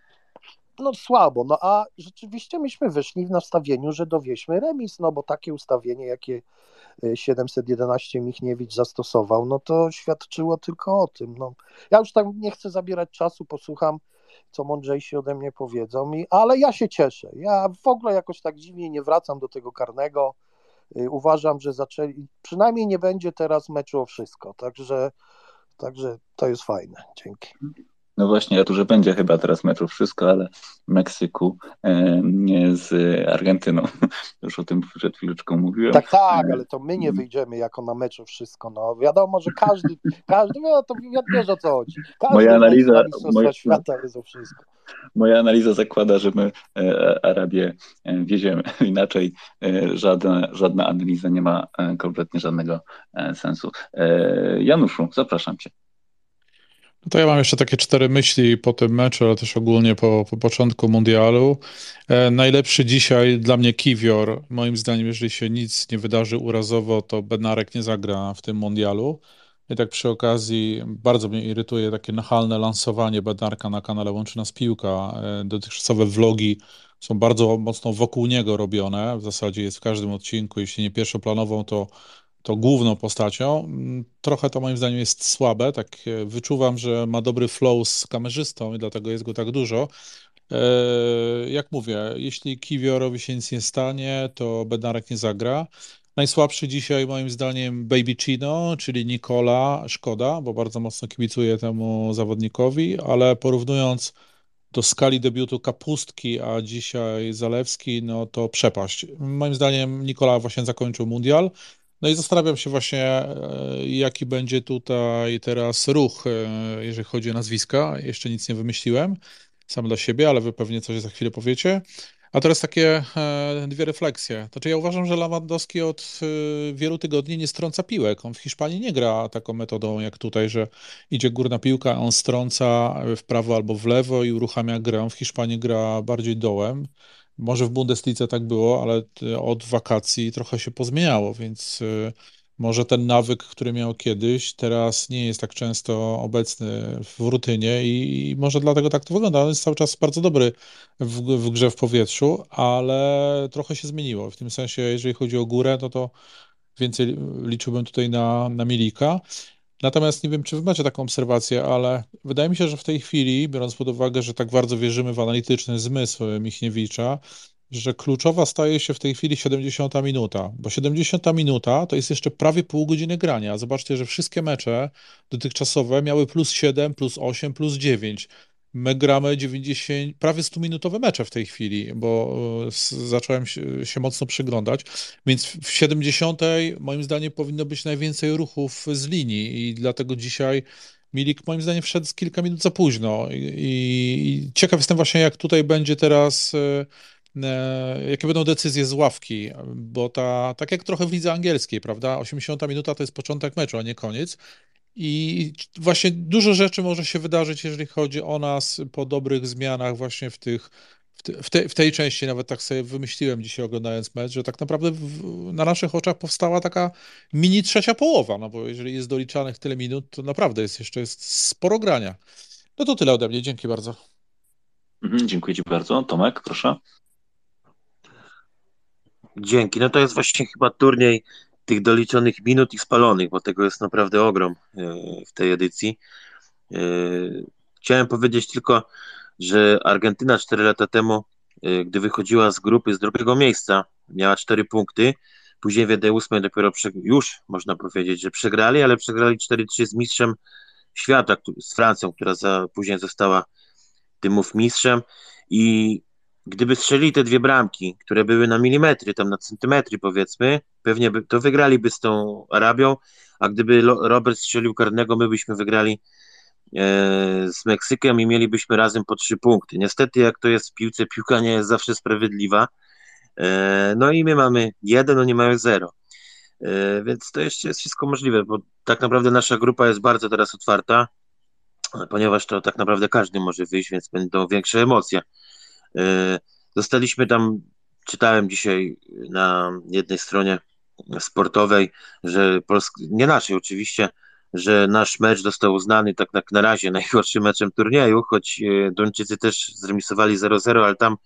no słabo, no a rzeczywiście myśmy wyszli w nastawieniu, że dowieśmy remis, no bo takie ustawienie, jakie 711 y, Michniewicz zastosował, no to świadczyło tylko o tym, no. Ja już tam nie chcę zabierać czasu, posłucham, co mądrzejsi ode mnie powiedzą, mi, ale ja się cieszę, ja w ogóle jakoś tak dziwnie nie wracam do tego karnego, Y, uważam, że zaczęli, przynajmniej nie będzie teraz meczu o wszystko, także, także to jest fajne. Dzięki. No właśnie, a tu, że będzie chyba teraz meczu wszystko, ale w Meksyku e, z Argentyną. Już o tym przed chwileczką mówiłem. Tak, tak, ale to my nie wyjdziemy jako na meczu wszystko. No wiadomo, że każdy, każdy, no to wiesz o co chodzi. Każdy moja analiza, moja, świata jest o wszystko. Moja analiza zakłada, że my e, Arabię e, wieziemy. Inaczej e, żadna, żadna analiza nie ma e, kompletnie żadnego e, sensu. Januszu, zapraszam Cię. No to ja mam jeszcze takie cztery myśli po tym meczu, ale też ogólnie po, po początku mundialu. E, najlepszy dzisiaj dla mnie Kiwior. Moim zdaniem, jeżeli się nic nie wydarzy urazowo, to Benarek nie zagra w tym mundialu. I tak przy okazji bardzo mnie irytuje takie nachalne lansowanie Bednarka na kanale Łączy Nas Piłka. E, dotychczasowe vlogi są bardzo mocno wokół niego robione. W zasadzie jest w każdym odcinku, jeśli nie pierwszoplanową, to to główną postacią. Mm, trochę to moim zdaniem jest słabe, tak e, wyczuwam, że ma dobry flow z kamerzystą i dlatego jest go tak dużo. E, jak mówię, jeśli Kiwiorowi się nic nie stanie, to Bednarek nie zagra. Najsłabszy dzisiaj moim zdaniem Baby Chino, czyli Nikola, szkoda, bo bardzo mocno kibicuję temu zawodnikowi, ale porównując do skali debiutu Kapustki, a dzisiaj Zalewski, no to przepaść. Moim zdaniem Nikola właśnie zakończył mundial. No i zastanawiam się właśnie, e, jaki będzie tutaj teraz ruch, e, jeżeli chodzi o nazwiska. Jeszcze nic nie wymyśliłem sam dla siebie, ale wy pewnie coś za chwilę powiecie. A teraz takie e, dwie refleksje. Znaczy ja uważam, że Lewandowski od wielu tygodni nie strąca piłek. On w Hiszpanii nie gra taką metodą jak tutaj, że idzie górna piłka, a on strąca w prawo albo w lewo i uruchamia grę. On w Hiszpanii gra bardziej dołem. Może w Bundeslidze tak było, ale od wakacji trochę się pozmieniało, więc y, może ten nawyk, który miał kiedyś, teraz nie jest tak często obecny w rutynie i, może dlatego tak to wygląda. On jest cały czas bardzo dobry w, w grze w powietrzu, ale trochę się zmieniło. W tym sensie, jeżeli chodzi o górę, no to więcej liczyłbym tutaj na, na Milika. Natomiast nie wiem, czy wy macie taką obserwację, ale wydaje mi się, że w tej chwili, biorąc pod uwagę, że tak bardzo wierzymy w analityczny zmysł Michniewicza, że kluczowa staje się w tej chwili 70 minuta, bo 70 minuta to jest jeszcze prawie pół godziny grania. Zobaczcie, że wszystkie mecze dotychczasowe miały plus 7, plus 8, plus 9. my gramy 90, prawie 100-minutowe mecze w tej chwili, bo zacząłem się, się, mocno przyglądać, więc w 70 moim zdaniem powinno być najwięcej ruchów z linii i dlatego dzisiaj Milik moim zdaniem wszedł kilka minut za późno. I, i ciekaw jestem właśnie jak tutaj będzie teraz E, jakie będą decyzje z ławki, bo ta, tak jak trochę w lidze angielskiej, prawda, 80 minuta to jest początek meczu, a nie koniec. I właśnie dużo rzeczy może się wydarzyć, jeżeli chodzi o nas po dobrych zmianach właśnie w tych, w, te, w, te, w tej części, nawet tak sobie wymyśliłem dzisiaj oglądając mecz, że tak naprawdę w, na naszych oczach powstała taka mini trzecia połowa, no bo jeżeli jest doliczanych tyle minut, to naprawdę jest jeszcze jest sporo grania. No to tyle ode mnie, dzięki bardzo. Mhm, dziękuję Ci bardzo. Tomek, proszę. Dzięki. No to jest właśnie chyba turniej tych doliczonych minut i spalonych, bo tego jest naprawdę ogrom e, w tej edycji. E, chciałem powiedzieć tylko, że Argentyna 4 lata temu, e, gdy wychodziła z grupy z drugiego miejsca, miała 4 punkty. Później w 1 dopiero już można powiedzieć, że przegrali, ale przegrali 4-3 z mistrzem świata, z Francją, która za, później została tymów mistrzem. I gdyby strzelili te dwie bramki, które były na milimetry, tam na centymetry powiedzmy, pewnie by, to wygraliby z tą Arabią, a gdyby Robert strzelił karnego, my byśmy wygrali e, z Meksykiem i mielibyśmy razem po trzy punkty. Niestety, jak to jest w piłce, piłka nie jest zawsze sprawiedliwa. E, no i my mamy jeden, oni mają zero. E, więc to jeszcze jest wszystko możliwe, bo tak naprawdę nasza grupa jest bardzo teraz otwarta, ponieważ to tak naprawdę każdy może wyjść, więc będą większe emocje. E, zostaliśmy tam, czytałem dzisiaj na jednej stronie sportowej, że Polsk, nie naszej oczywiście, że nasz mecz został uznany tak jak na razie najgorszym meczem turnieju, choć e, Duńczycy też zremisowali 0-0, ale tam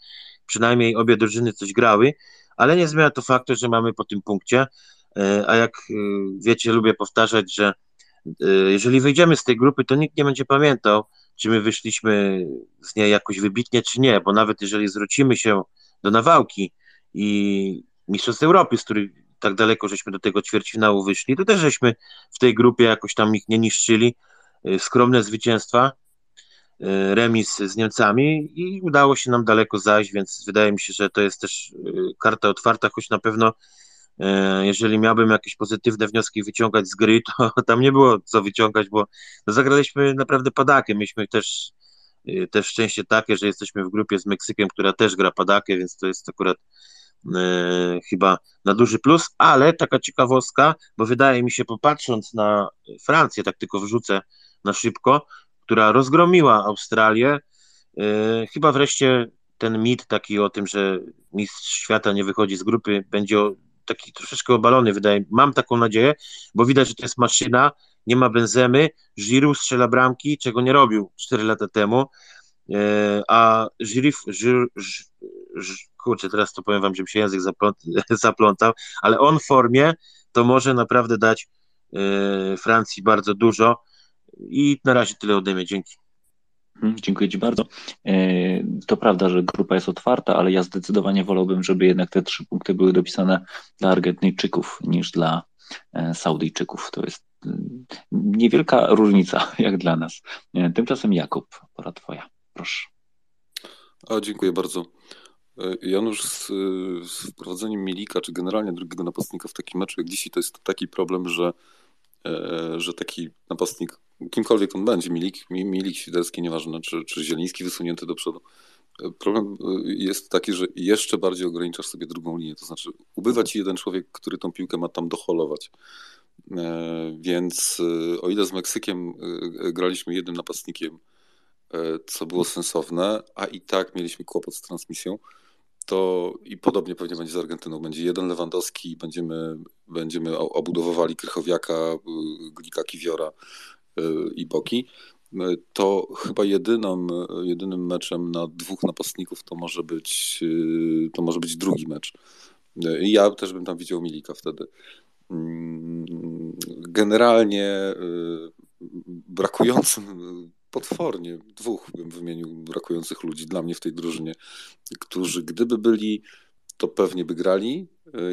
przynajmniej obie drużyny coś grały, ale nie zmienia to faktu, że mamy po tym punkcie, e, a jak wiecie, lubię powtarzać, że jeżeli wyjdziemy z tej grupy, to nikt nie będzie pamiętał, czy my wyszliśmy z niej jakoś wybitnie, czy nie, bo nawet jeżeli zwrócimy się do Nawałki i Mistrzostw Europy, z których tak daleko żeśmy do tego ćwierćfinału wyszli, to też żeśmy w tej grupie jakoś tam ich nie niszczyli. Y, skromne zwycięstwa, y, remis z Niemcami i udało się nam daleko zajść, więc wydaje mi się, że to jest też y, karta otwarta, choć na pewno jeżeli miałbym jakieś pozytywne wnioski wyciągać z gry, to tam nie było co wyciągać, bo zagraliśmy naprawdę padakę. Myśmy też, e, też szczęście takie, że jesteśmy w grupie z Meksykiem, która też gra padakę, więc to jest akurat e, chyba na duży plus, ale taka ciekawostka, bo wydaje mi się, popatrząc na Francję, tak tylko wrzucę na szybko, która rozgromiła Australię, e, chyba wreszcie ten mit taki o tym, że mistrz świata nie wychodzi z grupy, będzie taki troszeczkę obalony, wydaje Mam taką nadzieję, bo widać, że to jest maszyna, nie ma benzemy, Giroud strzela bramki, czego nie robił 4 lata temu, e, a Giroud, kurczę, teraz to powiem wam, że mi się język zaplątał, ale on w formie to może naprawdę dać e, Francji bardzo dużo i na razie tyle ode mnie, dzięki. Mhm, dziękuję Ci bardzo. E, to prawda, że grupa jest otwarta, ale ja zdecydowanie wolałbym, żeby jednak te trzy punkty były dopisane dla Argentyńczyków niż dla e, Saudyjczyków. To jest mm, niewielka różnica, jak dla nas. E, tymczasem Jakub, pora Twoja. Proszę. O, dziękuję bardzo. Janusz, z, z wprowadzeniem Milika, czy generalnie drugiego napastnika w takim meczu jak dzisiaj, to jest taki problem, że, że taki napastnik kimkolwiek on będzie, Milik, Milik Świderski, nieważne, czy, czy Zieliński wysunięty do przodu. Problem y, jest taki, że jeszcze bardziej ograniczasz sobie drugą linię, to znaczy ubywa ci jeden człowiek, który tą piłkę ma tam doholować. E, więc o ile z Meksykiem graliśmy jednym napastnikiem, e, co było sensowne, a i tak mieliśmy kłopot z transmisją, to i podobnie pewnie będzie z Argentyną. Będzie jeden Lewandowski, będziemy, będziemy obudowywali Krychowiaka, Glika Kiwiora, i boki, to chyba jedyną, jedynym meczem na dwóch napastników to może być, to może być drugi mecz. Ja też bym tam widział Milika wtedy. Generalnie brakującym potwornie dwóch bym wymienił brakujących ludzi dla mnie w tej drużynie, którzy gdyby byli, to pewnie by grali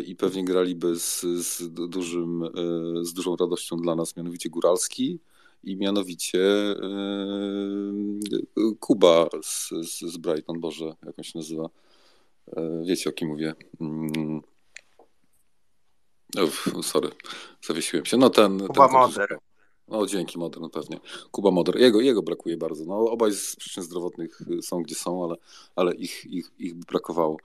i pewnie graliby z, z, dużym, z dużą radością dla nas, mianowicie Góralski, i mianowicie Kuba z, z, Brighton, Boże, jak on się nazywa? Wiecie o kim mówię. Mm. Uf, sorry, zawiesiłem się. No ten. Kuba ten, Moder. No dzięki Modern pewnie. Kuba Moder. Jego, jego brakuje bardzo. No, obaj z przyczyn zdrowotnych są gdzie są, ale, ale ich, ich, ich brakowało.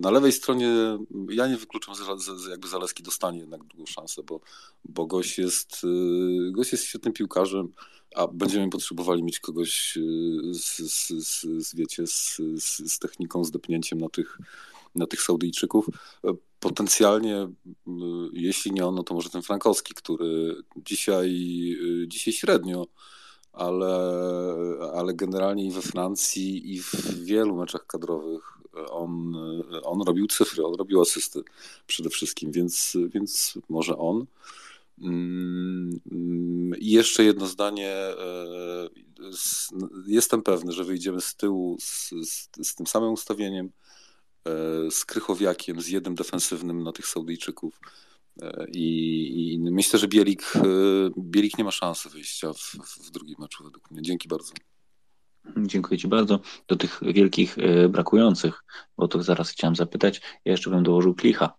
Na lewej stronie ja nie wykluczam, że jakby Zaleski dostanie jednak drugą szansę, bo, bo gość, jest, y, gość jest świetnym piłkarzem, a będziemy potrzebowali mieć kogoś y, z, z, z, z wiecie, z, z, techniką, z depnięciem na tych, na tych Saudyjczyków. Potencjalnie, y, jeśli nie on, no to może ten Frankowski, który dzisiaj, dzisiaj średnio ale, ale generalnie i we Francji, i w wielu meczach kadrowych on, on robił cyfry, on robił asysty przede wszystkim, więc, więc może on. Mm, I jeszcze jedno zdanie. E, jestem pewny, że wyjdziemy z tyłu z, z, z tym samym ustawieniem, e, z Krychowiakiem, z jednym defensywnym na tych Saudyjczyków. E, I, I, myślę, że Bielik, Bielik nie ma szansy wyjścia w, w drugim meczu według mnie. Dzięki bardzo. Dziękuję Ci bardzo. Do tych wielkich e, brakujących, bo to zaraz chciałem zapytać, ja jeszcze bym dołożył Klicha.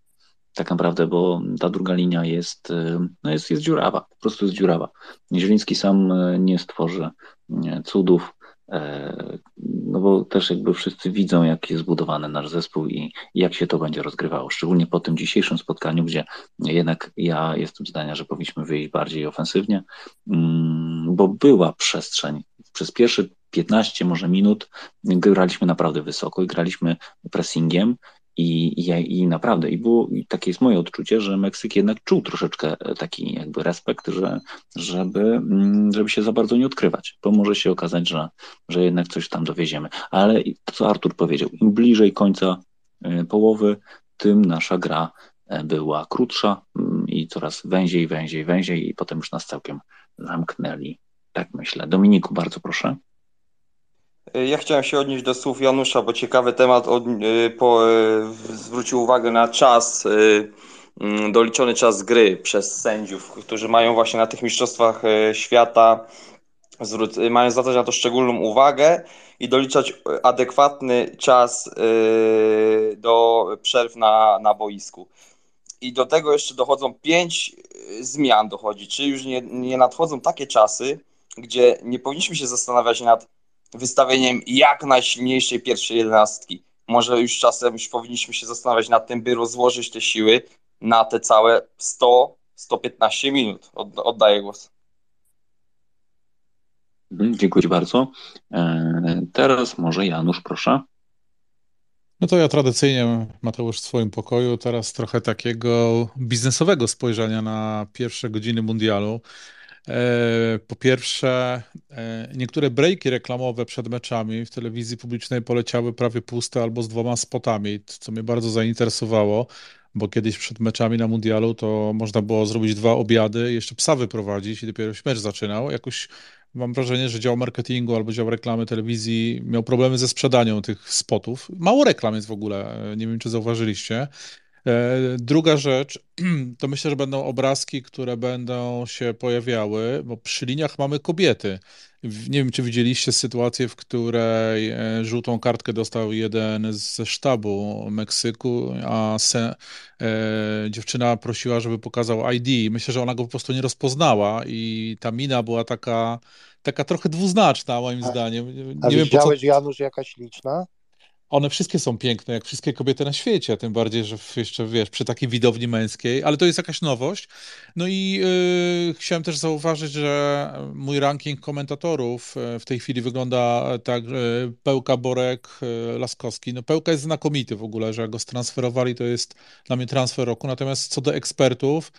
Tak naprawdę, bo ta druga linia jest, e, no jest, jest dziurawa, po prostu jest dziurawa. Zieliński sam e, nie stworzy cudów, no bo też jakby wszyscy widzą, jak jest zbudowany nasz zespół i jak się to będzie rozgrywało. Szczególnie po tym dzisiejszym spotkaniu, gdzie jednak ja jestem zdania, że powinniśmy wyjść bardziej ofensywnie, mm, bo była przestrzeń przez pierwszy 15 może minut graliśmy naprawdę wysoko i graliśmy pressingiem i, i, i naprawdę, i było, i takie jest moje odczucie, że Meksyk jednak czuł troszeczkę taki jakby respekt, że, żeby, mm, żeby się za bardzo nie odkrywać, bo może się okazać, że, że jednak coś tam dowieziemy. Ale to, co Artur powiedział, im bliżej końca y, połowy, tym nasza gra e, była krótsza mm, i coraz węziej, węziej, węziej i potem już nas całkiem zamknęli. Tak myślę. Dominiku, bardzo proszę. Ja chciałem się odnieść do słów Janusza, bo ciekawy temat od, y, po, y, zwrócił uwagę na czas, y, mm, doliczony czas gry przez sędziów, którzy mają właśnie na tych mistrzostwach świata, mają zwracać na to szczególną uwagę i doliczać adekwatny czas do przerw na, na boisku. I do tego jeszcze dochodzą pięć zmian dochodzi, czyli już nie, nie nadchodzą takie czasy, gdzie nie powinniśmy się zastanawiać nad wystawieniem jak najsilniejszej pierwszej jedenastki. Może już czasem już powinniśmy się zastanawiać nad tym, by rozłożyć te siły na te całe 100-115 minut. Oddaję głos. Mhm, dziękuję bardzo. E, teraz może Janusz, proszę. No to ja tradycyjnie, Mateusz, w swoim pokoju, teraz trochę takiego biznesowego spojrzenia na pierwsze godziny mundialu. E, po pierwsze, e, niektóre breaki reklamowe przed meczami w telewizji publicznej poleciały prawie puste albo z dwoma spotami, co mnie bardzo zainteresowało, bo kiedyś przed meczami na mundialu to można było zrobić dwa obiady, jeszcze psa wyprowadzić i dopiero się mecz zaczynał. Jakoś mam wrażenie, że dział marketingu albo dział reklamy telewizji miał problemy ze sprzedaniem tych spotów. Mało reklam jest w ogóle, e, nie wiem czy zauważyliście. E, druga rzecz, to myślę, że będą obrazki, które będą się pojawiały, bo przy liniach mamy kobiety. Nie wiem, czy widzieliście sytuację, w której e, żółtą kartkę dostał jeden ze sztabu Meksyku, a se, e, dziewczyna prosiła, żeby pokazał ID. Myślę, że ona go po prostu nie rozpoznała i ta mina była taka, taka trochę dwuznaczna, moim a, zdaniem. Nie a wiem, widziałeś, co... Janusz, jakaś liczna? One wszystkie są piękne, jak wszystkie kobiety na świecie, tym bardziej, że jeszcze, wiesz, przy takiej widowni męskiej, ale to jest jakaś nowość. No i yy, chciałem też zauważyć, że mój ranking komentatorów y, w tej chwili wygląda tak, yy, Pełka, Borek, yy, Laskowski. No Pełka jest znakomity w ogóle, że go stransferowali, to jest dla mnie transfer roku, natomiast co do ekspertów,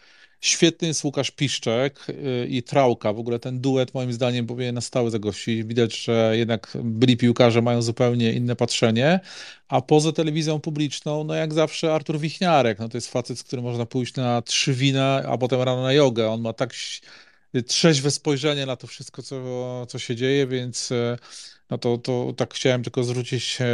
Świetny jest Łukasz Piszczek y, i Trauka. W ogóle ten duet moim zdaniem powinien na stałe zagościć. Widać, że jednak byli piłkarze mają zupełnie inne patrzenie, a poza telewizją publiczną, no jak zawsze Artur Wichniarek. No to jest facet, z którym można pójść na trzy wina, a potem rano na jogę. On ma tak trzeźwe spojrzenie na to wszystko, co, co się dzieje, więc e, no to, to tak chciałem tylko zwrócić e,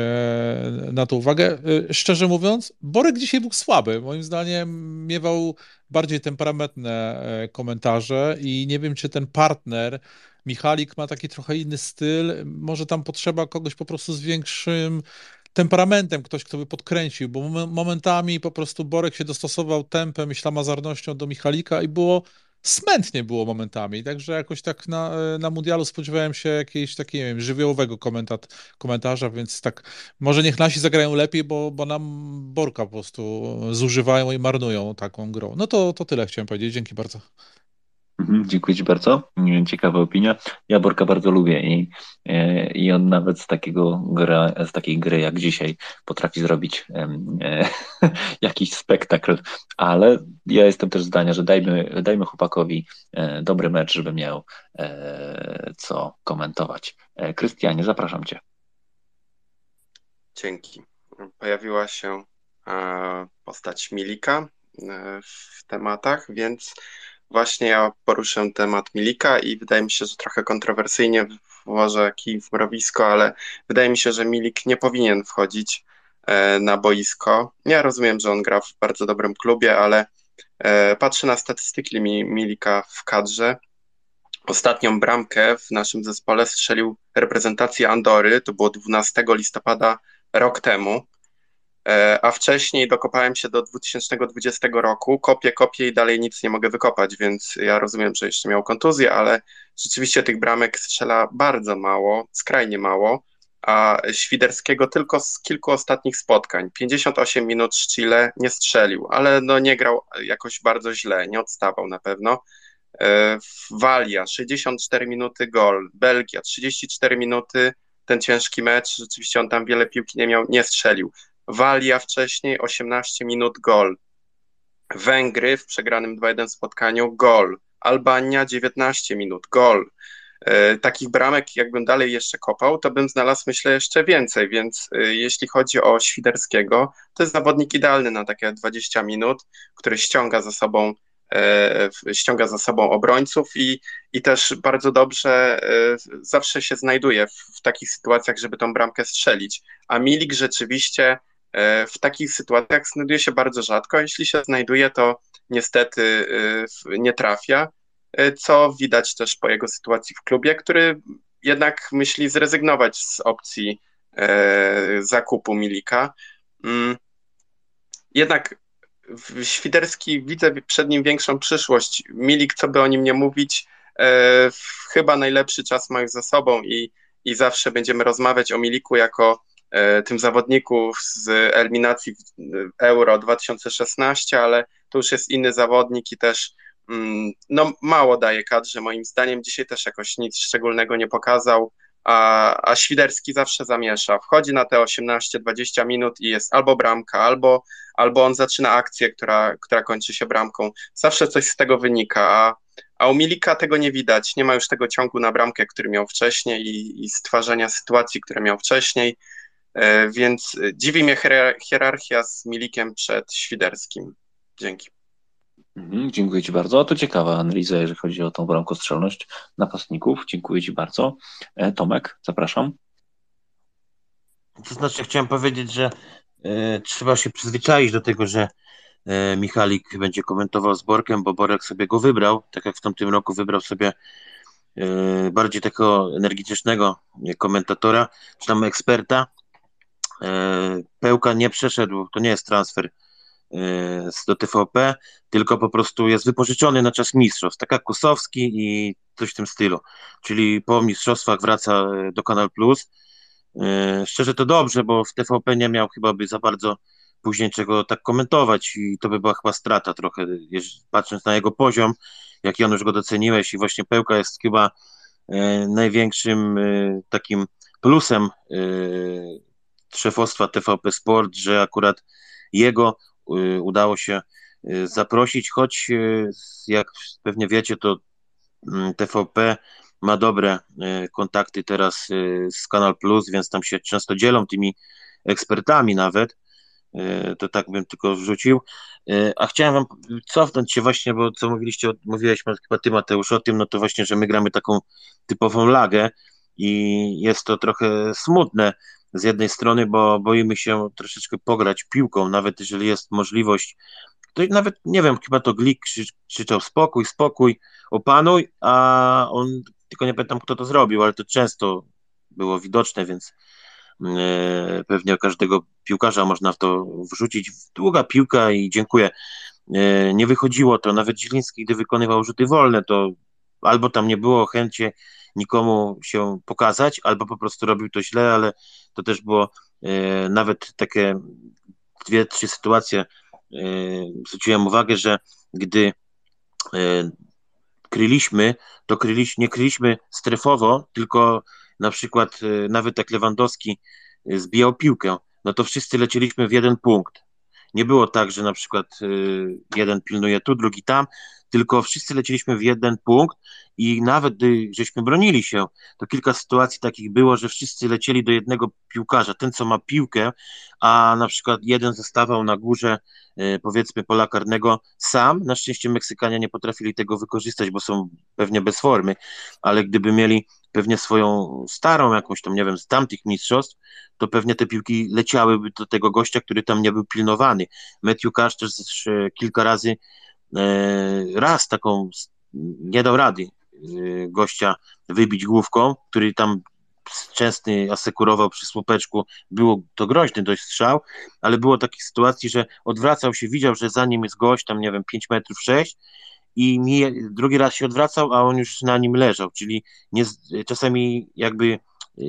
na to uwagę. E, szczerze mówiąc, Borek dzisiaj był słaby. Moim zdaniem miewał bardziej temperamentne komentarze i nie wiem, czy ten partner Michalik ma taki trochę inny styl. Może tam potrzeba kogoś po prostu z większym temperamentem, ktoś, kto by podkręcił, bo momentami po prostu Borek się dostosował tempem i ślamazarnością do Michalika i było smętnie było momentami, także jakoś tak na, na mundialu spodziewałem się jakiegoś takiego, nie wiem, żywiołowego komentat, komentarza, więc tak, może niech nasi zagrają lepiej, bo, bo nam Borka po prostu zużywają i marnują taką grą. No to, to tyle chciałem powiedzieć, dzięki bardzo. Mhm, dziękuję Ci bardzo. Ciekawa opinia. Ja Borka bardzo lubię i, e, i on nawet z takiego gra, z takiej gry jak dzisiaj potrafi zrobić e, jakiś spektakl, ale ja jestem też zdania, że dajmy, dajmy chłopakowi e, dobry mecz, żeby miał e, co komentować. E, Krystianie, zapraszam Cię. Dzięki. Pojawiła się e, postać Milika w tematach, więc Właśnie ja poruszę temat Milika i wydaje mi się, że trochę kontrowersyjnie włożę kij w mrowisko, ale wydaje mi się, że Milik nie powinien wchodzić e, na boisko. Ja rozumiem, że on gra w bardzo dobrym klubie, ale e, patrzę na statystyki Milika w kadrze. Ostatnią bramkę w naszym zespole strzelił reprezentacji Andory, to było 12 listopada rok temu. E, a wcześniej dokopałem się do 2020 roku, kopię, kopię i dalej nic nie mogę wykopać, więc ja rozumiem, że jeszcze miał kontuzję, ale rzeczywiście tych bramek strzela bardzo mało, skrajnie mało, a Świderskiego tylko z kilku ostatnich spotkań. 58 minut Chile nie strzelił, ale no nie grał jakoś bardzo źle, nie odstawał na pewno. E, Walia 64 minuty gol, Belgia 34 minuty, ten ciężki mecz, rzeczywiście on tam wiele piłki nie miał, nie strzelił. Walia wcześniej 18 minut gol. Węgry w przegranym 2-1 spotkaniu gol. Albania 19 minut gol. E, takich bramek, jakbym dalej jeszcze kopał, to bym znalazł, myślę, jeszcze więcej. Więc e, jeśli chodzi o Świderskiego, to jest zawodnik idealny na takie 20 minut, który ściąga za sobą e, ściąga za sobą obrońców i, i też bardzo dobrze zawsze się znajduje w, w takich sytuacjach, żeby tą bramkę strzelić. A Milik rzeczywiście w takich sytuacjach znajduje się bardzo rzadko. Jeśli się znajduje, to niestety e, nie trafia, e, co widać też po jego sytuacji w klubie, który jednak myśli zrezygnować z opcji zakupu Milika. Mm. Jednak Świderski widzę przed nim większą przyszłość. Milik, co by o nim nie mówić, chyba najlepszy czas ma już za sobą i, i zawsze będziemy rozmawiać o Miliku jako E, tym zawodników z eliminacji Euro 2016, ale to już jest inny zawodnik i też mm, no, mało daje kadrze. Moim zdaniem dzisiaj też jakoś nic szczególnego nie pokazał, a, a Świderski zawsze zamiesza. Wchodzi na te 18-20 minut i jest albo bramka, albo, albo on zaczyna akcję, która, która kończy się bramką. Zawsze coś z tego wynika, a, a u Milika tego nie widać. Nie ma już tego ciągu na bramkę, który miał wcześniej i, i stwarzania sytuacji, które miał wcześniej. E, więc dziwi mnie hierarchia z Milikiem przed Świderskim. Dzięki. Mhm, dziękuję Ci bardzo. To ciekawa analiza, jeżeli chodzi o tą bramkostrzelność napastników. Dziękuję Ci bardzo. E, Tomek, zapraszam. To znaczy, chciałem powiedzieć, że e, trzeba się przyzwyczaić do tego, że e, Michalik będzie komentował z Borkiem, bo Borek sobie go wybrał, tak jak w tamtym roku wybrał sobie e, bardziej takiego energicznego komentatora, czy tam eksperta, E, Pełka nie przeszedł, to nie jest transfer e, do TVP, tylko po prostu jest wypożyczony na czas mistrzostw, tak jak Kusowski i coś w tym stylu. Czyli po mistrzostwach wraca e, do Kanal Plus. Szczerze to dobrze, bo w TVP nie miał chyba by za bardzo później czego tak komentować i to by była chyba strata trochę, patrząc na jego poziom, jak Janusz go doceniłeś i właśnie Pełka jest chyba największym takim plusem szefostwa TVP Sport, że akurat jego y, udało się y, zaprosić, choć y, jak pewnie wiecie, to mm, TVP ma dobre kontakty teraz z Kanal Plus, więc tam się często dzielą tymi ekspertami nawet. To tak bym tylko wrzucił. A chciałem wam cofnąć się właśnie, bo co mówiliście, mówiłeś chyba ty Mateusz o tym, no to właśnie, że my gramy taką typową lagę i jest to trochę smutne z jednej strony, bo boimy się troszeczkę pograć piłką, nawet jeżeli jest możliwość to nawet, nie wiem, chyba to Glik krzyczał spokój, spokój, opanuj, a on, tylko nie pamiętam kto to zrobił, ale to często było widoczne, więc e, pewnie każdego piłkarza można w to wrzucić. Długa piłka i dziękuję. E, nie wychodziło to, nawet Zieliński, gdy wykonywał rzuty wolne, to albo tam nie było chęci nikomu się pokazać, albo po prostu robił to źle, ale to też było e, nawet takie dwie, trzy sytuacje, zwróciłem uwagę, że gdy kryliśmy, to kryliśmy, nie kryliśmy strefowo, tylko na przykład nawet jak Lewandowski zbijał piłkę, no to wszyscy lecieliśmy w jeden punkt. Nie było tak, że na przykład jeden pilnuje tu, drugi tam, tylko wszyscy lecieliśmy w jeden punkt i nawet gdy żeśmy bronili się, to kilka sytuacji takich było, że wszyscy lecieli do jednego piłkarza, ten co ma piłkę, a na przykład jeden zostawał na górze e, powiedzmy pola karnego sam, na szczęście Meksykanie nie potrafili tego wykorzystać, bo są pewnie bez formy, ale gdyby mieli pewnie swoją starą jakąś tam, nie wiem, z tamtych mistrzostw, to pewnie te piłki leciałyby do tego gościa, który tam nie był pilnowany. Matthew Cash też e, kilka razy raz taką nie dał rady e, gościa wybić główką, który tam częsty asekurował przy słupeczku, było to groźny dość strzał, ale było takich sytuacji, że odwracał się, widział, że za nim jest gość, tam nie wiem, 5 metrów 6 i mi, drugi raz się odwracał, a on już na nim leżał, czyli nie, czasami jakby e,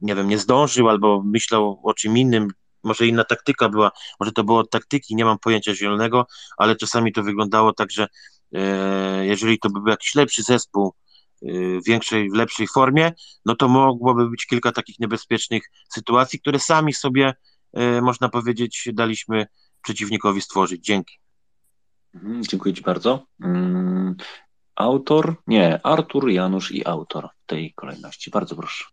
nie wiem, nie zdążył albo myślał o czym innym, może inna taktyka była, może to było taktyki, nie mam pojęcia zielonego, ale czasami to wyglądało tak, że e, jeżeli to by był jakiś lepszy zespół, e, w większej, w lepszej formie, no to mogłoby być kilka takich niebezpiecznych sytuacji, które sami sobie, e, można powiedzieć, daliśmy przeciwnikowi stworzyć. Dzięki. Mhm, dziękuję Ci bardzo. Mm, autor, nie, Artur, Janusz i autor w tej kolejności. Bardzo proszę.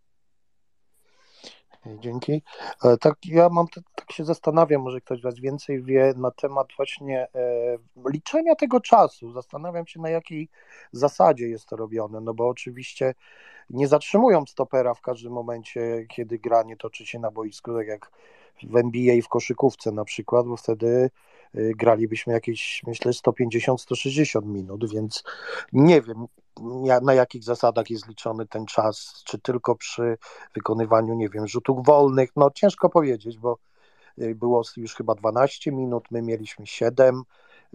Dzięki. E, tak, ja mam, tak się zastanawiam, może ktoś z Was więcej wie na temat właśnie e, liczenia tego czasu. Zastanawiam się, na jakiej zasadzie jest to robione, no bo oczywiście nie zatrzymują stopera w każdym momencie, kiedy granie toczy się na boisku, tak jak w NBA i w koszykówce na przykład, bo wtedy y, gralibyśmy jakieś, myślę, 150-160 minut, więc nie wiem, na jakich zasadach jest liczony ten czas, czy tylko przy wykonywaniu, nie wiem, rzutów wolnych, no ciężko powiedzieć, bo y, było już chyba 12 minut, my mieliśmy 7,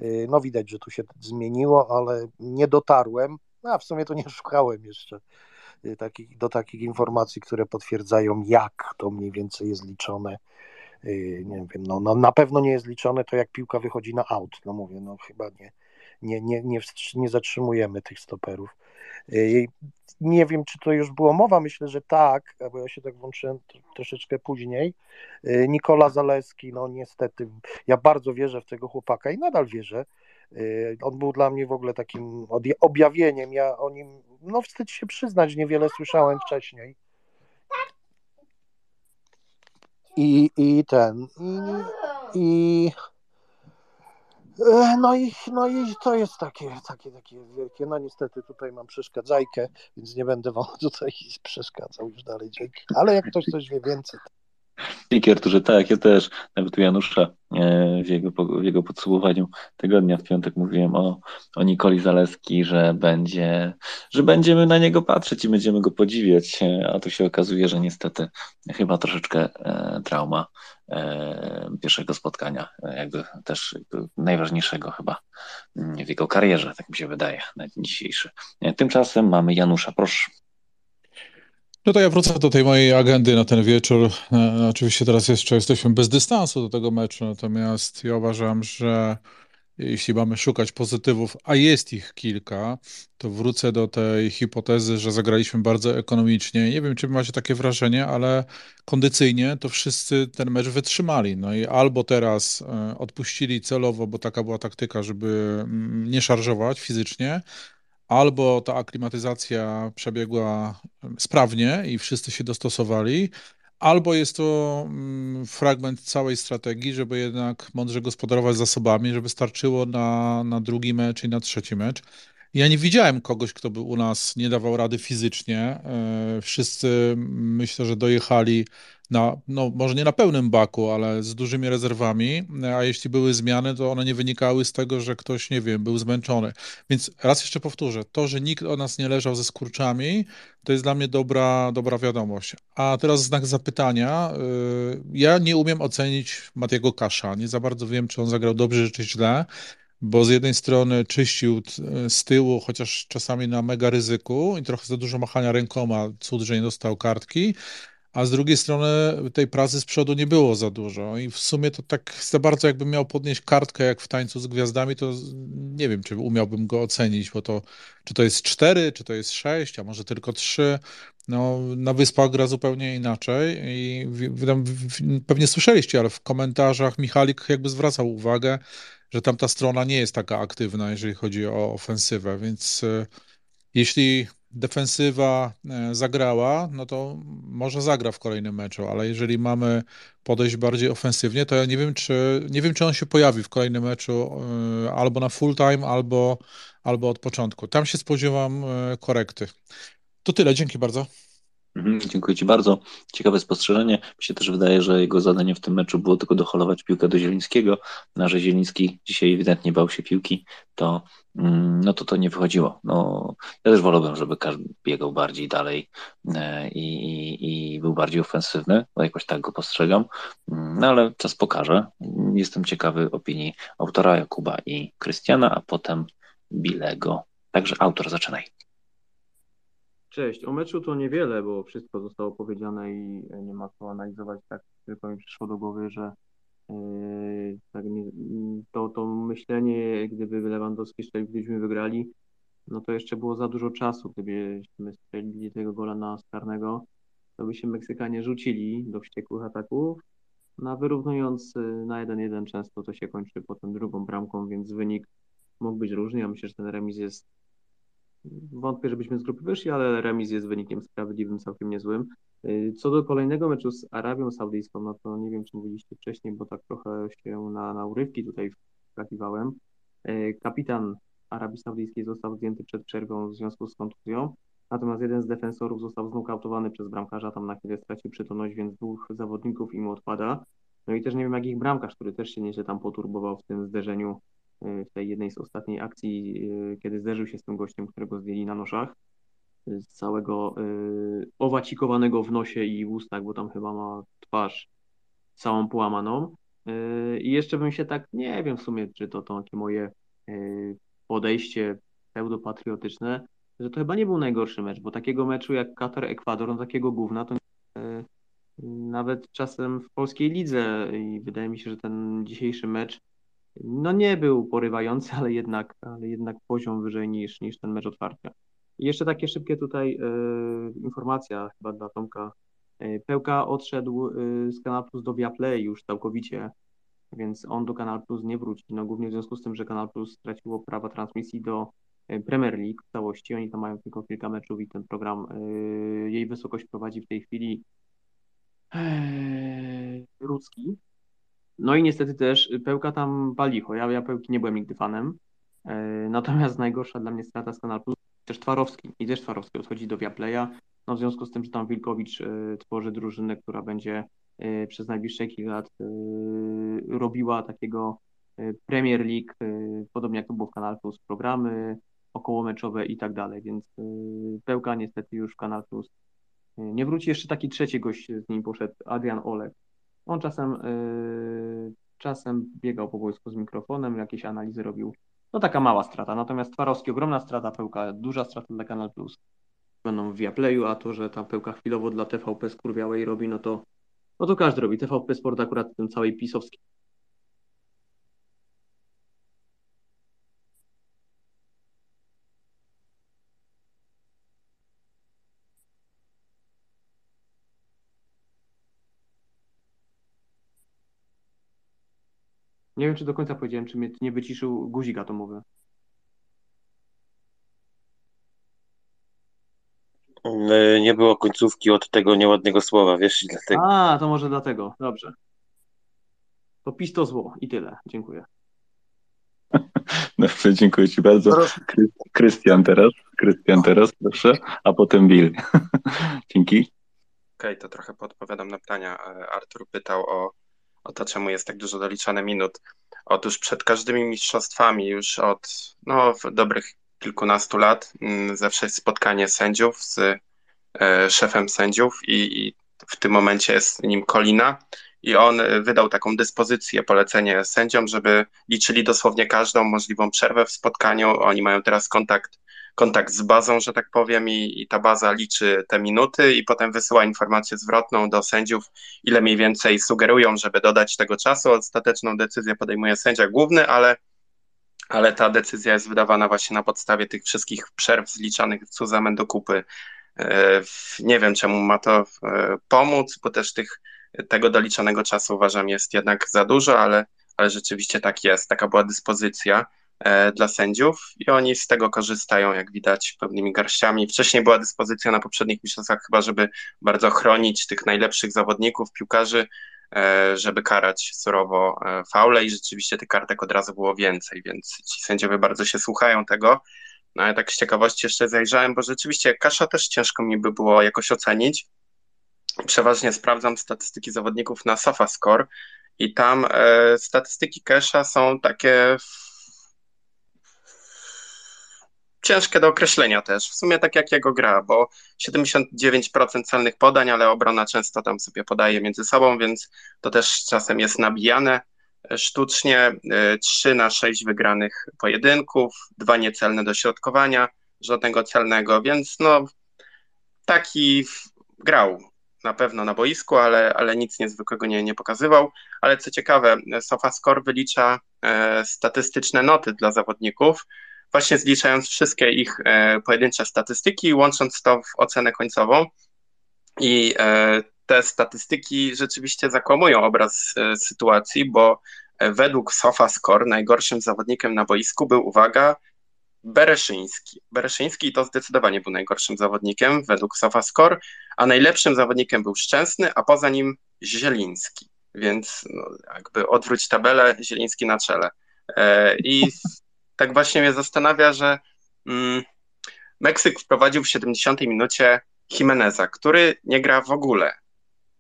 y, no widać, że tu się zmieniło, ale nie dotarłem, a w sumie to nie szukałem jeszcze takich, do takich informacji, które potwierdzają, jak to mniej więcej jest liczone. Y, nie wiem, no, no na pewno nie jest liczone to, jak piłka wychodzi na out, no mówię, no chyba nie, nie, nie, nie, nie zatrzymujemy tych stoperów. Y, nie wiem, czy to już było mowa, myślę, że tak, bo ja się tak włączyłem troszeczkę później. Y, Nikola Zaleski, no niestety, ja bardzo wierzę w tego chłopaka i nadal wierzę. On był dla mnie w ogóle takim objawieniem. Ja o nim, no wstyd się przyznać, niewiele słyszałem wcześniej i, i ten, i, i no i, no i to jest takie, takie, takie wielkie, no niestety tutaj mam przeszkadzajkę, więc nie będę wam tutaj przeszkadzał już dalej, dzięki. Ale jak ktoś coś wie więcej, Dzięki Arturze, tak, ja też, nawet u Janusza e, w jego, w jego podsumowaniu tygodnia w piątek mówiłem o, o Nikoli Zaleski, że będzie, że będziemy na niego patrzeć i będziemy go podziwiać, e, a tu się okazuje, że niestety chyba troszeczkę e, trauma pierwszego spotkania, jakby też najważniejszego chyba w jego karierze, tak mi się wydaje, na dzisiejszy. Tymczasem mamy Janusza, proszę. No to ja wrócę do tej mojej agendy na ten wieczór. E, oczywiście teraz jeszcze jesteśmy bez dystansu do tego meczu, natomiast ja uważam, że jeśli mamy szukać pozytywów, a jest ich kilka, to wrócę do tej hipotezy, że zagraliśmy bardzo ekonomicznie. Nie wiem, czy macie takie wrażenie, ale kondycyjnie to wszyscy ten mecz wytrzymali. No i albo teraz e, odpuścili celowo, bo taka była taktyka, żeby mm, nie szarżować fizycznie, albo ta aklimatyzacja przebiegła sprawnie i wszyscy się dostosowali, albo jest to mm, fragment całej strategii, żeby jednak mądrze gospodarować zasobami, żeby starczyło na, na drugi mecz i na trzeci mecz. Ja nie widziałem kogoś, kto by u nas nie dawał rady fizycznie. E, wszyscy myślę, że dojechali na, no może nie na pełnym baku, ale z dużymi rezerwami, a jeśli były zmiany, to one nie wynikały z tego, że ktoś, nie wiem, był zmęczony. Więc raz jeszcze powtórzę, to, że nikt o nas nie leżał ze skurczami, to jest dla mnie dobra, dobra wiadomość. A teraz znak zapytania. Y, ja nie umiem ocenić Matiego Kasza. Nie za bardzo wiem, czy on zagrał dobrze, czy źle bo z jednej strony czyścił z tyłu, chociaż czasami na mega ryzyku i trochę za dużo machania rękoma, cud, że nie dostał kartki, a z drugiej strony tej pracy z przodu nie było za dużo i w sumie to tak za bardzo jakbym miał podnieść kartkę jak w Tańcu z Gwiazdami, to nie wiem, czy umiałbym go ocenić, bo to czy to jest 4, czy to jest 6, a może tylko 3. No, na Wyspach gra zupełnie inaczej i pewnie słyszeliście, ale w komentarzach Michalik jakby zwracał uwagę, że tamta strona nie jest taka aktywna, jeżeli chodzi o ofensywę, więc e, jeśli defensywa e, zagrała, no to może zagra w kolejnym meczu, ale jeżeli mamy podejść bardziej ofensywnie, to ja nie wiem, czy, nie wiem, czy on się pojawi w kolejnym meczu e, albo na full time, albo, albo od początku. Tam się spodziewam korekty. To tyle, dzięki bardzo. Mhm, dziękuję Ci bardzo. Ciekawe spostrzeżenie. Mi się też wydaje, że jego zadanie w tym meczu było tylko doholować piłkę do Zielińskiego, no, że Zieliński dzisiaj ewidentnie bał się piłki, to mm, no to to nie wychodziło. No, ja też wolałbym, żeby każdy biegał bardziej dalej e, i, i, i był bardziej ofensywny, bo jakoś tak go postrzegam, mm, no ale czas pokaże. Jestem ciekawy opinii autora Jakuba i Krystiana, a potem Bilego. Także autor, zaczynaj. Cześć. O meczu to niewiele, bo wszystko zostało powiedziane i nie ma co analizować. Tak tylko mi przyszło do głowy, że yy, tak nie, to, to myślenie, gdyby Lewandowski strzelił, gdybyśmy wygrali, no to jeszcze było za dużo czasu. Gdybyśmy strzelili tego gola na Skarnego, to by się Meksykanie rzucili do wściekłych ataków, no a wyrównując y, na 1-1 często to się kończy potem drugą bramką, więc wynik mógł być różny. Ja myślę, że ten remis jest Wątpię, żebyśmy z grupy wyszli, ale remis jest wynikiem sprawiedliwym, całkiem niezłym. Y, co do kolejnego meczu z Arabią Saudyjską, no to nie wiem, czy mówiliście wcześniej, bo tak trochę się na, na urywki tutaj wskakiwałem. Y, kapitan Arabii Saudyjskiej został zdjęty przed przerwą w związku z kontuzją, natomiast jeden z defensorów został znokautowany przez bramkarza, tam na chwilę stracił przytomność, więc dwóch zawodników im odpada. No i też nie wiem, jak ich bramkarz, który też się nieźle tam poturbował w tym zderzeniu w tej jednej z ostatniej akcji, y, kiedy zderzył się z tym gościem, którego zdjęli na noszach, y, z całego owacikowanego w nosie i w ustach, bo tam chyba ma twarz całą połamaną. I jeszcze bym się tak, nie wiem w sumie, czy to, to takie moje podejście pseudopatriotyczne, że to chyba nie był najgorszy mecz, bo takiego meczu jak Katar-Ekwador, no takiego gówna, to nawet czasem w polskiej lidze i wydaje mi się, że ten dzisiejszy mecz no nie był porywający, ale jednak, ale jednak poziom wyżej niż, niż ten mecz otwarcia. Jeszcze takie szybkie tutaj e, informacja chyba dla Tomka. E, Pełka odszedł e, z Kanal Plus do Viaplay już całkowicie, więc on do Kanal Plus nie wróci. No głównie w związku z tym, że Kanal Plus straciło prawa transmisji do Premier League w całości. Oni tam mają tylko kilka meczów i ten program, jej wysokość prowadzi w tej chwili Rudzki, no i niestety też Pełka tam palicho. Ja, ja Pełki nie byłem nigdy fanem. E, natomiast najgorsza dla mnie strata z Kanal Plus też Twarowski. I też Twarowski odchodzi do Viaplaya. No w związku z tym, że tam Wilkowicz e, tworzy drużynę, która będzie e, przez najbliższe kilka lat robiła takiego Premier League, podobnie jak to było w Kanal Plus, programy okołomeczowe i tak dalej, więc Pełka niestety już w Kanal Plus nie wróci. Jeszcze taki trzeci gość z nim poszedł, Adrian Olek, on czasem, yy, czasem biegał po wojsku z mikrofonem, jakieś analizy robił. No taka mała strata. Natomiast Twarowski ogromna strata, pełka duża strata dla Kanal Plus. Będą w Viaplayu, a to, że ta pełka chwilowo dla TVP skurwiałej robi, no to, no to każdy robi. TVP Sport akurat tym całej pisowskiej Nie wiem, czy do końca powiedziałem, czy mnie nie wyciszył guzik atomowy. Y, Nie było końcówki od tego nieładnego słowa, wiesz, i dlatego. A, to może dlatego. Dobrze. To pis to zło i tyle. Dziękuję. Dobrze, dziękuję Ci bardzo. Kry- Krystian teraz, Krystian teraz, proszę, a potem Bill. Dzięki. Okej, to trochę podpowiadam na pytania. E, Artur pytał o, o to, czemu jest tak dużo doliczane minut. Otóż przed każdymi mistrzostwami już od no, dobrych kilkunastu lat mm, zawsze jest spotkanie sędziów z e, szefem sędziów i, i w tym momencie jest nim Kolina i on e, wydał taką dyspozycję, polecenie sędziom, żeby liczyli dosłownie każdą możliwą przerwę w spotkaniu. Oni mają teraz kontakt, kontakt z bazą, że tak powiem, i, i ta baza liczy te minuty i potem wysyła informację zwrotną do sędziów, ile mniej więcej sugerują, żeby dodać tego czasu. Ostateczną decyzję podejmuje sędzia główny, ale ale ta decyzja jest wydawana właśnie na podstawie tych wszystkich przerw zliczanych cuzamen do kupy. E, Nie wiem, czemu ma to e, pomóc, bo też tych, tego doliczonego czasu uważam jest jednak za dużo, ale, ale rzeczywiście tak jest. Taka była dyspozycja dla sędziów i oni z tego korzystają, jak widać, pełnymi garściami. Wcześniej była dyspozycja na poprzednich mistrzostwach chyba, żeby bardzo chronić tych najlepszych zawodników, piłkarzy, e, żeby karać surowo e, faule i rzeczywiście tych kartek od razu było więcej, więc ci sędziowie bardzo się słuchają tego. No ale tak z ciekawości jeszcze zajrzałem, bo rzeczywiście Kasza też ciężko mi by było jakoś ocenić. Przeważnie sprawdzam statystyki zawodników na SofaScore i tam e, statystyki Kesha są takie ciężkie do określenia też. W sumie tak jak jego gra, bo 79% celnych podań, ale obrona często tam sobie podaje między sobą, więc to też czasem jest nabijane e, sztucznie. 3 na 6 wygranych pojedynków, dwa niecelne dośrodkowania, żadnego celnego, więc no taki grał na pewno na boisku, ale, ale nic niezwykłego nie, nie pokazywał. Ale co ciekawe, SofaScore wylicza e, statystyczne noty dla zawodników, właśnie zliczając wszystkie ich e, pojedyncze statystyki łącząc to w ocenę końcową. I e, te statystyki rzeczywiście zakłamują obraz e, sytuacji, bo według SofaScore najgorszym zawodnikiem na boisku był, uwaga, Bereszyński. Bereszyński to zdecydowanie był najgorszym zawodnikiem według SofaScore, a najlepszym zawodnikiem był Szczęsny, a poza nim Zieliński. Więc no, jakby odwróć tabelę, Zieliński na czele. I tak właśnie mnie zastanawia, że mm, Meksyk wprowadził w 70 minucie Jimeneza, który nie gra w ogóle.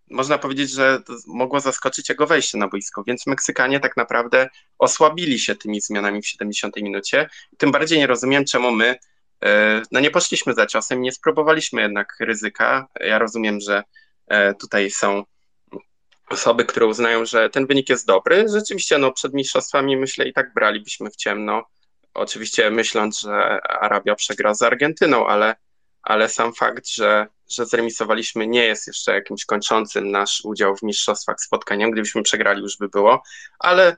Można powiedzieć, że mogło zaskoczyć jego wejście na boisko, więc Meksykanie tak naprawdę osłabili się tymi zmianami w 70 minucie. Tym bardziej nie rozumiem, czemu my e, no nie poszliśmy za ciosem, nie spróbowaliśmy jednak ryzyka. Ja rozumiem, że e, tutaj są osoby, które uznają, że ten wynik jest dobry. Rzeczywiście, no przed mistrzostwami myślę i tak bralibyśmy w ciemno. Oczywiście myśląc, że Arabia przegra z Argentyną, ale, ale sam fakt, że, że zremisowaliśmy nie jest jeszcze jakimś kończącym nasz udział w mistrzostwach spotkaniem. Gdybyśmy przegrali, już by było, ale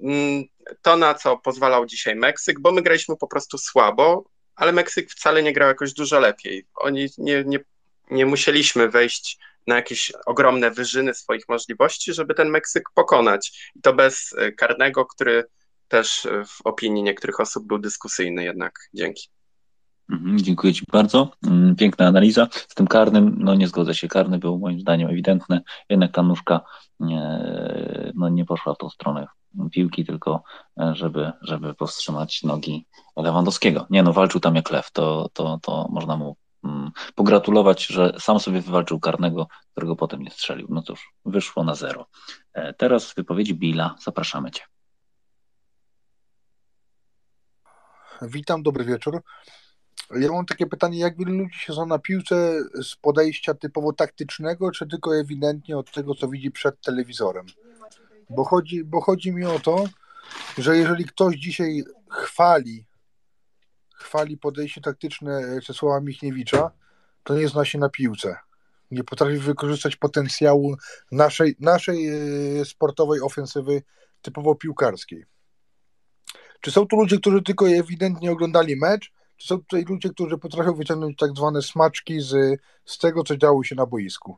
mm, to, na co pozwalał dzisiaj Meksyk, bo my graliśmy po prostu słabo, ale Meksyk wcale nie grał jakoś dużo lepiej. Oni nie, nie, nie musieliśmy wejść na jakieś ogromne wyżyny swoich możliwości, żeby ten Meksyk pokonać. I to bez e, karnego, który też e, w opinii niektórych osób był dyskusyjny jednak. Dzięki. Mhm, dziękuję Ci bardzo. Mm, Piękna analiza. Z tym karnym, no nie zgodzę się, karny był moim zdaniem ewidentny, jednak ta nóżka nie, no nie poszła w tą stronę piłki, tylko e, żeby, żeby powstrzymać nogi Lewandowskiego. Nie no, walczył tam jak lew, to, to, to można mu mm, pogratulować, że sam sobie wywalczył karnego, którego potem nie strzelił. No cóż, wyszło na zero. E, Teraz wypowiedzi Billa, zapraszamy Cię. Witam, dobry wieczór. Ja mam takie pytanie, jak wielu ludzi się zna na piłce z podejścia typowo taktycznego, czy tylko ewidentnie od tego, co widzi przed telewizorem? Bo chodzi, bo chodzi mi o to, że jeżeli ktoś dzisiaj chwali, chwali podejście taktyczne Czesława Michniewicza, to nie zna się na piłce. Nie potrafi wykorzystać potencjału naszej, naszej e, sportowej ofensywy typowo piłkarskiej. Czy są tu ludzie, którzy tylko ewidentnie oglądali mecz, czy są tutaj ludzie, którzy potrafią wyciągnąć tak zwane smaczki z, z tego, co działo się na boisku?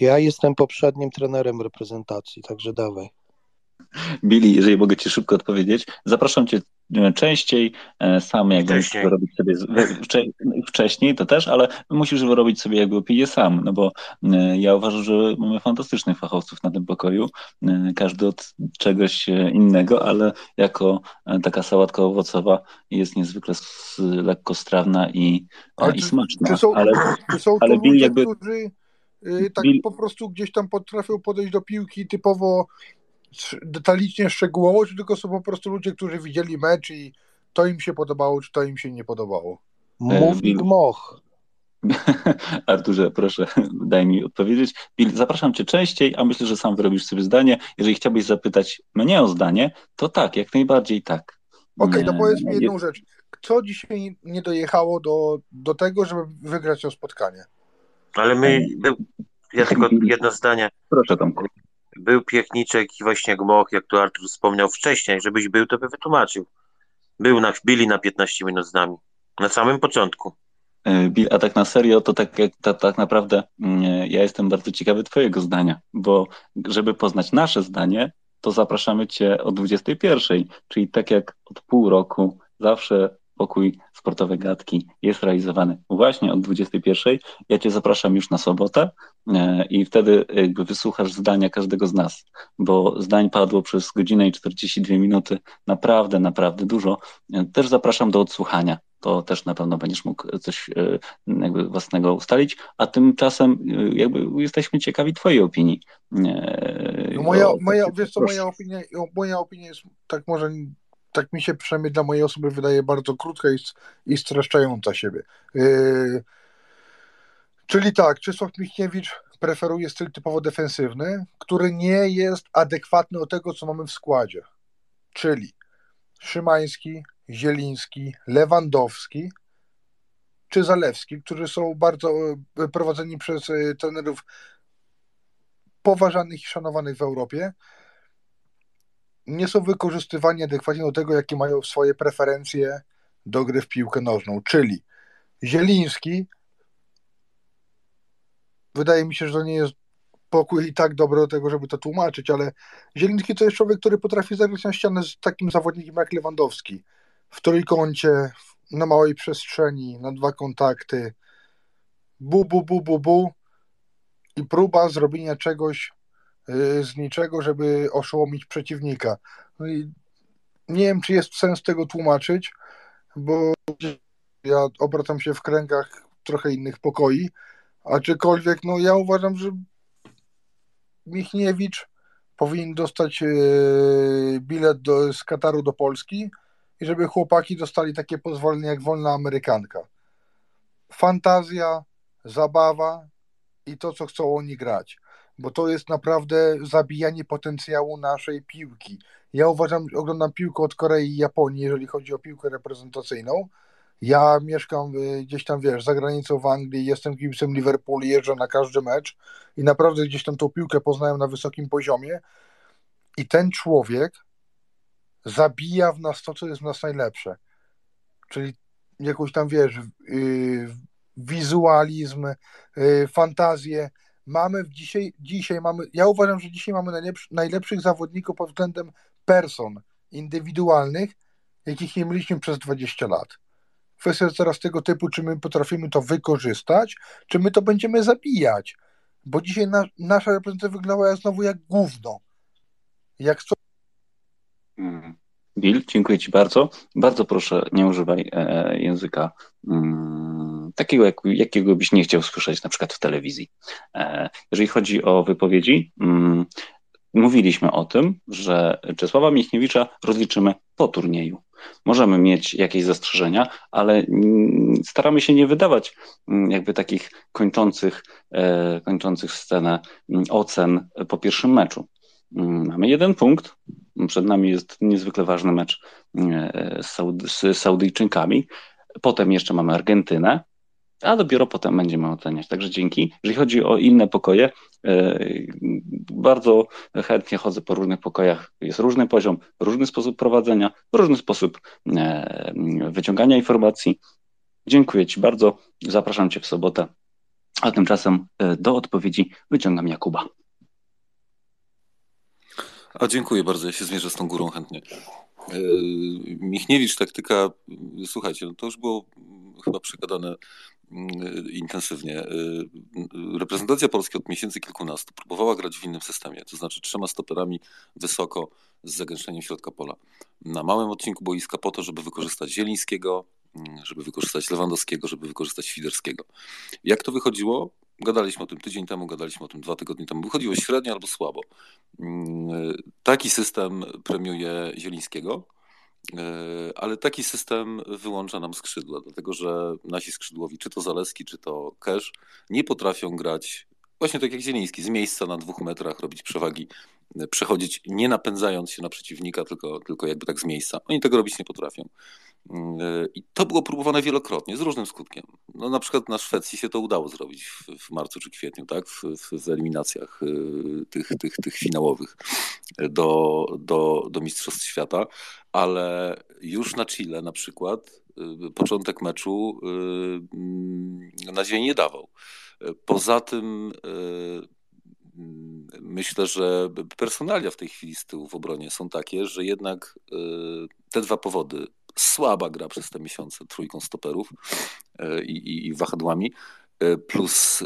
Ja jestem poprzednim trenerem reprezentacji, także dawaj. Billy, jeżeli mogę Ci szybko odpowiedzieć, zapraszam Cię e, częściej, e, sam jakby musisz wyrobić sobie wcześniej, to też, ale musisz wyrobić sobie jakby opinię sam, no bo ja uważam, że mamy fantastycznych fachowców na tym pokoju, każdy od czegoś innego, ale jako taka sałatka owocowa jest niezwykle lekko strawna i, i smaczna. Czy są, ale, czy są ale to ludzie, jakby... którzy tak Bill- po prostu gdzieś tam potrafią podejść do piłki typowo detalicznie, szczegółowo, czy tylko są po prostu ludzie, którzy widzieli mecz i to im się podobało, czy to im się nie podobało? Mówi Gmoch. Arturze, proszę, daj mi odpowiedzieć. Bill, zapraszam Cię częściej, a myślę, że sam wyrobisz sobie zdanie. Jeżeli chciałbyś zapytać mnie o zdanie, to tak, jak najbardziej tak. Okej, no Nie, powiedz mi jedną rzecz. Co dzisiaj nie dojechało do, do tego, żeby wygrać to spotkanie? Ale my, ja tylko jedno zdanie. Proszę Tomku. Był Piechniczek i właśnie Gmoch, jak tu Artur wspomniał wcześniej, żebyś był, to by wytłumaczył. Był na, byli na 15 minut z nami. Na samym początku. E, a tak na serio, to tak, jak, ta, tak naprawdę mm, ja jestem bardzo ciekawy Twojego zdania, bo żeby poznać nasze zdanie, to zapraszamy Cię o 21, czyli tak jak od pół roku zawsze pokój sportowe gadki jest realizowany właśnie od 21. Ja Cię zapraszam już na sobotę e, i wtedy jakby wysłuchasz zdania każdego z nas, bo zdań padło przez godzinę i 42 minuty, naprawdę, naprawdę dużo. E, Też zapraszam do odsłuchania. To też na pewno będziesz mógł coś e, jakby własnego ustalić, a tymczasem jakby jesteśmy ciekawi Twojej opinii. No moja, moja, wiesz co, proszę. moja opinia, moja opinia jest tak może, tak mi się przynajmniej dla mojej osoby wydaje bardzo krótka i, i streszczająca siebie. Yy, czyli tak, Czesław Michniewicz preferuje styl typowo defensywny, który nie jest adekwatny do tego, co mamy w składzie. Czyli Szymański, Zieliński, Lewandowski czy Zalewski, którzy są bardzo e, prowadzeni przez e, trenerów poważanych i szanowanych w Europie, nie są wykorzystywani adekwatnie do tego, jakie mają swoje preferencje do gry w piłkę nożną. Czyli Zieliński, wydaje mi się, że to nie jest pokój i tak dobry do tego, żeby to tłumaczyć, ale Zieliński to jest człowiek, który potrafi zagrać na ścianę z takim zawodnikiem jak Lewandowski. W trójkącie, na małej przestrzeni, na dwa kontakty. Bu, bu, bu, bu, bu. I próba zrobienia czegoś z niczego, żeby oszołomić przeciwnika. No i nie wiem, czy jest sens tego tłumaczyć, bo ja obracam się w kręgach trochę innych pokoi, aczkolwiek no ja uważam, że Michniewicz powinien dostać yy, bilet do, z Kataru do Polski i żeby chłopaki dostali takie pozwolenie jak wolna Amerykanka. Fantazja, zabawa i to, co chcą oni grać, bo to jest naprawdę zabijanie potencjału naszej piłki. Ja uważam, oglądam piłkę od Korei i Japonii, jeżeli chodzi o piłkę reprezentacyjną. Ja mieszkam y, gdzieś tam, wiesz, za granicą w Anglii, jestem kibicem Liverpoolu, jeżdżę na każdy mecz i naprawdę gdzieś tam tą piłkę poznałem na wysokim poziomie i ten człowiek zabija w nas to, co jest w nas najlepsze. Czyli jakąś tam, wiesz, yy, wizualizm, yy, fantazję. Mamy w dzisiaj, dzisiaj mamy, ja uważam, że dzisiaj mamy najlepszy, najlepszych zawodników pod względem person indywidualnych, jakich nie mieliśmy przez 20 lat. Kwestia jest teraz tego typu, czy my potrafimy to wykorzystać, czy my to będziemy zabijać. Bo dzisiaj na, nasza reprezentacja wyglądała znowu jak gówno. Jak co Mm. Bill, dziękuję Ci bardzo. Bardzo proszę, nie używaj e, języka mm, takiego, jak, jakiego byś nie chciał słyszeć na przykład w telewizji. E, jeżeli chodzi o wypowiedzi, mm, mówiliśmy o tym, że Czesława Michniewicza rozliczymy po turnieju. Możemy mieć jakieś zastrzeżenia, ale mm, staramy się nie wydawać mm, jakby takich kończących, e, kończących scenę ocen po pierwszym meczu. Mamy jeden punkt. Przed nami jest niezwykle ważny mecz e, z, z Saudyjczykami. Potem jeszcze mamy Argentynę, a dopiero potem będziemy oceniać. Także dzięki. Jeżeli chodzi o inne pokoje, e, bardzo chętnie chodzę po różnych pokojach. Jest różny poziom, różny sposób prowadzenia, różny sposób e, wyciągania informacji. Dziękuję Ci bardzo. Zapraszam Cię w sobotę. A tymczasem e, do odpowiedzi wyciągam Jakuba. A dziękuję bardzo, ja się zmierzę z tą górą chętnie. Michniewicz, taktyka, słuchajcie, no to już było chyba przegadane intensywnie. Reprezentacja Polski od miesięcy kilkunastu próbowała grać w innym systemie, to znaczy trzema stoperami wysoko z zagęszczeniem środka pola. Na małym odcinku boiska po to, żeby wykorzystać Zielińskiego, mm, żeby wykorzystać Lewandowskiego, żeby wykorzystać Świderskiego. Jak to wychodziło? Gadaliśmy o tym tydzień temu, gadaliśmy o tym dwa tygodnie temu. Wychodziło średnio albo słabo. Mm, taki system premiuje Zielińskiego, ale taki system wyłącza nam skrzydła, dlatego że nasi skrzydłowi, czy to Zaleski, czy to Kesz, nie potrafią grać właśnie tak jak Zieliński, z miejsca na dwóch metrach robić przewagi, e, przechodzić nie napędzając się na przeciwnika, tylko, tylko jakby tak z miejsca. Oni tego robić nie potrafią. Mm, e, I to było próbowane wielokrotnie, z różnym skutkiem. No, na przykład na Szwecji się to udało zrobić w, w marcu czy kwietniu, tak? w, w, w eliminacjach e, tych, tych, tych finałowych do, do, do Mistrzostw Świata, ale już na Chile na przykład początek meczu mm, nadziei nie dawał. Poza tym myślę, że personalia w tej chwili z tyłu w obronie są takie, że jednak te dwa powody, słaba gra przez te miesiące trójką stoperów i, i, i wahadłami, plus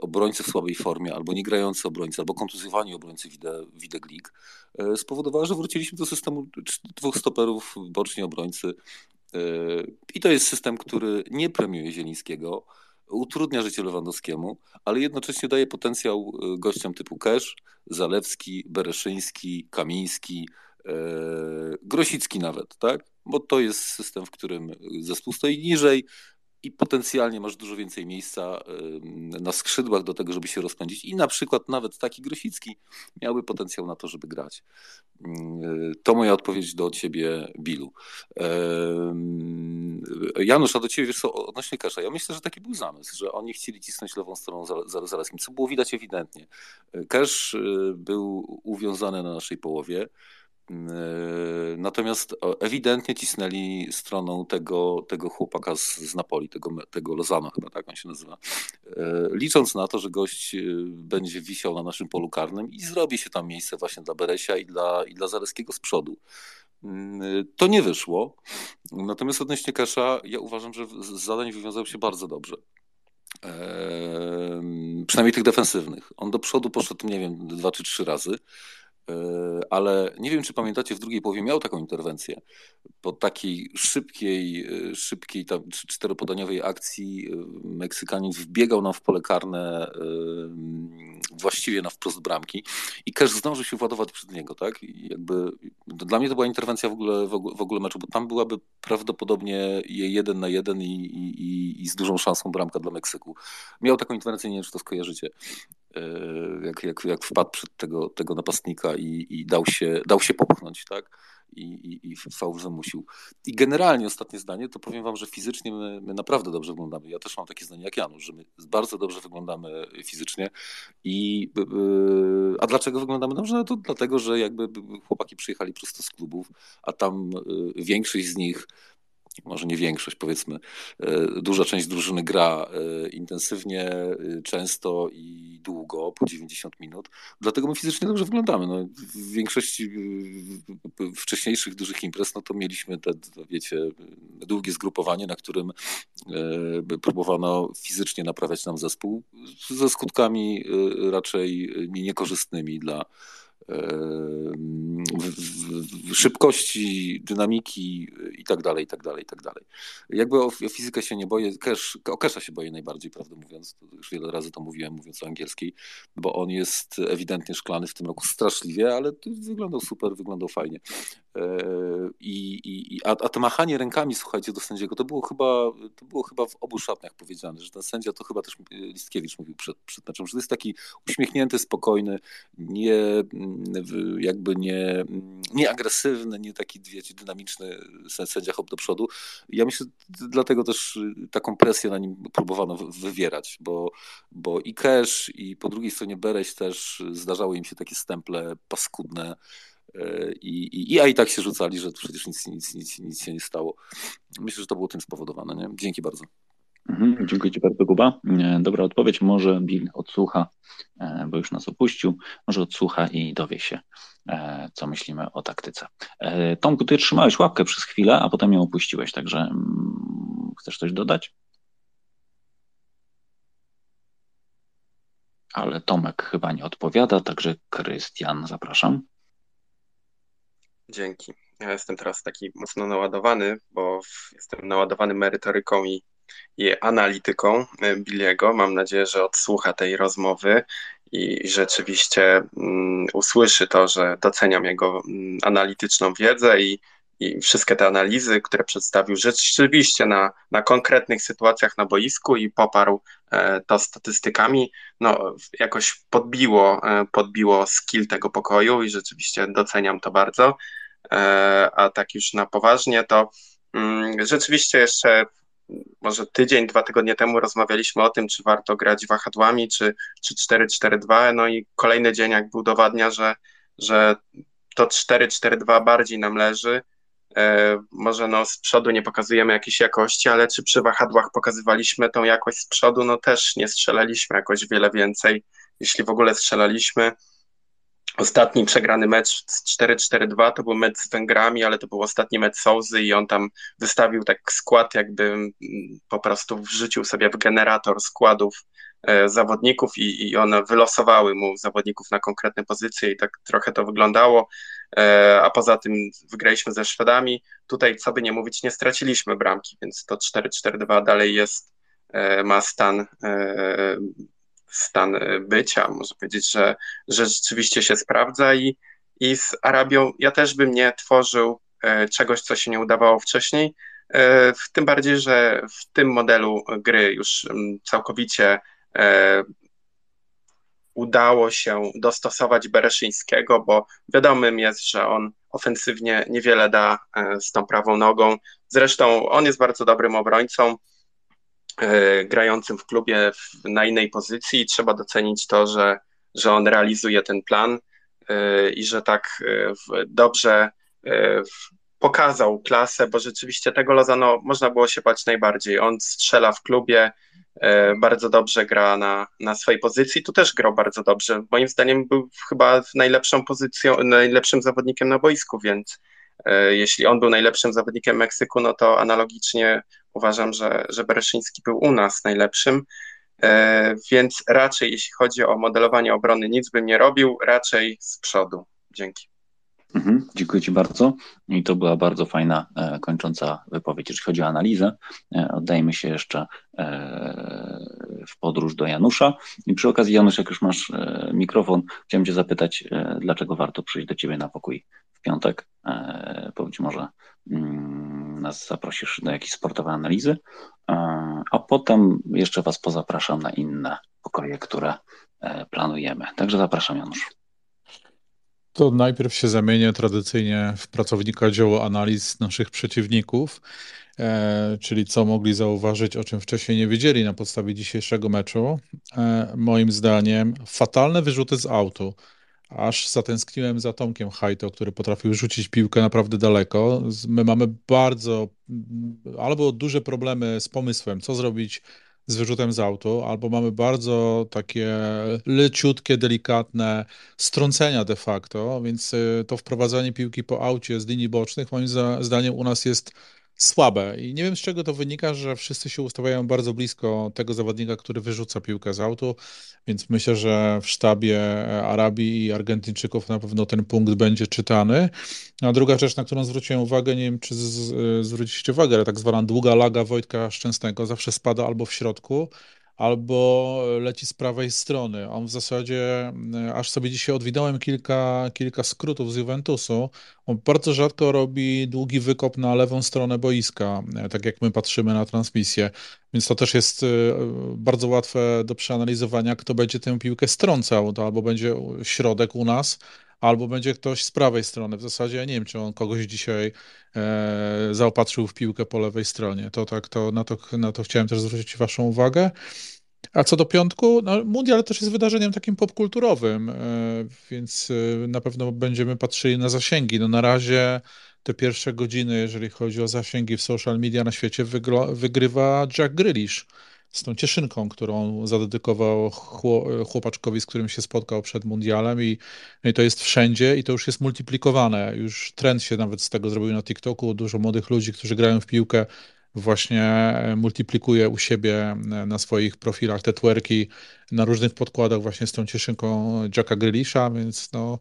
obrońcy w słabej formie, albo nie grający obrońcy, albo kontuzjowani obrońcy Widek League, spowodowała, że wróciliśmy do systemu dwóch stoperów, boczni obrońcy. I to jest system, który nie premiuje Zielińskiego, utrudnia życie Lewandowskiemu, ale jednocześnie daje potencjał gościom typu Kesz, Zalewski, Bereszyński, Kamiński, e, Grosicki nawet, tak? Bo to jest system, w którym zespół stoi niżej, i potencjalnie masz dużo więcej miejsca na skrzydłach do tego, żeby się rozpędzić. I na przykład nawet taki Grosicki miałby potencjał na to, żeby grać. Mm, to moja odpowiedź do ciebie, Bilu. Janusz, a do ciebie wiesz co, odnośnie Kasza. Ja myślę, że taki był zamysł, że oni chcieli cisnąć lewą stroną za Zaleskim, co było widać ewidentnie. Cash y, był uwiązany na naszej połowie. Yy, natomiast ewidentnie cisnęli stroną tego, tego chłopaka z, z Napoli, tego, tego Lozano chyba tak on się nazywa, yy, licząc na to, że gość yy, będzie wisiał na naszym polu karnym i zrobi się tam miejsce właśnie dla Beresia i dla, i dla Zaleskiego z przodu. To nie wyszło. Natomiast odnośnie Kasza, ja uważam, że z zadań wywiązał się bardzo dobrze. Eee, przynajmniej tych defensywnych. On do przodu poszedł, nie wiem, dwa czy trzy razy. E, ale nie wiem, czy pamiętacie, w drugiej połowie miał taką interwencję. Po takiej szybkiej, e, szybkiej tam czteropodaniowej akcji e, Meksykanin wbiegał nam w pole karne właściwie na wprost bramki i Cash zdążył się władować przed niego, tak? Jakby dla mnie to była interwencja w ogóle, w ogóle, meczu, bo tam byłaby prawdopodobnie je jeden na jeden i, i, i z dużą szansą bramka dla Meksyku. Miał taką interwencję, nie wiem, czy to skojarzycie. E, jak, jak, jak wpadł przed tego, tego napastnika i, i dał, się, dał się popchnąć, tak? I, i, i faul zamusił. I generalnie ostatnie zdanie, to powiem wam, że fizycznie my, my, naprawdę dobrze wyglądamy. Ja też mam takie zdanie jak Janusz, że my bardzo dobrze wyglądamy fizycznie. I, yy, a dlaczego wyglądamy dobrze? No to dlatego, że jakby chłopaki przyjechali prosto z klubów, a tam yy, większość z nich może nie większość, powiedzmy, duża część drużyny gra intensywnie, często i długo, po 90 minut. Dlatego my fizycznie dobrze wyglądamy. No, w większości wcześniejszych dużych imprez, no to mieliśmy te, wiecie, długie zgrupowanie, na którym próbowano fizycznie naprawiać nam zespół ze skutkami raczej niekorzystnymi dla szybkości, dynamiki i tak dalej, i tak dalej, i tak dalej. Jakby o fizykę się nie boję, Cash, o Casha się boję najbardziej, prawdę mówiąc, już wiele razy to mówiłem, mówiąc o angielskiej, bo on jest ewidentnie szklany w tym roku straszliwie, ale wyglądał super, wyglądał fajnie. I, i, a, a to machanie rękami, słuchajcie, do sędziego, to było chyba, to było chyba w obu szatniach powiedziane, że ten sędzia to chyba też Listkiewicz mówił przed, przed meczem, że to jest taki uśmiechnięty, spokojny, nie, jakby nie, nie agresywny, nie taki wiecie, dynamiczny sędzia hop do przodu. Ja myślę, dlatego też taką presję na nim próbowano wywierać, bo, bo i Cash, i po drugiej stronie Bereś też zdarzały im się takie stemple paskudne, i, i, i, a i tak się rzucali, że przecież nic, nic, nic, nic się nie stało. Myślę, że to było tym spowodowane. Nie? Dzięki bardzo. Mhm, dziękuję Ci bardzo, Kuba. E, dobra odpowiedź. Może Bill odsłucha, e, bo już nas opuścił. Może odsłucha i dowie się, e, co myślimy o taktyce. Tomku, Ty trzymałeś łapkę przez chwilę, a potem ją opuściłeś, także mm, chcesz coś dodać? Ale Tomek chyba nie odpowiada, także Krystian, zapraszam. Dzięki. Ja jestem teraz taki mocno naładowany, bo jestem naładowany merytoryką i i analityką e, Billiego. Mam nadzieję, że odsłucha tej rozmowy i rzeczywiście um, usłyszy to, że doceniam jego um, analityczną wiedzę i, i wszystkie te analizy, które przedstawił rzeczywiście na, na konkretnych sytuacjach na boisku i poparł e, to statystykami, no jakoś podbiło, e, podbiło skill tego pokoju i rzeczywiście doceniam to bardzo. E, a tak już na poważnie, to mm, rzeczywiście jeszcze może tydzień, dwa tygodnie temu rozmawialiśmy o tym, czy warto grać wahadłami, czy, czy 4-4-2, no i kolejny dzień jakby udowadnia, że, że to 4-4-2 bardziej nam leży. E, może no z przodu nie pokazujemy jakiejś jakości, ale czy przy wahadłach pokazywaliśmy tą jakość z przodu, no też nie strzelaliśmy jakoś wiele więcej, jeśli w ogóle strzelaliśmy. Ostatni przegrany mecz z 4-4-2 to był mecz z Węgrami, ale to był ostatni mecz Souzy i on tam wystawił tak skład, jakby mm, po prostu wrzucił sobie w generator składów e, zawodników i, i one wylosowały mu zawodników na konkretne pozycje i tak trochę to wyglądało, a poza tym wygraliśmy ze Szwedami. Tutaj, co by nie mówić, nie straciliśmy bramki, więc to 4-4-2 dalej jest, e, ma stan stan e, bycia. Można powiedzieć, że, że rzeczywiście się sprawdza i, i z Arabią ja też bym nie tworzył e, czegoś, co się nie udawało wcześniej. E, tym bardziej, że w tym modelu gry już całkowicie udało się dostosować Bereszyńskiego, bo wiadomym jest, że on ofensywnie niewiele da z tą prawą nogą. Zresztą on jest bardzo dobrym obrońcą. E, grającym w klubie na innej pozycji. Trzeba docenić to, że, że on realizuje ten plan e, i że tak e, dobrze pokazał klasę, bo rzeczywiście tego Lozano można było się bać najbardziej. On strzela w klubie, bardzo dobrze gra na, na swojej pozycji. Tu też grał bardzo dobrze. Moim zdaniem był chyba najlepszą pozycją, najlepszym zawodnikiem na boisku, więc jeśli on był najlepszym zawodnikiem Meksyku, no to analogicznie uważam, że, że Bereszyński był u nas najlepszym, e, więc raczej jeśli chodzi o modelowanie obrony nic bym nie robił, raczej z przodu. Dzięki. Mhm, dziękuję Ci bardzo. I to była bardzo fajna, e, kończąca wypowiedź, jeśli chodzi o analizę. E, oddajmy się jeszcze e, w podróż do Janusza. I przy okazji, Janusz, jak już masz e, mikrofon, chciałem Cię zapytać, e, dlaczego warto przyjść do Ciebie na pokój w piątek? E, być może mm, nas zaprosisz do jakiejś sportowej analizy, a potem jeszcze Was pozapraszam na inne pokoje, które planujemy. Także zapraszam, Janusz. To najpierw się zamienię tradycyjnie w pracownika działu analiz naszych przeciwników, e, czyli co mogli zauważyć, o czym wcześniej nie wiedzieli na podstawie dzisiejszego meczu. E, moim zdaniem fatalne wyrzuty z autu. Aż zatęskniłem za Tomkiem Hajto, który potrafił rzucić piłkę naprawdę daleko. My mamy bardzo albo duże problemy z pomysłem, co zrobić z wyrzutem z autu, albo mamy bardzo takie leciutkie, delikatne strącenia de facto, więc y, to wprowadzanie piłki po aucie z linii bocznych moim zdaniem u nas jest słabe. I nie wiem z czego to wynika, że wszyscy się ustawiają bardzo blisko tego zawodnika, który wyrzuca piłkę z autu, więc myślę, że w sztabie Arabii i Argentyńczyków na pewno ten punkt będzie czytany. A druga rzecz, na którą zwróciłem uwagę, nie wiem czy z, zwróciliście uwagę, ale tak zwana długa laga Wojtka Szczęsnego zawsze spada albo w środku, albo leci z prawej strony. On w zasadzie, e, aż sobie dzisiaj odwidałem kilka, kilka skrótów z Juventusu, on bardzo rzadko robi długi wykop na lewą stronę boiska, e, tak jak my patrzymy na transmisję. Więc to też jest e, bardzo łatwe do przeanalizowania, kto będzie tę piłkę strącał. To albo będzie środek u nas, albo będzie ktoś z prawej strony. W zasadzie ja nie wiem, czy on kogoś dzisiaj e, zaopatrzył w piłkę po lewej stronie. To tak, to na, to na to chciałem też zwrócić Waszą uwagę. A co do piątku, no, mundial też jest wydarzeniem takim popkulturowym, e, więc e, na pewno będziemy patrzyli na zasięgi. No na razie te pierwsze godziny, jeżeli chodzi o zasięgi w social media na świecie, wygrywa Jack Grealish z tą cieszynką, którą zadedykował chłopaczkowi, z którym się spotkał przed mundialem i, no i to jest wszędzie i to już jest multiplikowane. Już trend się nawet z tego zrobił na TikToku. Dużo młodych ludzi, którzy grają w piłkę, właśnie multiplikuje u siebie na swoich profilach te twerki na różnych podkładach właśnie z tą cieszynką Jacka Grealisha, więc no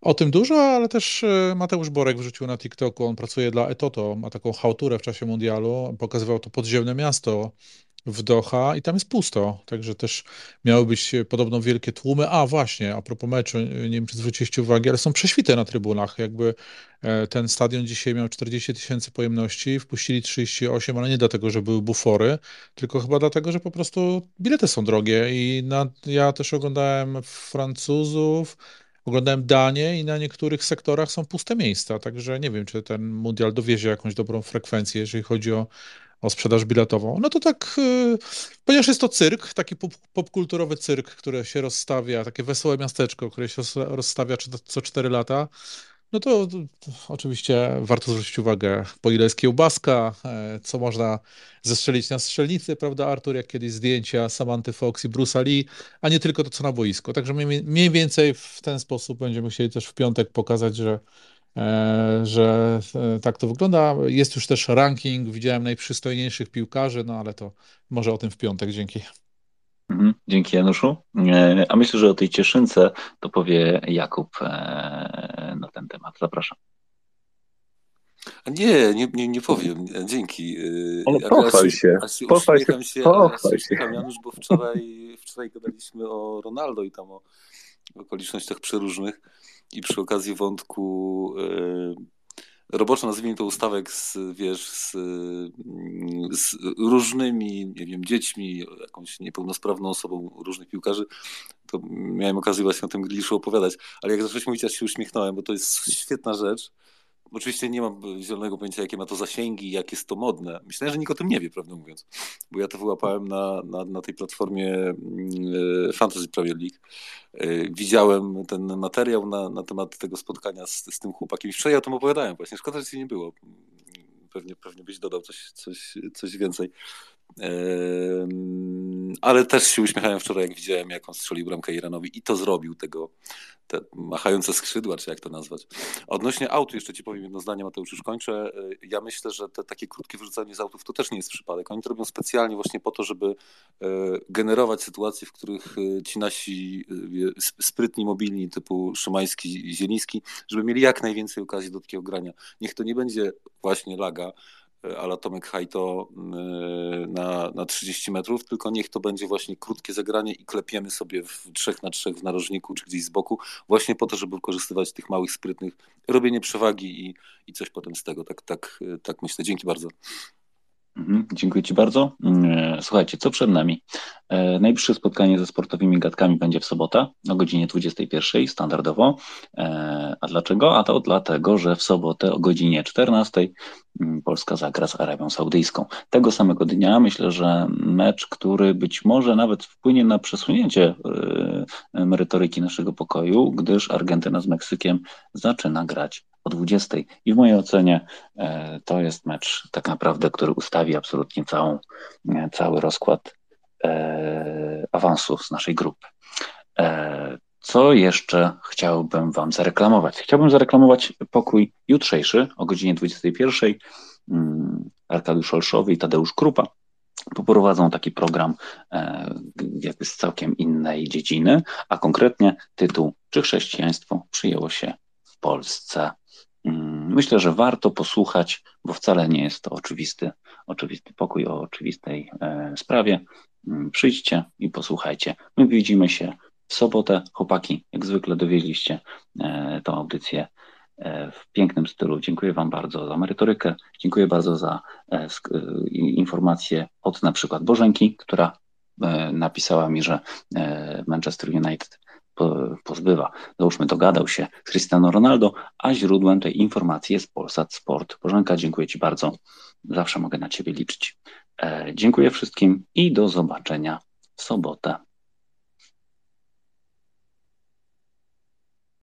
o tym dużo, ale też e, Mateusz Borek wrzucił na TikToku, on pracuje dla Etoto, ma taką chałturę w czasie mundialu, pokazywał to podziemne miasto w Doha i tam jest pusto, także też miały być podobno wielkie tłumy. A właśnie, a propos meczu, nie wiem czy zwróciliście uwagę, ale są prześwity na trybunach, jakby e, ten stadion dzisiaj miał 40 tysięcy pojemności, wpuścili 38, ale nie dlatego, że były bufory, tylko chyba dlatego, że po prostu bilety są drogie. I na, ja też oglądałem Francuzów, Oglądałem Danię i na niektórych sektorach są puste miejsca, także nie wiem, czy ten mundial dowiezie jakąś dobrą frekwencję, jeżeli chodzi o, o sprzedaż biletową. No to tak, yy, ponieważ jest to cyrk, taki pop, popkulturowy cyrk, który się rozstawia, takie wesołe miasteczko, które się rozstawia co 4 lata, no to, to, to, oczywiście warto zwrócić uwagę, po ile jest kiełbaska, e, co można zestrzelić na strzelnicy, prawda, Artur, jak kiedyś zdjęcia Samanty Fox i Bruce'a Lee, a nie tylko to, co na boisku. Także mniej, mniej więcej w ten sposób będziemy chcieli też w piątek pokazać, że, że e, tak to wygląda. Jest już też ranking, widziałem najprzystojniejszych piłkarzy, no ale to może o tym w piątek. Dzięki. Mhm, dzięki Januszu. E, a myślę, że o tej cieszynce to powie Jakub e, na ten temat. Zapraszam. Nie, nie, nie, nie powiem. Dzięki. E, Ale pochwal się. Aż się pochwal się, się, pochwal się. Janusz, bo wczoraj, wczoraj gadaliśmy o Ronaldo i tam o okolicznościach przeróżnych i przy okazji wątku roboczo nazwijmy to ustawek z, wiesz, z, z, różnymi, nie wiem, dziećmi, jakąś niepełnosprawną osobą różnych piłkarzy, to miałem okazję właśnie o tym Gliszu opowiadać, ale jak zacząłeś mówić, ja się uśmiechnąłem, bo to jest świetna rzecz, Oczywiście nie mam zielonego pojęcia, jakie ma to zasięgi, jak jest to modne. Myślę, że nikt o tym nie wie, prawdę mówiąc, bo ja to wyłapałem na, na, na tej platformie mm, e, Fantasy Premier League. E, widziałem ten materiał na, na temat tego spotkania z, z tym chłopakiem. Wczoraj o tym opowiadałem właśnie. Szkoda, że się nie było. Pewnie, pewnie byś dodał coś, coś, coś więcej. Ale też się uśmiechałem wczoraj, jak widziałem, jak on strzelił bramkę Iranowi i to zrobił, tego te machające skrzydła, czy jak to nazwać. Odnośnie autu jeszcze ci powiem jedno zdanie, Mateusz, już kończę. E, ja myślę, że te takie krótkie wyrzucanie z autów to też nie jest przypadek. Oni to robią specjalnie właśnie po to, żeby e, generować sytuacje, w których e, ci nasi sprytni, mobilni typu Szymański, Zieliński, żeby mieli jak najwięcej okazji do takiego grania. Niech to nie będzie właśnie laga, ala Tomek Hajto y, na, na 30 metrów, tylko niech to będzie właśnie krótkie zagranie i klepiemy sobie w trzech na trzech w narożniku czy gdzieś z boku, właśnie po to, żeby wykorzystywać tych małych, sprytnych, robienie przewagi i, i coś potem z tego. Tak, tak, tak myślę. Dzięki bardzo. Mhm, dziękuję Ci bardzo. Mm, słuchajcie, co przed nami? E, najbliższe spotkanie ze sportowymi gadkami będzie w sobotę o godzinie 21 standardowo. E, a dlaczego? A to dlatego, że w sobotę o godzinie 14 mm, Polska zagra z Arabią Saudyjską. Tego samego dnia myślę, że mecz, który być może nawet wpłynie na przesunięcie e, merytoryki naszego pokoju, gdyż Argentyna z Meksykiem zaczyna grać o 20. I w mojej ocenie e, to jest mecz tak naprawdę, który ustawi absolutnie całą, e, cały rozkład e, awansu z naszej grupy. Co jeszcze chciałbym Wam zareklamować? Chciałbym zareklamować pokój jutrzejszy o godzinie 21. Mm, Arkadiusz Olszowy i Tadeusz Krupa poprowadzą taki program jakby z całkiem innej dziedziny, a konkretnie tytuł Czy chrześcijaństwo przyjęło się w Polsce? Mm, myślę, że warto posłuchać, bo wcale nie jest to oczywisty, oczywisty pokój o oczywistej e, sprawie. Mm, przyjdźcie i posłuchajcie. My widzimy się w sobotę. Chłopaki, jak zwykle dowieźliście e, tą audycję e, w pięknym stylu. Dziękuję Wam bardzo za merytorykę. Dziękuję bardzo za informacje od na przykład Bożenki, która napisała mi, że Manchester United pozbywa. Załóżmy, dogadał się z Cristiano Ronaldo, a źródłem tej informacji jest Polsat Sport. Bożenka, dziękuję Ci bardzo. Zawsze mogę na Ciebie liczyć. E, dziękuję wszystkim i do zobaczenia w sobotę.